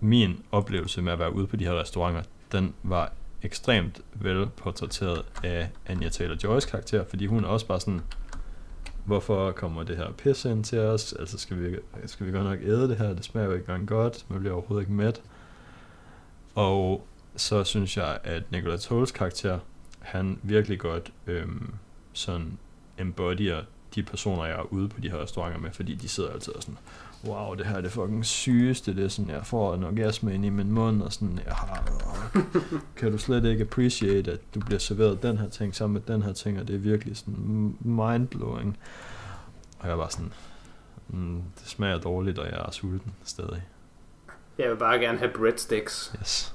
min oplevelse med at være ude på de her restauranter, den var ekstremt vel portrætteret af Anya Taylor-Joy's karakter, fordi hun er også bare sådan, hvorfor kommer det her pis ind til os? Altså, skal vi, skal vi godt nok æde det her? Det smager jo ikke engang godt. Man bliver overhovedet ikke mæt. Og så synes jeg, at Nicholas Holt's karakter, han virkelig godt øhm, sådan embodyer de personer, jeg er ude på de her restauranter med, fordi de sidder altid og sådan, wow, det her er det fucking sygeste, det er sådan, jeg får en orgasme ind i min mund, og sådan, jeg har, kan du slet ikke appreciate, at du bliver serveret den her ting sammen med den her ting, og det er virkelig sådan mindblowing. Og jeg var sådan, mm, det smager dårligt, og jeg er sulten stadig. Jeg vil bare gerne have breadsticks. Yes.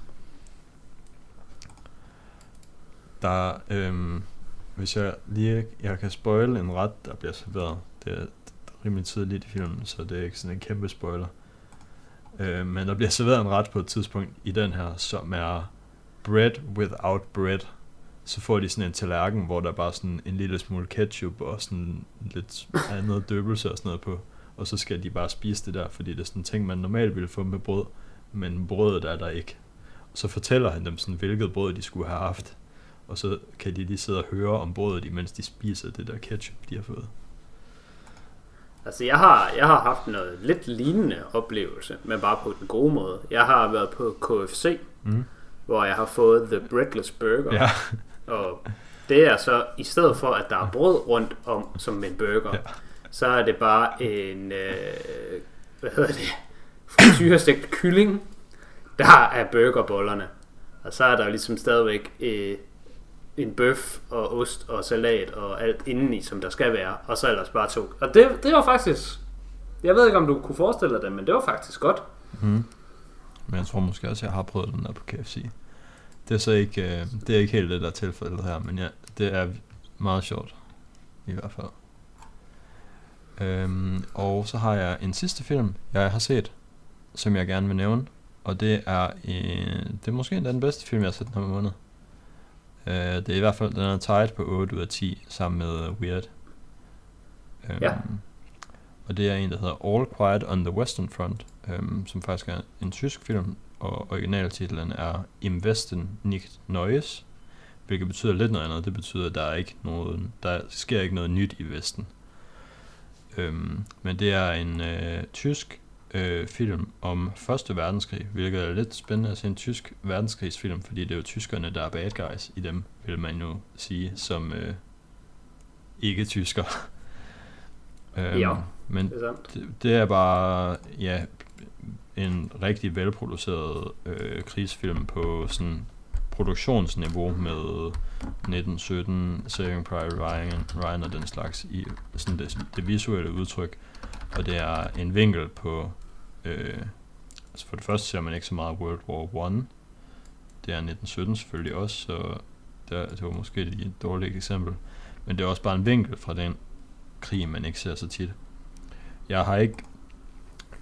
Der, øhm, hvis jeg lige, jeg kan spoil en ret, der bliver serveret. Det er rimelig tidligt i filmen, så det er ikke sådan en kæmpe spoiler. Øh, men der bliver serveret en ret på et tidspunkt i den her, som er bread without bread. Så får de sådan en tallerken, hvor der er bare sådan en lille smule ketchup og sådan lidt andet døbelse og sådan noget på. Og så skal de bare spise det der, fordi det er sådan en ting, man normalt ville få med brød, men brødet er der ikke. Og så fortæller han dem sådan, hvilket brød de skulle have haft. Og så kan de lige sidde og høre om brødet, imens de spiser det der ketchup, de har fået. Altså, jeg har, jeg har haft noget lidt lignende oplevelse, men bare på den gode måde. Jeg har været på KFC, Mm. hvor jeg har fået The Breadless Burger. Ja, Og det er så, i stedet for at der er brød rundt om som en burger, Ja. så er det bare en, øh, hvad hedder det, frityrestegt kylling, der er burgerbollerne. Og så er der jo ligesom stadigvæk øh, en bøf og ost og salat og alt indeni, som der skal være. Og så ellers bare to. Og det, det var faktisk, jeg ved ikke om du kunne forestille dig det, men det var faktisk godt. Mm. Men jeg tror måske også, jeg har prøvet den der på KFC. Det er så ikke, øh, det er ikke helt det, der er tilfældet her, men ja, det er meget sjovt. I hvert fald. Øhm, og så har jeg en sidste film, jeg har set, som jeg gerne vil nævne. Og det er, øh, det er måske endda den bedste film, jeg har set den her måned. Øh, det er i hvert fald, den er tied på 8 ud af 10, sammen med uh, Weird. Øhm, Ja. Og det er en, der hedder All Quiet on the Western Front, øhm, som faktisk er en tysk film, og originaltitlen er Im Westen nicht Neues, hvilket betyder lidt noget andet. Det betyder, at der er ikke noget, der sker ikke noget nyt i Vesten. Øhm, men det er en øh, tysk øh, film om Første Verdenskrig, hvilket er lidt spændende at se en tysk verdenskrigsfilm, fordi det er jo tyskerne, der er bad guys i dem, vil man jo sige, som øh, ikke-tysker. øhm, Ja. Men Det er det, det er bare ja, en rigtig velproduceret øh, krigsfilm på sådan produktionsniveau med 1917, Saving Private Ryan, Ryan og den slags i sådan det, det visuelle udtryk. Og det er en vinkel på, øh, altså for det første ser man ikke så meget World War 1. Det er 1917 selvfølgelig også, så der, altså, det var måske et dårligt eksempel. Men det er også bare en vinkel fra den krig, man ikke ser så tit. Jeg har ikke...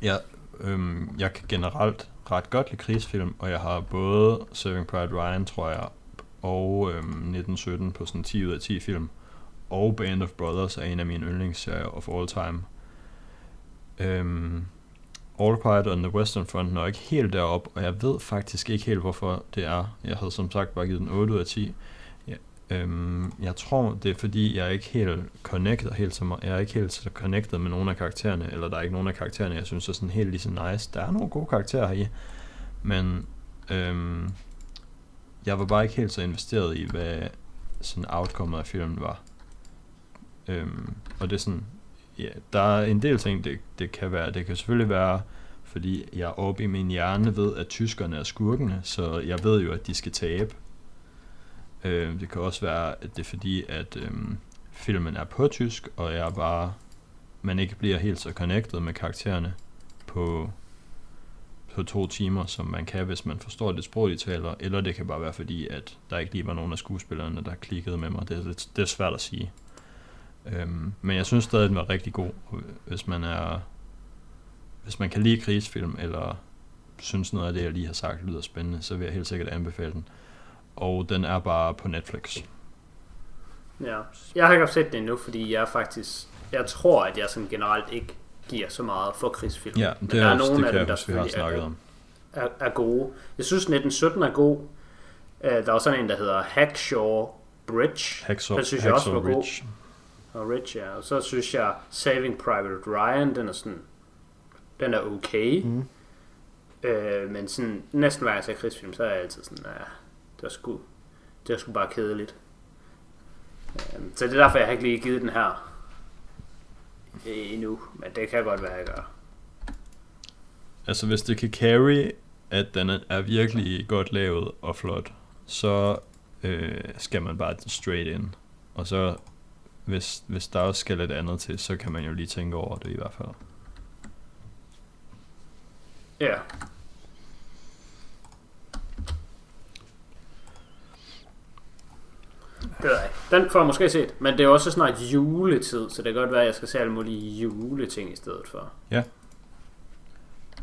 Jeg, øhm, jeg kan generelt ret godt lide krigsfilm, og jeg har både Saving Private Ryan, tror jeg, og øhm, 1917 på sådan 10 ud af 10 film, og Band of Brothers er en af mine yndlingsserier of all time. Øhm, All Quiet on the Western Front når ikke helt derop, og jeg ved faktisk ikke helt, hvorfor det er. Jeg havde som sagt bare givet den 8 ud af 10. Ja, øhm, jeg tror, det er fordi, jeg er ikke helt connected helt så meget. Jeg er ikke helt så connected med nogle af karaktererne, eller der er ikke nogen af karaktererne, jeg synes er sådan helt lige så nice. Der er nogle gode karakterer her i, men øhm, jeg var bare ikke helt så investeret i, hvad sådan outcome af filmen var. Øhm, og det er sådan, ja, der er en del ting, det, det kan være. Det kan selvfølgelig være, fordi jeg op oppe i min hjerne ved, at tyskerne er skurkene, så jeg ved jo, at de skal tabe. Øh, det kan også være, at det er fordi, at øhm, filmen er på tysk, og jeg bare, man ikke bliver helt så connected med karaktererne på, på to timer, som man kan, hvis man forstår det sprog, de taler, eller det kan bare være fordi, at der ikke lige var nogen af skuespillerne, der klikkede med mig. Det er, lidt, det er svært at sige. Øhm, men jeg synes stadig, den var rigtig god, hvis man er hvis man kan lide krigsfilm, eller synes noget af det, jeg lige har sagt, lyder spændende, så vil jeg helt sikkert anbefale den. Og den er bare på Netflix. Ja. Jeg har ikke set den endnu, fordi jeg faktisk, jeg tror, at jeg sådan generelt ikke giver så meget for krigsfilm. Ja, Men det, der er er også, nogle det af dem, der huske, vi har snakket er- om. er, er gode. Jeg synes 1917 er god. Uh, der var sådan en, der hedder Hackshaw Bridge. Hacksaw, Den synes jeg også Hacksaw var god. Og Rich, ja. Og så synes jeg Saving Private Ryan, den er sådan, den er okay. Mm. Øh, men sådan, næsten hver gang jeg ser krigsfilm, så er jeg altid sådan, ja, det var sgu, det var sgu bare kedeligt. Øh, så det er derfor, jeg har ikke lige givet den her endnu, men det kan godt være, jeg gør. Altså hvis det kan carry, at den er- er virkelig godt lavet og flot, så øh, skal man bare straight in. Og så hvis, hvis der også skal lidt andet til, så kan man jo lige tænke over det i hvert fald. Ja. Det ved jeg ikke. Den får jeg måske set, men det er også snart juletid, så det kan godt være, at jeg skal se alle mulige juleting i stedet for.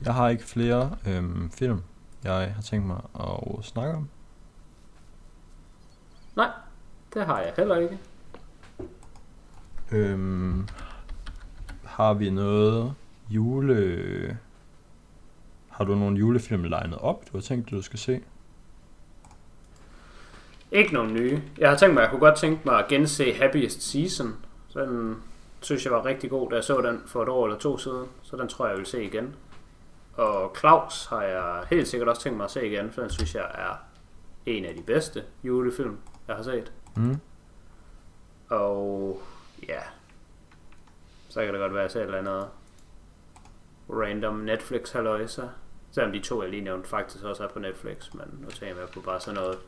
Jeg har ikke flere øhm, film, jeg har tænkt mig at snakke om. Det har jeg heller ikke. Øhm, har vi noget jule... Har du nogle julefilm legnet op, du har tænkt, du skal se? Ikke nogen nye. Jeg har tænkt mig, jeg kunne godt tænke mig at gense Happiest Season. Så den synes jeg var rigtig god, da jeg så den for et år eller to siden. Så den tror jeg, jeg vil se igen. Og Claus har jeg helt sikkert også tænkt mig at se igen, for den synes jeg er en af de bedste julefilm, jeg har set. Mm. Og ja, så kan det godt være, at et eller andet random Netflix halløjsa. Selvom de to, jeg lige nævnte, faktisk også er på Netflix, men nu tænker jeg på bare sådan noget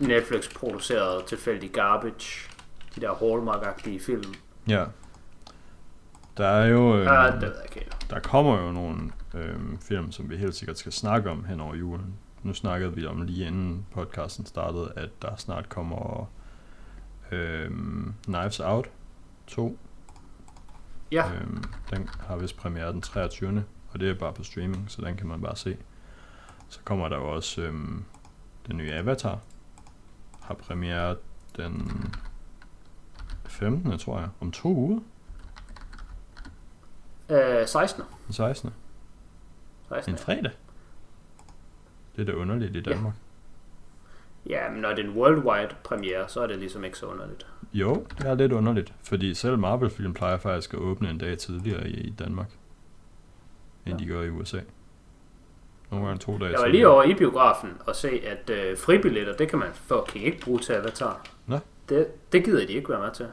Netflix produceret tilfældig garbage. De der Hallmark-agtige film. Ja. Der er jo... Øh, Ah, det ved jeg ikke helt. der kommer jo nogle øh, film, som vi helt sikkert skal snakke om hen over julen. Nu snakkede vi om lige inden podcasten startede, at der snart kommer øh, Knives Out 2. Ja, Øhm, den har vist premiere den 23. Og det er bare på streaming, så den kan man bare se. Så kommer der jo også øhm, den nye Avatar. Har premiere den 15. tror jeg. Om to uger. øh, 16. Den 16. 16. En fredag. Det er da underligt i. Danmark. Ja, men når det er en worldwide premiere, så er det ligesom ikke så underligt. Jo, det er lidt underligt. Fordi selv Marvel-film plejer faktisk at åbne en dag tidligere i, Danmark. End Ja. de gør i USA. Nogle gange to dage Jeg var lige over i biografen og se, at øh, fribilletter, det kan man fucking ikke bruge til Avatar. Nå. Det, det gider de ikke være med til.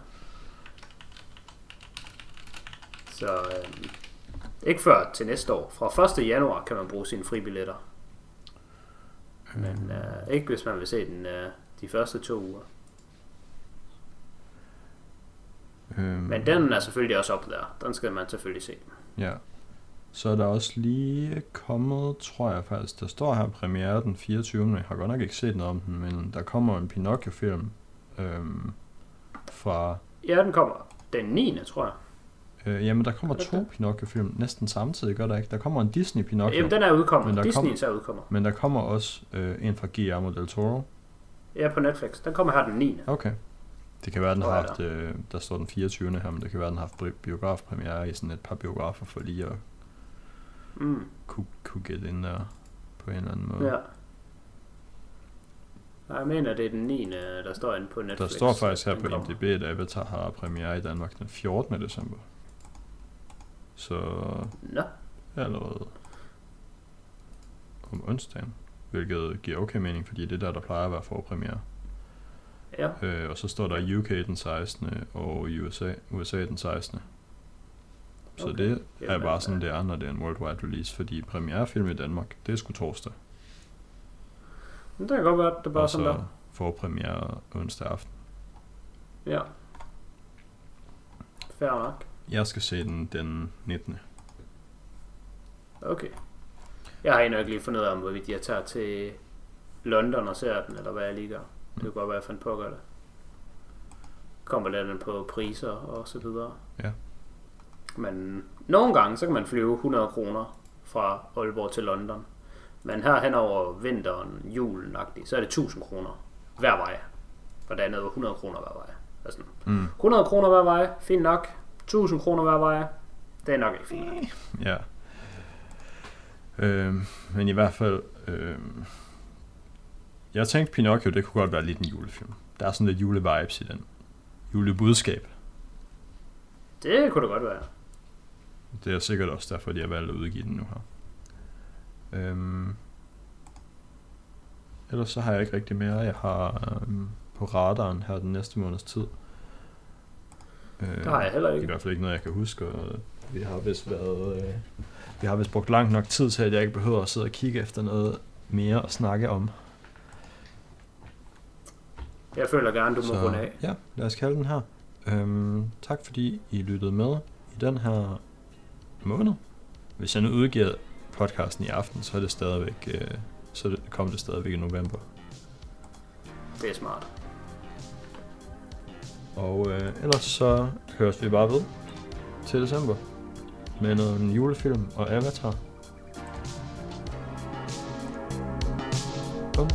Så øh, ikke før til næste år. Fra 1. januar kan man bruge sine fribilletter. Men øh, ikke hvis man vil se den øh, de første to uger. Øhm, Men den er selvfølgelig også op der. Den skal man selvfølgelig se. Ja. Så er der også lige kommet, tror jeg faktisk, der står her premiere den 24. Jeg har godt nok ikke set noget om den, men der kommer en Pinocchio-film øhm, fra... Ja, den kommer den 9. tror jeg. Øh, jamen, der kommer Er to det? Pinocchio-film næsten samtidig, gør der ikke? Der kommer en Disney Pinocchio, Jamen, den er udkommet. Men der Disney er udkommer. men der kommer også øh, en fra Guillermo del Toro. Ja, på Netflix. Den kommer her den 9. Okay. Det kan være, den har haft, øh, der står den 24. her, men det kan være, den har haft bi- biografpremiere i sådan et par biografer for lige at Mm. kunne, kunne get ind der på en eller anden måde. Ja. Nej, jeg mener, det er den 9. der står inde på Netflix. Der står faktisk her på. IMDb, at Avatar har premiere i Danmark den 14. december. Så Nå, allerede om onsdagen, hvilket giver okay mening, fordi det er der, der plejer at være forpremiere. ja. Øh, og så står der UK den 16. og USA, USA den 16. Så Okay. det er Jamen, bare sådan, ja. det er, når det er en worldwide release, fordi premierefilm i Danmark, det er sgu torsdag. Men det kan godt være, at det er bare og sådan så der. forpremiere onsdag aften. Ja. Fair nok. Jeg skal se den den 19. Okay. Jeg har endnu ikke lige fundet ud af, om hvorvidt jeg tager til London og ser den, eller hvad jeg lige gør. Det kunne godt være, at jeg fandt på at gøre det. Kommer lidt på priser og så videre. Ja. Men nogle gange, så kan man flyve 100 kroner fra Aalborg til London. Men her hen over vinteren, julen så er det 1000 kroner hver vej. Og der er noget 100 kroner hver vej. Altså, Mm. 100 kroner hver vej, fint nok. 1000 kroner hver vej, det er nok ikke fint. Ja. Øhm, men i hvert fald, øhm, jeg tænkte Pinocchio, det kunne godt være lidt en julefilm. Der er sådan lidt julevibes i den. Julebudskab. Det kunne det godt være. Det er sikkert også derfor, de har valgt at udgive den nu her. Øhm, ellers så har jeg ikke rigtig mere. Jeg har øhm, på radaren her den næste måneds tid. Øh, Det har jeg heller Det er i ikke. hvert fald ikke noget, jeg kan huske, og vi har vist været... Øh, vi har vist brugt langt nok tid til, at jeg ikke behøver at sidde og kigge efter noget mere at snakke om. Jeg føler gerne, du må runde af. ja, lad os kalde den her. Øhm, tak fordi I lyttede med i den her måned. Hvis jeg nu udgiver podcasten i aften, så er det stadigvæk, øh, så kommer det stadigvæk i november. Det er smart. Og øh, ellers så høres vi bare ved til december med noget en julefilm og Avatar. Bum.